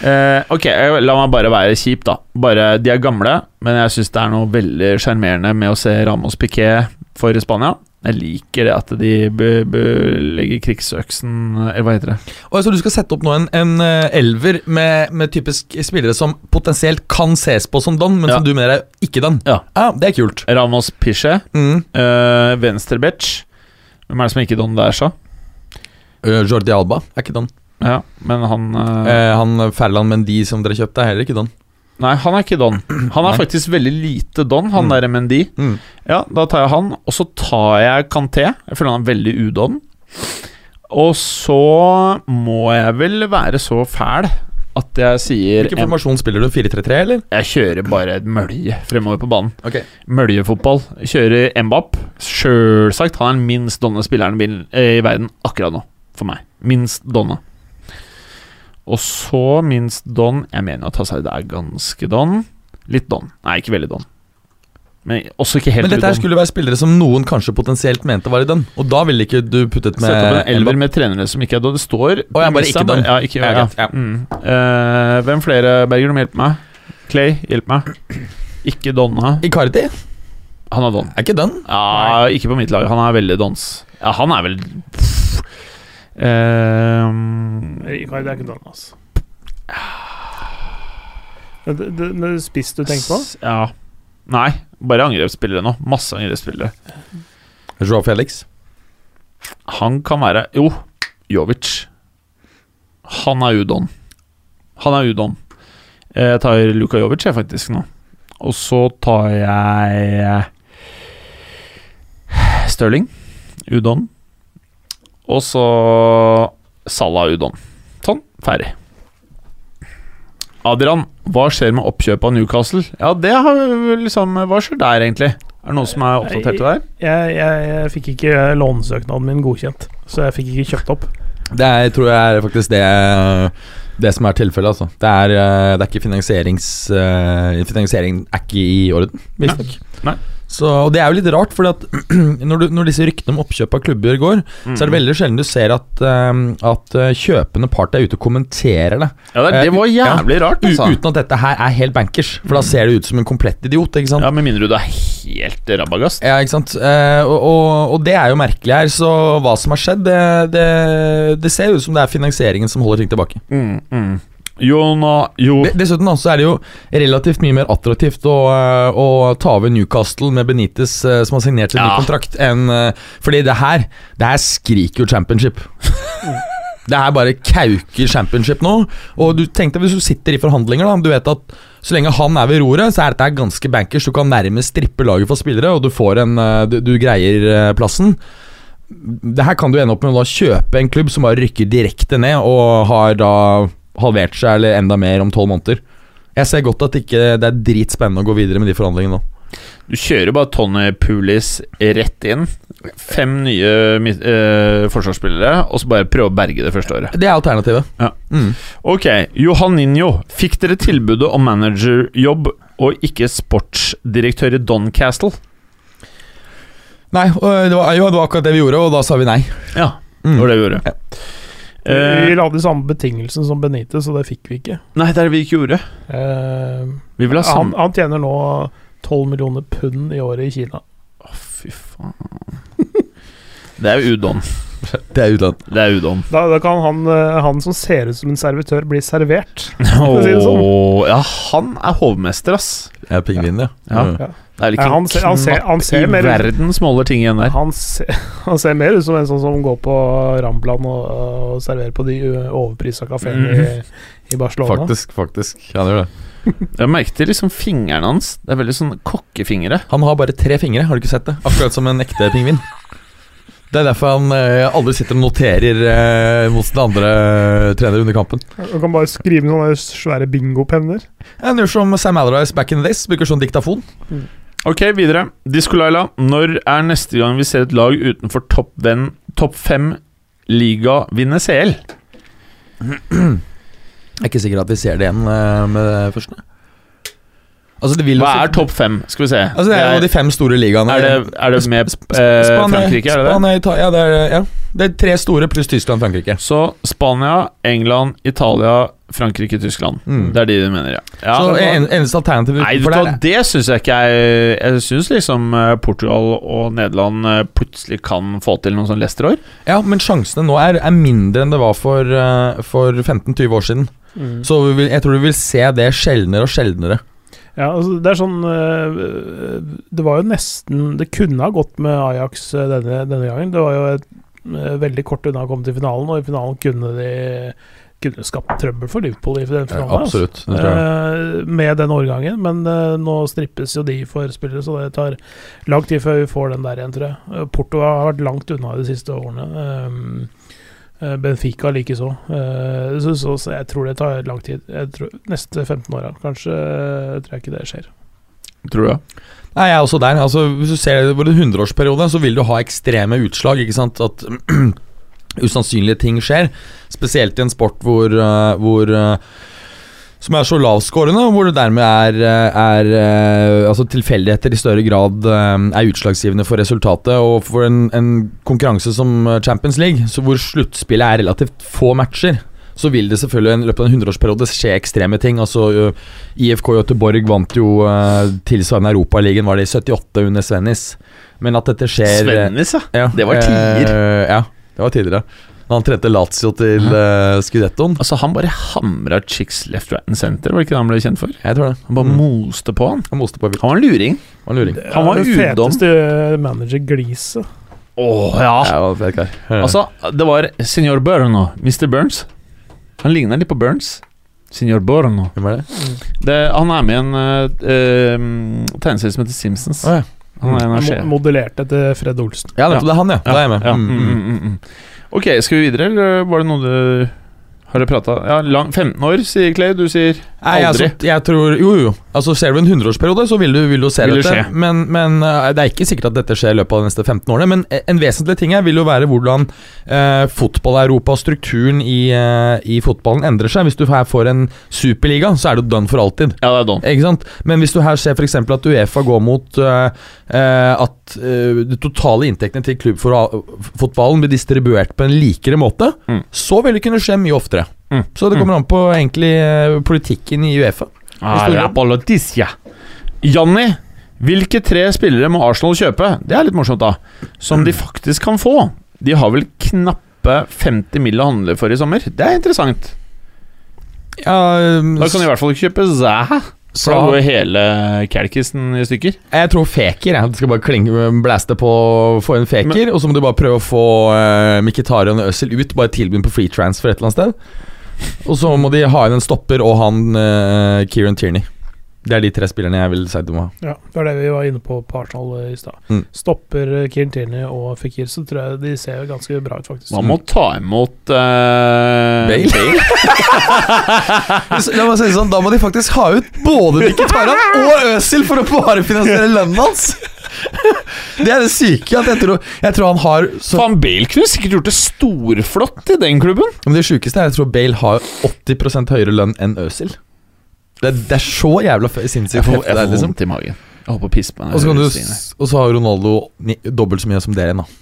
Eh, ok, eh, la meg bare være kjip, da. Bare, De er gamle, men jeg syns det er noe veldig sjarmerende med å se Ramos Piquet for Spania. Jeg liker det at de legger krigsøksen Eller hva heter det? Og Så du skal sette opp nå en, en eh, elver med, med typisk spillere som potensielt kan ses på som Don, men Ja. som du mener er ikke Don? Ja. Det er kult. Ramos Piche, Mm. uh. Hvem er det som er ikke Don der, så? Uh, Jordi Alba er ikke Don. Ja, men han eh, Eh, han Ferland Mendy som dere kjøpte, er heller ikke Don. Nei, han er ikke Don. Han er Nei. faktisk veldig lite Don, han Mm. der Mendy. Mm. Ja, da tar jeg han, og så tar jeg Kanté. Jeg føler han er veldig udon. Og så må jeg vel være så fæl at jeg sier Hvilken formasjon spiller du? 4-3-3, eller? Jeg kjører bare et mølje fremover på banen. Okay. Møljefotball. Kjører Mbap. Sjølsagt. Han er den minst donne spilleren i eh, verden akkurat nå, for meg. Minst donne. Og så minst don Jeg mener at Hazard er ganske don. Litt don. Nei, ikke veldig don. Men også ikke helt Men dette her skulle være spillere som noen kanskje potensielt mente var i den. Og da ville ikke du puttet med Sett opp en elver med trenere som ikke er don. Det står Og jeg bare ikke don. Ja, ikke, Ja, ja. ja. Mm. Uh, hvem flere, Berger, du må hjelpe meg? Clay, hjelp meg. Ikke donna. Icardi Han er don. er ikke Don? Ja, ikke på mitt lag. Han er veldig dons. Ja, han er vel pff. Ehm, Icardi er ikke don, altså. Det, det, men spiss du tenker på? s- Ja. Nei, bare angrepsspillere nå. Masse angrepsspillere. Joao Felix. Han kan være Jo, Jovic. Han er udon. Han er udon. Jeg tar Luka Jovic, jeg, faktisk, nå. Og så tar jeg Stirling. Udon. Og så Salah Udon. Sånn, ferdig. Adrian, hva skjer med oppkjøpet av Newcastle? Ja, det har liksom Hva skjer der, egentlig? Er det noen som er oppdatert der? Jeg, jeg, jeg fikk ikke lånesøknaden min godkjent, så jeg fikk ikke kjøpt opp. Det er, tror jeg er faktisk det Det som er tilfellet, altså. Det er, eh, det er ikke finansierings eh, Finansiering er ikke i orden, visstnok. Så, og det er jo litt rart, for <clears throat> når, når disse ryktene om oppkjøp av klubber går, så er det veldig sjelden du ser at, eh, at eh, kjøpende part er ute og kommenterer det. Ja, det, det var jævlig rart, altså. uten at dette her er helt bankers, for da ser det ut som en komplett idiot. Ikke sant? Ja, Med mindre du er helt rabagast. Ja, ikke sant. Eh, og, og, og det er jo merkelig her, så hva som har skjedd, det, det, det ser ut som det er finansieringen som holder ting tilbake. Mm, mm. Jona Jo Dessuten da, så er det jo relativt mye mer attraktivt å, eh, å ta over Newcastle med Benitez eh, som har signert sin Ja. ny kontrakt, enn eh, Fordi det her Det her skriker jo championship. <laughs> Det her bare kauker championship nå. Og du tenkte hvis du sitter i forhandlinger, da Du vet at så lenge han er ved roret, så er dette ganske bankers. Du kan nærmest strippe laget for spillere, og du får en Du, du greier plassen. Det her kan du ende opp med å kjøpe en klubb som bare rykker direkte ned, og har da halvert seg eller enda mer om tolv måneder. Jeg ser godt at ikke det er dritspennende å gå videre med de forhandlingene nå. Du kjører bare Tony Pulis rett inn. Fem nye eh, forsvarsspillere, og så bare prøve å berge det første året. Det er alternativet. Ja. Mm. Ok, Johaninho. Fikk dere tilbudet om managerjobb og ikke sportsdirektør i Doncastle? Nei, det var, jo, det var akkurat det vi gjorde, og da sa vi nei. Ja, det var det vi gjorde. Ja. Eh, Vi hadde samme betingelsene som Benitez, og det fikk vi ikke. nei, det er det vi ikke gjorde. Uh, Vi han, han tjener nå 12 millioner pund i året i Kina. Å, fy faen. Det er jo udon. Det er utland. Det er udon. Da, da kan han, eh, han som ser ut som en servitør, bli servert. Oh, si sånn. ja, han er hovmester, ass. Jeg er pingvin, ja. Ja. Mm. Ja. Det er vel Ja, ikke han ser- han ser- han ser i mer ut- verden som holder ting igjen der. Han ser, <laughs> han ser mer ut som en sånn som går på Rampland og, og serverer på de overprisa kafeene i, i Barcelona. Faktisk, faktisk. Han gjør det. <laughs> Jeg merket liksom fingrene hans. Det er veldig sånn kokkefingre. Han har bare tre fingre, har du ikke sett det? Akkurat som en ekte pingvin. Det er derfor han eh, aldri sitter og noterer eh, mot den andre treneren trener under kampen. Han kan bare skrive noen svære bingopenner. Han gjør som Sam Alarise back in the days, bruker sånn diktafon. Ok, videre. Disko Laila. Når er neste gang vi ser et lag utenfor topp top fem liga vinne CL? <clears throat> Jeg er ikke sikker at vi ser det igjen eh, med det første. Altså, Hva er topp fem? Skal vi se. Altså, det er jo de fem store ligaene. er, det, er det med Sp- eh, Spania- Frankrike? Er det det? Spania, Italia, det er, ja, det er tre store pluss Tyskland og Frankrike. Så Spania, England, Italia, Frankrike, Tyskland. Mm. Det er de du mener, ja. ja så en, eneste alternativ Nei, du det hva, er- det syns jeg ikke er Jeg syns liksom eh, Portugal og Nederland eh, plutselig kan få til noen sånn Leicester-år. Ja, men sjansene nå er, er mindre enn det var for, eh, for 15-20 år siden. Mm. Så vi jeg tror vi vil se det sjeldnere og sjeldnere. Ja, altså, det er sånn øh, Det var jo nesten Det kunne ha gått med Ajax øh, denne, denne gangen. Det var jo et, øh, veldig kort unna å komme til finalen, og i finalen kunne de kunne skapt trøbbel for Liverpool i den finalen. Ja, absolutt. Tror jeg. Eh, med den årgangen, men eh, nå strippes jo de for spillere, så det tar lang tid før vi får den der igjen, tror jeg. Eh, Porto har vært langt unna de siste årene. Um, eh, Benfica likeså. Uh, så, så, så jeg tror det tar lang tid. Jeg tror, neste 15 åra, kanskje, jeg tror jeg ikke det skjer. Tror du? Nei, jeg er også der. Altså, hvis du ser det over en hundreårsperiode, så vil du ha ekstreme utslag. Ikke sant? At <clears throat> usannsynlige ting skjer. Spesielt i en sport hvor, eh, hvor eh, som er så lavskårende, hvor det dermed er, er eh, Altså tilfeldigheter i større grad eh, er utslagsgivende for resultatet. Og for en, en konkurranse som eh, Champions League, så hvor sluttspillet er relativt få matcher, så vil det selvfølgelig i løpet av en hundreårsperiode skje ekstreme ting. Altså IFK Göteborg vant jo uh, tilsvarende Europaligaen, var det i 78 under Svennis. Men at dette skjer Svennis, ja. ja, det var tider. ja, det var tidligere. Han trente Lazio til uh, Scudettoen. Altså, han bare hamra chicks left, right and center, var det ikke det han ble kjent for? Jeg tror det. Han bare Mm. moste på han. Han moste på vilt. Han var en luring. Han luring. Han var den udom. feteste manager-gliset. Å ja. Ja, det var fet. Altså, det var Senor Burno, Mr. Burns. Han ligner litt på Burns. Signor Borno. Hvem er det? Det, han er med i en uh, tegneserie som heter Simpsons. Oh, ja. Han er en av Mo- Modellert etter Fred Olsen. Ja, nettopp. Det er han, ja. Da er jeg med. Ja. Mm, Mm, mm. Ok, skal vi videre, eller var det noe du Har dere prata Ja, lang, 15 år, sier Clay. Du sier Nei, Aldri. altså, jeg tror Jo, jo. Altså, ser du en hundreårsperiode, så vil du, vil du se Vil dette. skje. Men, men eh, det er ikke sikkert at dette skjer i løpet av de neste 15 årene. Men en vesentlig ting her vil jo være hvordan eh, fotball-Europa og strukturen i, eh, i fotballen endrer seg. Hvis du her får en superliga, så er det done for alltid. Ja, det er done. Ikke sant? Men hvis du her ser f.eks. at Uefa går mot eh, eh, at eh, de totale inntektene til klubbfotballen blir distribuert på en likere måte, Mm. så vil det kunne skje mye oftere. Mm. Så det kommer an på egentlig eh, politikken i Uefa. Ah. Janni, hvilke tre spillere må Arsenal kjøpe? Det er litt morsomt, da. Som de faktisk kan få. De har vel knappe 50 mill. å handle for i sommer. Det er interessant. Ja, Da kan de i hvert fall ikke kjøpe Zaha. Så da går hele Calkisen i stykker. Jeg tror Feker. Jeg. Du skal bare klinge, blæste på få en Feker, og så må du bare prøve å få uh, Mkhitarian og Øzil ut. Bare tilby på free transfer et eller annet sted. Og så må de ha inn en stopper og han uh, Kieran Tierney. Det er de tre spillerne jeg vil si du må ha. Ja, det var det vi var inne på på Arsenal i stad. Mm. Stopper eh, Kieran Tierney og Fikir, så tror jeg de ser ganske bra ut, faktisk. Man må ta imot uh, Bale? <laughs> La meg si det sånn, Da må de faktisk ha ut både Mkhitarian og Øsil for å bare finansiere lønnen hans! Det er det syke. At jeg, tror, jeg tror han har så Faen, Bale kunne sikkert gjort det storflott i den klubben. Men det sjukeste er jeg tror Bale har 80 høyere lønn enn Øzil. Det, det er så jævla sinnssykt. Jeg får, jeg det får liksom. vondt i magen. Jeg håper på å pisse på den. Og så Og har Ronaldo ni, dobbelt så mye som dere igjen, da.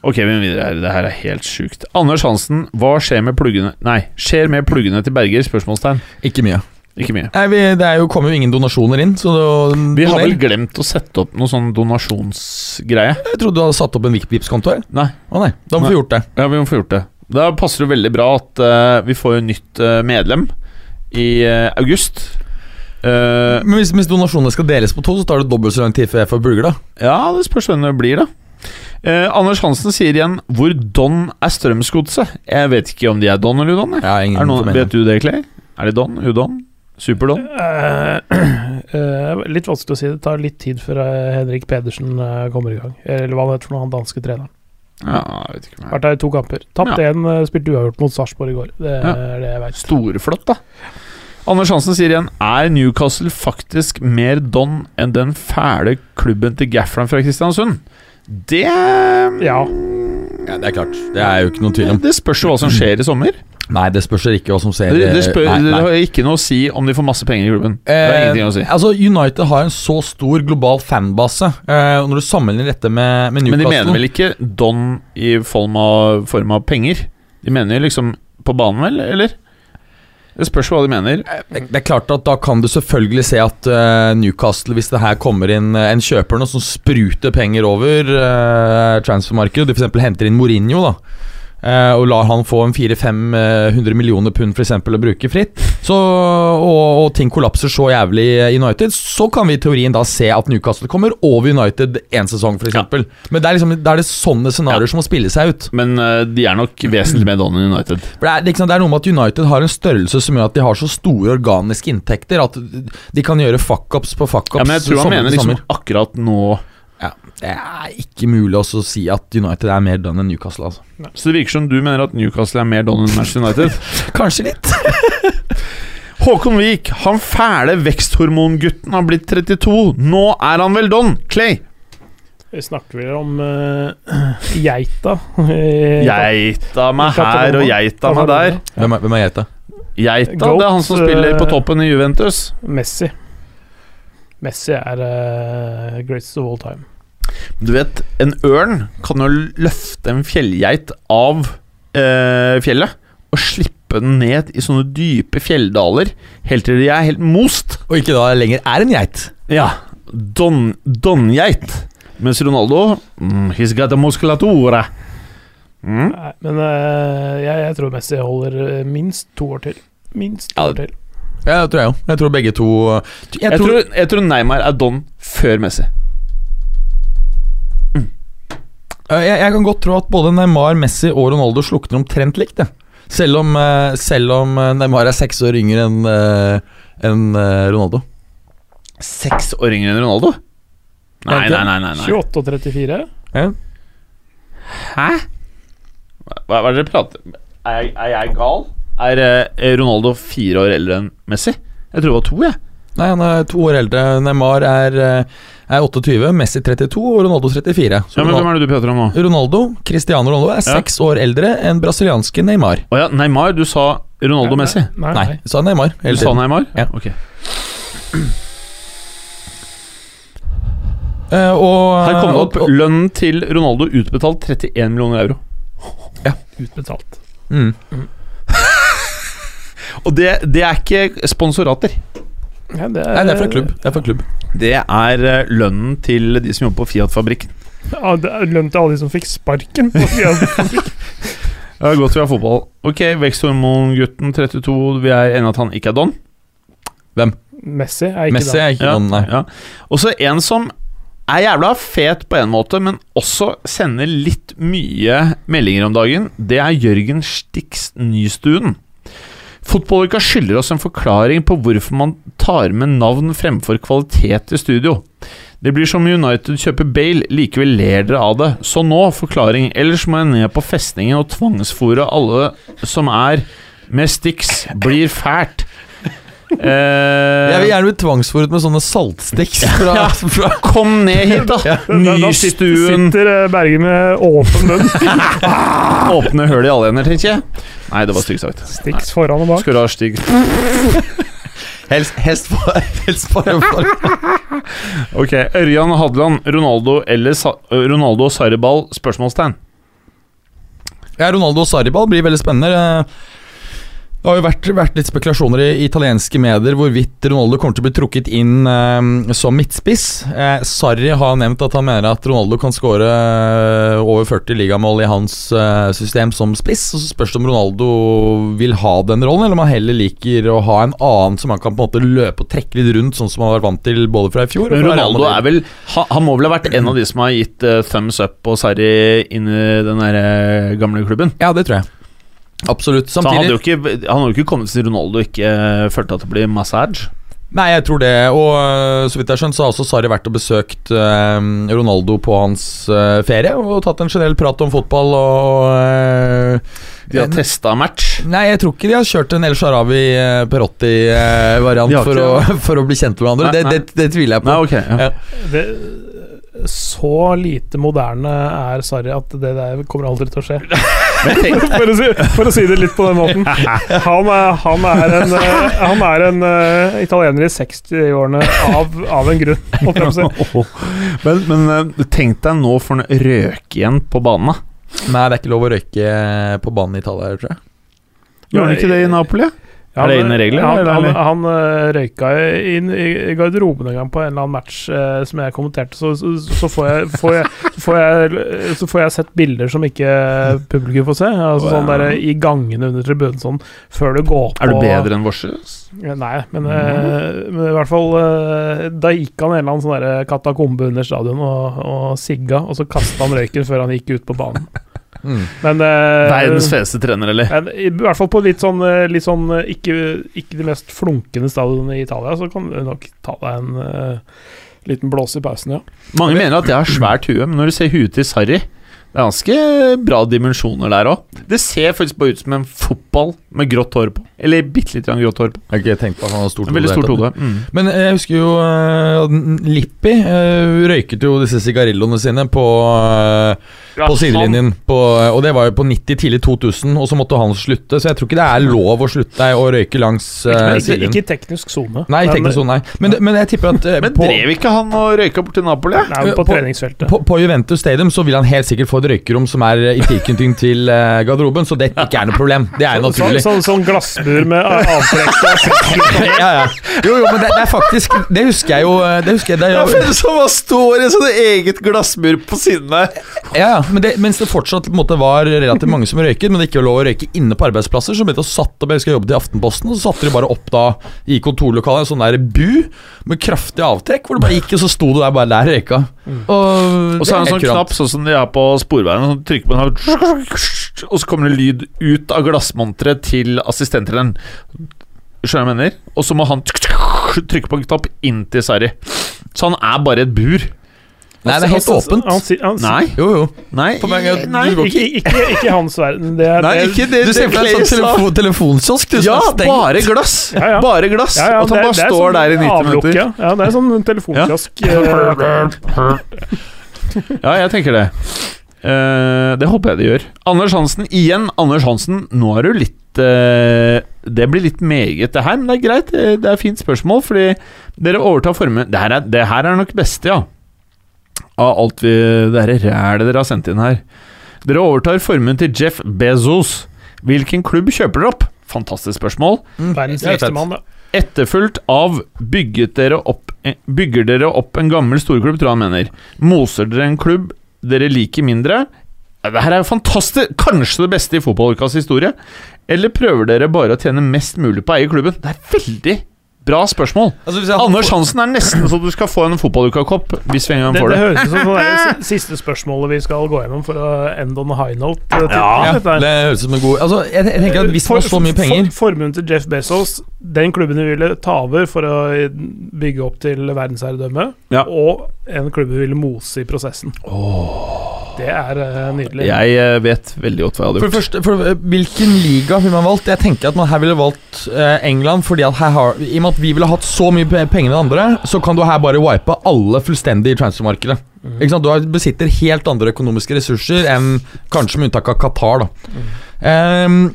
Ok, vi må videre her. Det her er helt sjukt. Anders Hansen, hva skjer med pluggene Nei, skjer med pluggene til Berger? Spørsmålstegn. Ikke mye. Ikke mye. Nei, vi, Det er jo, kommer jo ingen donasjoner inn, så det, Vi har vel glemt å sette opp noe sånn donasjonsgreie. Jeg trodde du hadde satt opp en Vipps-konto. Nei. Å nei, da må vi få gjort det. Ja, vi må få gjort det. Da passer det veldig bra at uh, vi får jo nytt uh, medlem i uh, august. Men hvis, hvis donasjonene skal deles på to, så tar det dobbelt så lang tid før jeg får burger, da. ja, det spørs hvem det blir, da. Eh, Anders Hansen sier igjen hvor Don er Strømsgodset. Jeg vet ikke om de er Don eller Udon. formening. vet du det, Clay? Er det Don? Udon? Superdon? Uh, uh, litt vanskelig å si. Det tar litt tid før eh, Henrik Pedersen eh, kommer i gang. Eller hva han heter for noe, han danske treneren. Ja, jeg vet ikke. Vært der i to kamper. Tapt én, eh, spilte uavgjort mot Sarpsborg i går. Det Ja. er det jeg veit. Storflott, da. Anders Hansen sier igjen Er Newcastle faktisk mer Don enn den fæle klubben til Gaffran fra Kristiansund? Det Ja. Ja, det er klart. Det er jo ikke noen tvil om. Det spørs jo hva som skjer i sommer. Nei, det spørs ikke hva som skjer. Det, det, spør, Nei, det har ikke noe å si om de får masse penger i klubben. Det har Eh, ingenting å si. Altså, United har en så stor global fanbase. Eh, og når du sammenligner dette med, med Men de mener vel ikke Don i form av, form av penger? De mener jo liksom på banen, vel? Eller? Det spørs hva de mener. det, det er klart at Da kan du selvfølgelig se at eh, Newcastle, hvis det her kommer inn eh, en kjøper nå som spruter penger over uh, transfermarkedet, de f.eks. henter inn Mourinho da eh, og lar han få en 400-500 millioner pund for eksempel å bruke fritt, så, og, og ting kollapser så jævlig i United, så kan vi i teorien da se at Newcastle kommer over United én sesong, f.eks. eksempel Men det er liksom, det er det sånne scenarioer som må spille seg ut. Men uh, de er nok vesentlig mer Don enn United. For det, er, det, er det er noe med at United har en størrelse som gjør at de har så store organiske inntekter at de kan gjøre fuck-ups på fuck-ups. Ja, men jeg tror han mener liksom akkurat nå ja, Det er ikke mulig også å si at United er mer done enn Newcastle. Altså. Så det virker som du mener at Newcastle er mer Don enn Manchester United. <laughs> Kanskje litt. <laughs> Håkon Wiik, han fæle veksthormongutten har blitt 32. Nå er han vel Don? Clay? Vi snakker vel om uh, <clears throat> geita. Geita meg her og geita meg der. Hvem er, hvem er geita? Geita, Goat, det er han som spiller på toppen i Juventus. Messi. Messi er uh, greatest of all time. Du vet, en ørn kan jo løfte en fjellgeit av eh, fjellet og slippe den ned i sånne dype fjelldaler helt til de er helt most. Og ikke da lenger er en geit. Ja, don, dongeit. Mens Ronaldo mm, He's got a musculatura. Mm. Nei, men uh, jeg, jeg tror Messi holder eh, minst to år til. Minst to Ja, år til. Ja, det tror jeg jo. Jeg tror begge to Jeg, Jeg, tror, tror, jeg tror Neymar er don før Messi. Jeg, jeg kan godt tro at både Neymar, Messi og Ronaldo slukner omtrent likt. jeg. Selv om, eh, selv om eh, Neymar er seks år yngre enn en eh, Ronaldo. Seks år yngre enn Ronaldo? Nei, nei, nei. nei, nei. 28 og 34. Hæ? Hva, hva er det dere prater Er jeg, er jeg gal? Er eh, Ronaldo fire år eldre enn Messi? Jeg tror det var to, jeg. Nei, han er to år eldre. Neymar er, eh, er 28, Messi 32 og Ronaldo 34. Så Ja, men Ronaldo, Hvem er det du prater om nå? Ronaldo, Cristiano Ronaldo er Ja. år eldre enn brasilianske Neymar. Å ja, Neymar. Du sa Ronaldo Messi. Nei, Nei, nei. sa Neymar. Du tiden. sa. Neymar? Ja. Ok. Uh, <clears throat> og, Her kom det opp og- og- lønnen til Ronaldo utbetalt 31 millioner euro. Ja. Utbetalt. mm. <laughs> Og det, det er ikke sponsorater. Ja, det Nei, det er fra klubb. Det er fra klubb. Det er eh, lønnen til de som jobber på Fiat-fabrikken. Ja, det er lønn til alle de som fikk sparken. på Fiat. Det er <laughs> godt vi har fotball. Ok, veksthormongutten 32, vi er enige at han ikke er Don? Messi er ikke Messi er ikke Ja, noen, nei. ja. Og så en som er jævla fet på en måte, men også sender litt mye meldinger om dagen. Det er Jørgen Stix Nystuen. Fotballuka skylder oss en forklaring på hvorfor man tar med navn fremfor kvalitet i studio. Det blir som United kjøper Bale, likevel ler dere av det. Så nå, forklaring. Ellers må jeg ned på festningen og tvangsfòre alle som er med Stix. Blir fælt. Eh, Jeg vil gjerne bli tvangsfòret med sånne saltstiks fra, fra Kom ned hit, da! Da, da sitter, Nystuen. eh, Berge med åpen munn. <laughs> Åpne høl i alle ender, tenker jeg. Nei, det var stygt sagt. Stiks foran og bak. Skulle ha stygg <laughs> Helst, helst, bare- helst bare for <laughs> Ok, Ørjan Hadeland, Ronaldo eller Sa Ronaldo og Sarriball? Spørsmålstegn. Ja, Ronaldo og Sarriball blir veldig spennende. Det har jo vært, vært litt spekulasjoner i italienske medier hvorvidt Ronaldo kommer til å bli trukket inn eh, som midtspiss. Eh, Sarri har nevnt at han mener at Ronaldo kan skåre eh, over 40 ligamål i hans eh, system som spiss. Og så spørs det om Ronaldo vil ha den rollen, eller om han heller liker å ha en annen som han kan på en måte løpe og trekke litt rundt, sånn som han var vant til både fra i fjor. Men Ronaldo er vel han, han må vel ha vært en av de som har gitt eh, thumbs up på Sarri inn i den der eh, gamle klubben. Ja, det tror jeg. Absolutt. Så Samtidig ikke, han hadde jo ikke kommet til Ronaldo ikke uh, følte at det blir massage. Nei, jeg tror det. Og øh, så vidt jeg har skjønt, så har også Sarri vært og besøkt eh, Ronaldo på hans eh, ferie og tatt en generell prat om fotball og eh, De har testa match. Nei, jeg tror ikke de har kjørt en El Sharawi uh, Perotti-variant for, <laughs> for å bli kjent med hverandre. Nei, Det, nei. det, det tviler jeg på. Nei, okay, ja. Ja. Det, så lite moderne er Sarri at det der kommer aldri til å skje. <laughs> <laughs> For å, si, for å si det litt på den måten. Han er, han er en, eh, han er en uh, italiener i 60-årene av, av en grunn. <laughs> men, men eh, tenk deg nå for en røk igjen på banen. da. Nei, det er ikke lov å røyke på banen i Italia, tror jeg. Gjør han ikke det i Napoli? Ja, Er det inne regler, Han, eller? han, han eh, røyka inn i i garderoben en gang på en eller annen match eh, som jeg kommenterte, så, så, så, får jeg, får jeg, får jeg, så får jeg sett bilder som ikke publikum får se. Altså sånn der I gangene under tribunen sånn før du går på Er du bedre enn Vorsøs? Ja, Nei, men, eh, men i hvert fall eh, Da gikk han en eller annen sånn katakombe under stadion og, og sigga, og så kasta han røyken før han gikk ut på banen. Mm. Men uh, Verdens feteste trener, eller? men I hvert fall på litt sånn, eh, litt sånn eh, ikke, ikke de mest flunkende stadionene i Italia, så kan du nok ta deg en uh, liten blås i pausen, ja. Mange mener at jeg har svært hue, men når du ser huet til Sarri Det er ganske bra dimensjoner der òg. Det ser faktisk bare ut som en fotball med grått hår på. Eller bitte litt grått hår på. Jeg har ikke tenkt på at han har stort veldig stort hode. Mm. Men jeg husker jo uh, Lippi uh, røyket jo disse sigarilloene sine på, uh, på sidelinjen. På, og det var jo på 90, tidlig 2000, og så måtte han slutte. Så jeg tror ikke det er lov å slutte å røyke langs uh, sidelinjen. ikke i teknisk sone. Nei, men- teknisk zone, nei. Men, ja. men jeg tipper at uh, Men drev ikke han og røyka borti Napoli? Nei, på, på- treningsfeltet. på, på Juventus Stadium så vil han helt sikkert få et røykerom som er i tilknytning til uh, garderoben, så det ikke er noe problem. Det er jo naturlig. Sånn, sånn glassbur med avtrekk ja, ja. Jo, jo, men det, det er faktisk Det husker jeg jo eh, Det husker jeg, det er jo som bare står i sånn eget glassmur på siden der. Ja, ja, men det, mens det fortsatt på en måte var relativt mange som røyket, men det ikke var lov å røyke inne på arbeidsplasser, så ble det satt opp Jeg husker jeg jobbet i Aftenposten, og så satte de bare opp da i kontorlokalet en sånn der bu med kraftig avtrekk, hvor det bare gikk, og så sto du der bare der og røyka. Og, Og så er det en sånn knapp sånn som de har på sporveien. og trykker på den, og så kommer det lyd ut av glassmonteret til assistenttreneren. Skjønner jeg mener? Og så må han trykke på en knapp inn til Sarri. Så han er bare et bur. Nei, det er helt åpent. Han, sier- han, sier- Nei. Jo, jo. Nei, meg, du nei, Ikke, ikke, ikke hans verden. Det er, nei ikke det. Du ser for deg en sånn telefonkiosk, Ja, bare glass. Ja, ja. Bare glass. Ja, ja, At han bare står sånn der i 90 avlukke, minutter. Ja. ja, det er sånn telefonkiosk. eh, <laughs> Ja, jeg tenker det. Eh, det håper jeg det gjør. Anders Hansen, igjen. Anders Hansen, nå er du litt uh, Det blir litt meget, det her, men det er greit. Det, det er fint spørsmål, fordi dere overtar formuen det, her er- det her er nok beste, ja. Av alt vi Det her rælet dere har sendt inn her. Dere overtar formuen til Jeff Bezos. Hvilken klubb kjøper dere opp? Fantastisk spørsmål. Verdens Det er rikeste mann, da. Etterfulgt av dere opp, eh, Bygger dere opp en gammel storklubb, tror jeg han mener. Moser dere en klubb dere liker mindre, Det her er jo fantastisk! Kanskje det beste i fotballukas historie? Eller prøver dere bare å tjene mest mulig på å eie klubben? Det er veldig bra spørsmål. Altså, hvis jeg Anders Hansen er nesten så du skal få en fotballukakopp. hvis vi en gang får det det. høres ut som det er <laughs> siste spørsmålet vi skal gå gjennom for å end on a high note. eh, Ja, det høres ut som en god Altså, jeg, jeg tenker at Hvis man har så mye penger for, Formuen til Jeff Bezos, den klubben vi ville ta over for å bygge opp til verdensherredømme, Ja. og en klubb vi ville mose i prosessen. Det er eh, nydelig. Jeg eh, vet veldig godt hva jeg hadde For det første, for, eh, Hvilken liga ville man valgt? Jeg tenker at man her ville valgt eh, England. Fordi at her har I og med at vi ville hatt så mye penger enn andre, så kan du her bare wipe alle fullstendig i transfermarkedet. Ikke sant? Du besitter helt andre økonomiske ressurser enn kanskje med unntak av Qatar. da Ehm,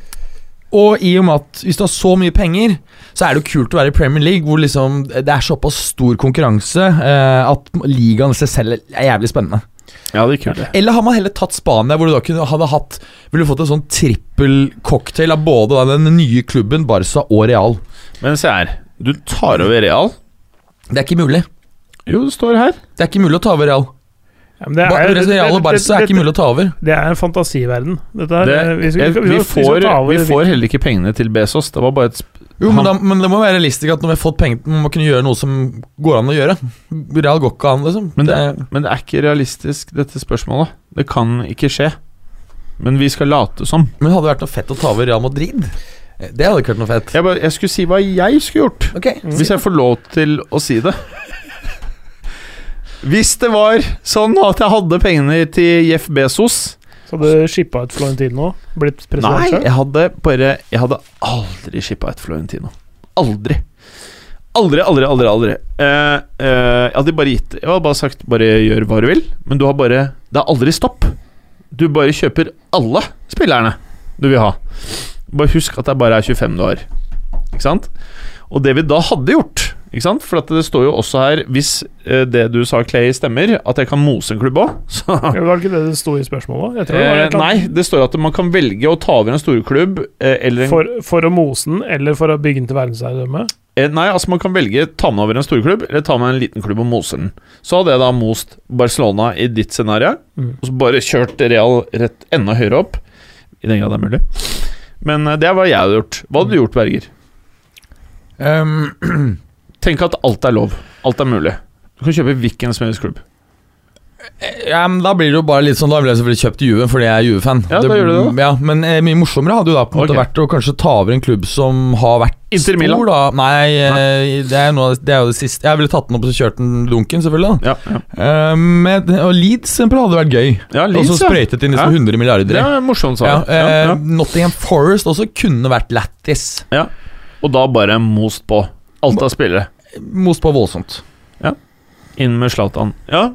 Og i og med at hvis du har så mye penger, så er det jo kult å være i Premier League, hvor liksom det er såpass stor konkurranse uh, at ligaen i seg selv er jævlig spennende. Ja, det er kult. Eller har man heller tatt Spania, hvor du da kunne hadde hatt Ville du fått en sånn trippel cocktail av både den nye klubben, Barca og Real? Men se her. Du tar over Real. Det er ikke mulig. Jo, det står her. Det er ikke mulig å ta over Real. Ja, men det er- Real og det- Barca er ikke mulig å ta over. Det er en fantasiverden, dette her. Det, Eh, vi, skal, vi, vi, får, over vi får heller ikke pengene til Bezos. Det var bare et Jo, men, da, men det må være realistisk at når vi har fått penger, må kunne gjøre noe som går an å gjøre. Real går ikke an, liksom. men, det, det, men det er ikke realistisk, dette spørsmålet. Det kan ikke skje. Men vi skal late som. men hadde det vært noe fett å ta over Real Madrid? Eh, Det hadde ikke vært noe fett. Jeg, bare, jeg skulle si hva jeg skulle gjort. Ok, Hvis jeg får lov til å si det. Hvis det var sånn at jeg hadde pengene til Jeff Bezos Så hadde du shippa ut Florentino, blitt president Nei, jeg hadde bare Jeg hadde aldri shippa et Florentino. Aldri. Aldri, aldri, aldri. aldri Eh, eh, Jeg hadde bare gitt Jeg hadde bare sagt Bare gjør hva du vil, men du har bare Det er aldri stopp. Du bare kjøper alle spillerne du vil ha. Bare husk at det bare er 25 du har. Ikke sant? Og det vi da hadde gjort ikke sant? For at det står jo også her Hvis eh, det du sa, Clay, stemmer, at jeg kan mose en klubb òg, så Ja, Var ikke det det sto i spørsmålet? Jeg tror det var Eh, nei, det står at man kan velge å ta over en storklubb eh, eller en For, for å mose den, eller for å bygge den til verdensherredømme? Nei, altså man kan velge ta med over en storklubb eller ta med en liten klubb og mose den. Så hadde jeg da most Barcelona i ditt scenario, Mm. og så bare kjørt Real rett enda høyere opp. I den grad det er mulig. Men eh, det er hva jeg hadde gjort. Hva hadde du gjort, Berger? Um, <clears throat> Tenk at alt er lov. Alt er mulig. Du kan kjøpe hvilken som helst klubb. Ja, men Da blir det jo bare litt sånn Da ville jeg selvfølgelig kjøpt Juve fordi jeg er Juve-fan. Ja, da gjør du det Ja, men eh, mye morsommere hadde jo da på en måte vært å kanskje ta over en klubb som har vært Inter Milan? stor, da. Nei, eh, Det, er noe, det er jo det siste Jeg ville tatt den opp og kjørt den dunken, selvfølgelig. da Ja, ja. Eh, med, Og Leeds eksempel hadde vært gøy. ja Leeds, Og så sprøytet inn liksom Ja. 100 milliarder. Ja, morsomt, sa Ja. Ja, ja. Nottingham Forest også kunne vært lættis. Og da bare most på. Alt av spillere. Most på voldsomt. Inn med Zlatan. Ja,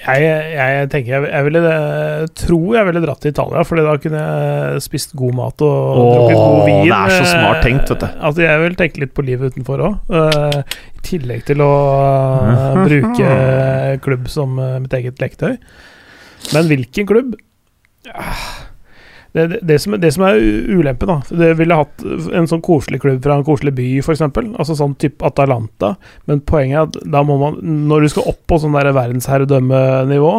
Jeg, jeg tenker jeg, jeg ville eh, tror jeg ville dratt til Italia, Fordi da kunne jeg spist god mat og Åh, drukket god vin. det er så smart tenkt, vet du. Eh, Altså Jeg vil tenke litt på livet utenfor òg. I tillegg til å uh, bruke klubb som uh, mitt eget leketøy. Men hvilken klubb? Ah, Det, det, det, som, det som er ulempe ulempen, da Det ville hatt en sånn koselig klubb fra en koselig by, f.eks. Altså sånn type Atalanta. Men poenget er at da må man Når du skal opp på sånn der verdensherredømmenivå,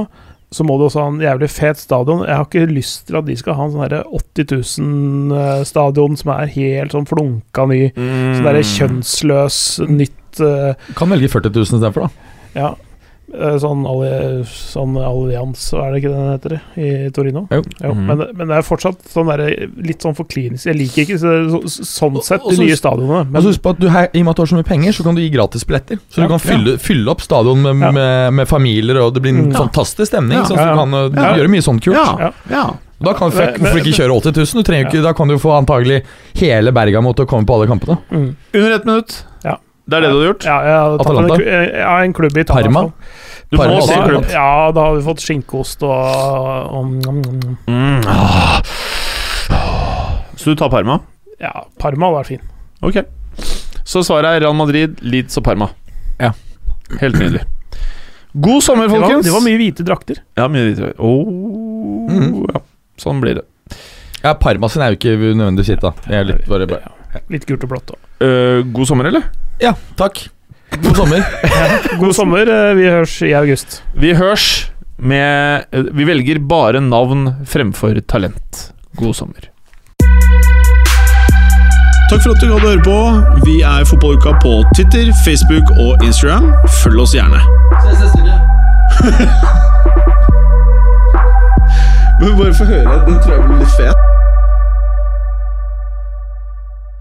så må du også ha en jævlig fet stadion. Jeg har ikke lyst til at de skal ha en sånn derre 80 000-stadion som er helt sånn flunka ny. Sånn derre kjønnsløs, nytt uh, Kan velge 40 000 istedenfor, da. Ja. Eh, Sånn, alli, sånn allians, hva er det ikke den heter i Torino? Jo. Mhm. men, men det er fortsatt sånn der, litt sånn for klinisk. Jeg liker ikke så, så, sånn sett de nye stadionene. Men Men husk på at du, her, I og med at du har så mye penger, så kan du gi gratisbilletter. Så Ja, du kan fylle, fylle opp stadion med, Ja. med, med familier, og det blir en Mm. fantastisk stemning. Ja. Så Ja, ja. du kan du Ja. gjøre mye sånt kult. Ja. Ja. ja. Da kan, du hvorfor ikke kjøre 80 000? Du trenger jo ikke, Da kan du få antagelig hele Bergamo til å komme på alle kampene. mm. Under ett minutt. Ja. Det er det du har gjort? ja, jeg Atalanta? en, eh, ja, en klubb i Italia. Parma? fall. Du Parma også, en klubb. ja, da har vi fått skinkeost og, og mm, mm, Mm. Ah. Så du tar Parma? Ja, Parma hadde vært fin. Ok. Så svaret er Real Madrid, Leeds og Parma. Ja. Helt nydelig. God sommer, Det var, folkens! det var mye hvite drakter. Ja, mye hvite. Oh, mm. ja. Sånn blir det. Ja, Parma sin er jo ikke nødvendigvis hit, da. Er litt bare, bare. Litt gult og blått òg. Eh, god sommer, eller? Ja, takk. God sommer. <laughs> God sommer. eh, Vi hørs i august. Vi hørs. med Vi velger bare navn fremfor talent. God sommer. Takk for at du gadd å høre på. Vi er Fotballuka på Twitter, Facebook og Instagram. Følg oss gjerne. Ses neste uke. Men bare få høre. Den tror jeg blir litt fet.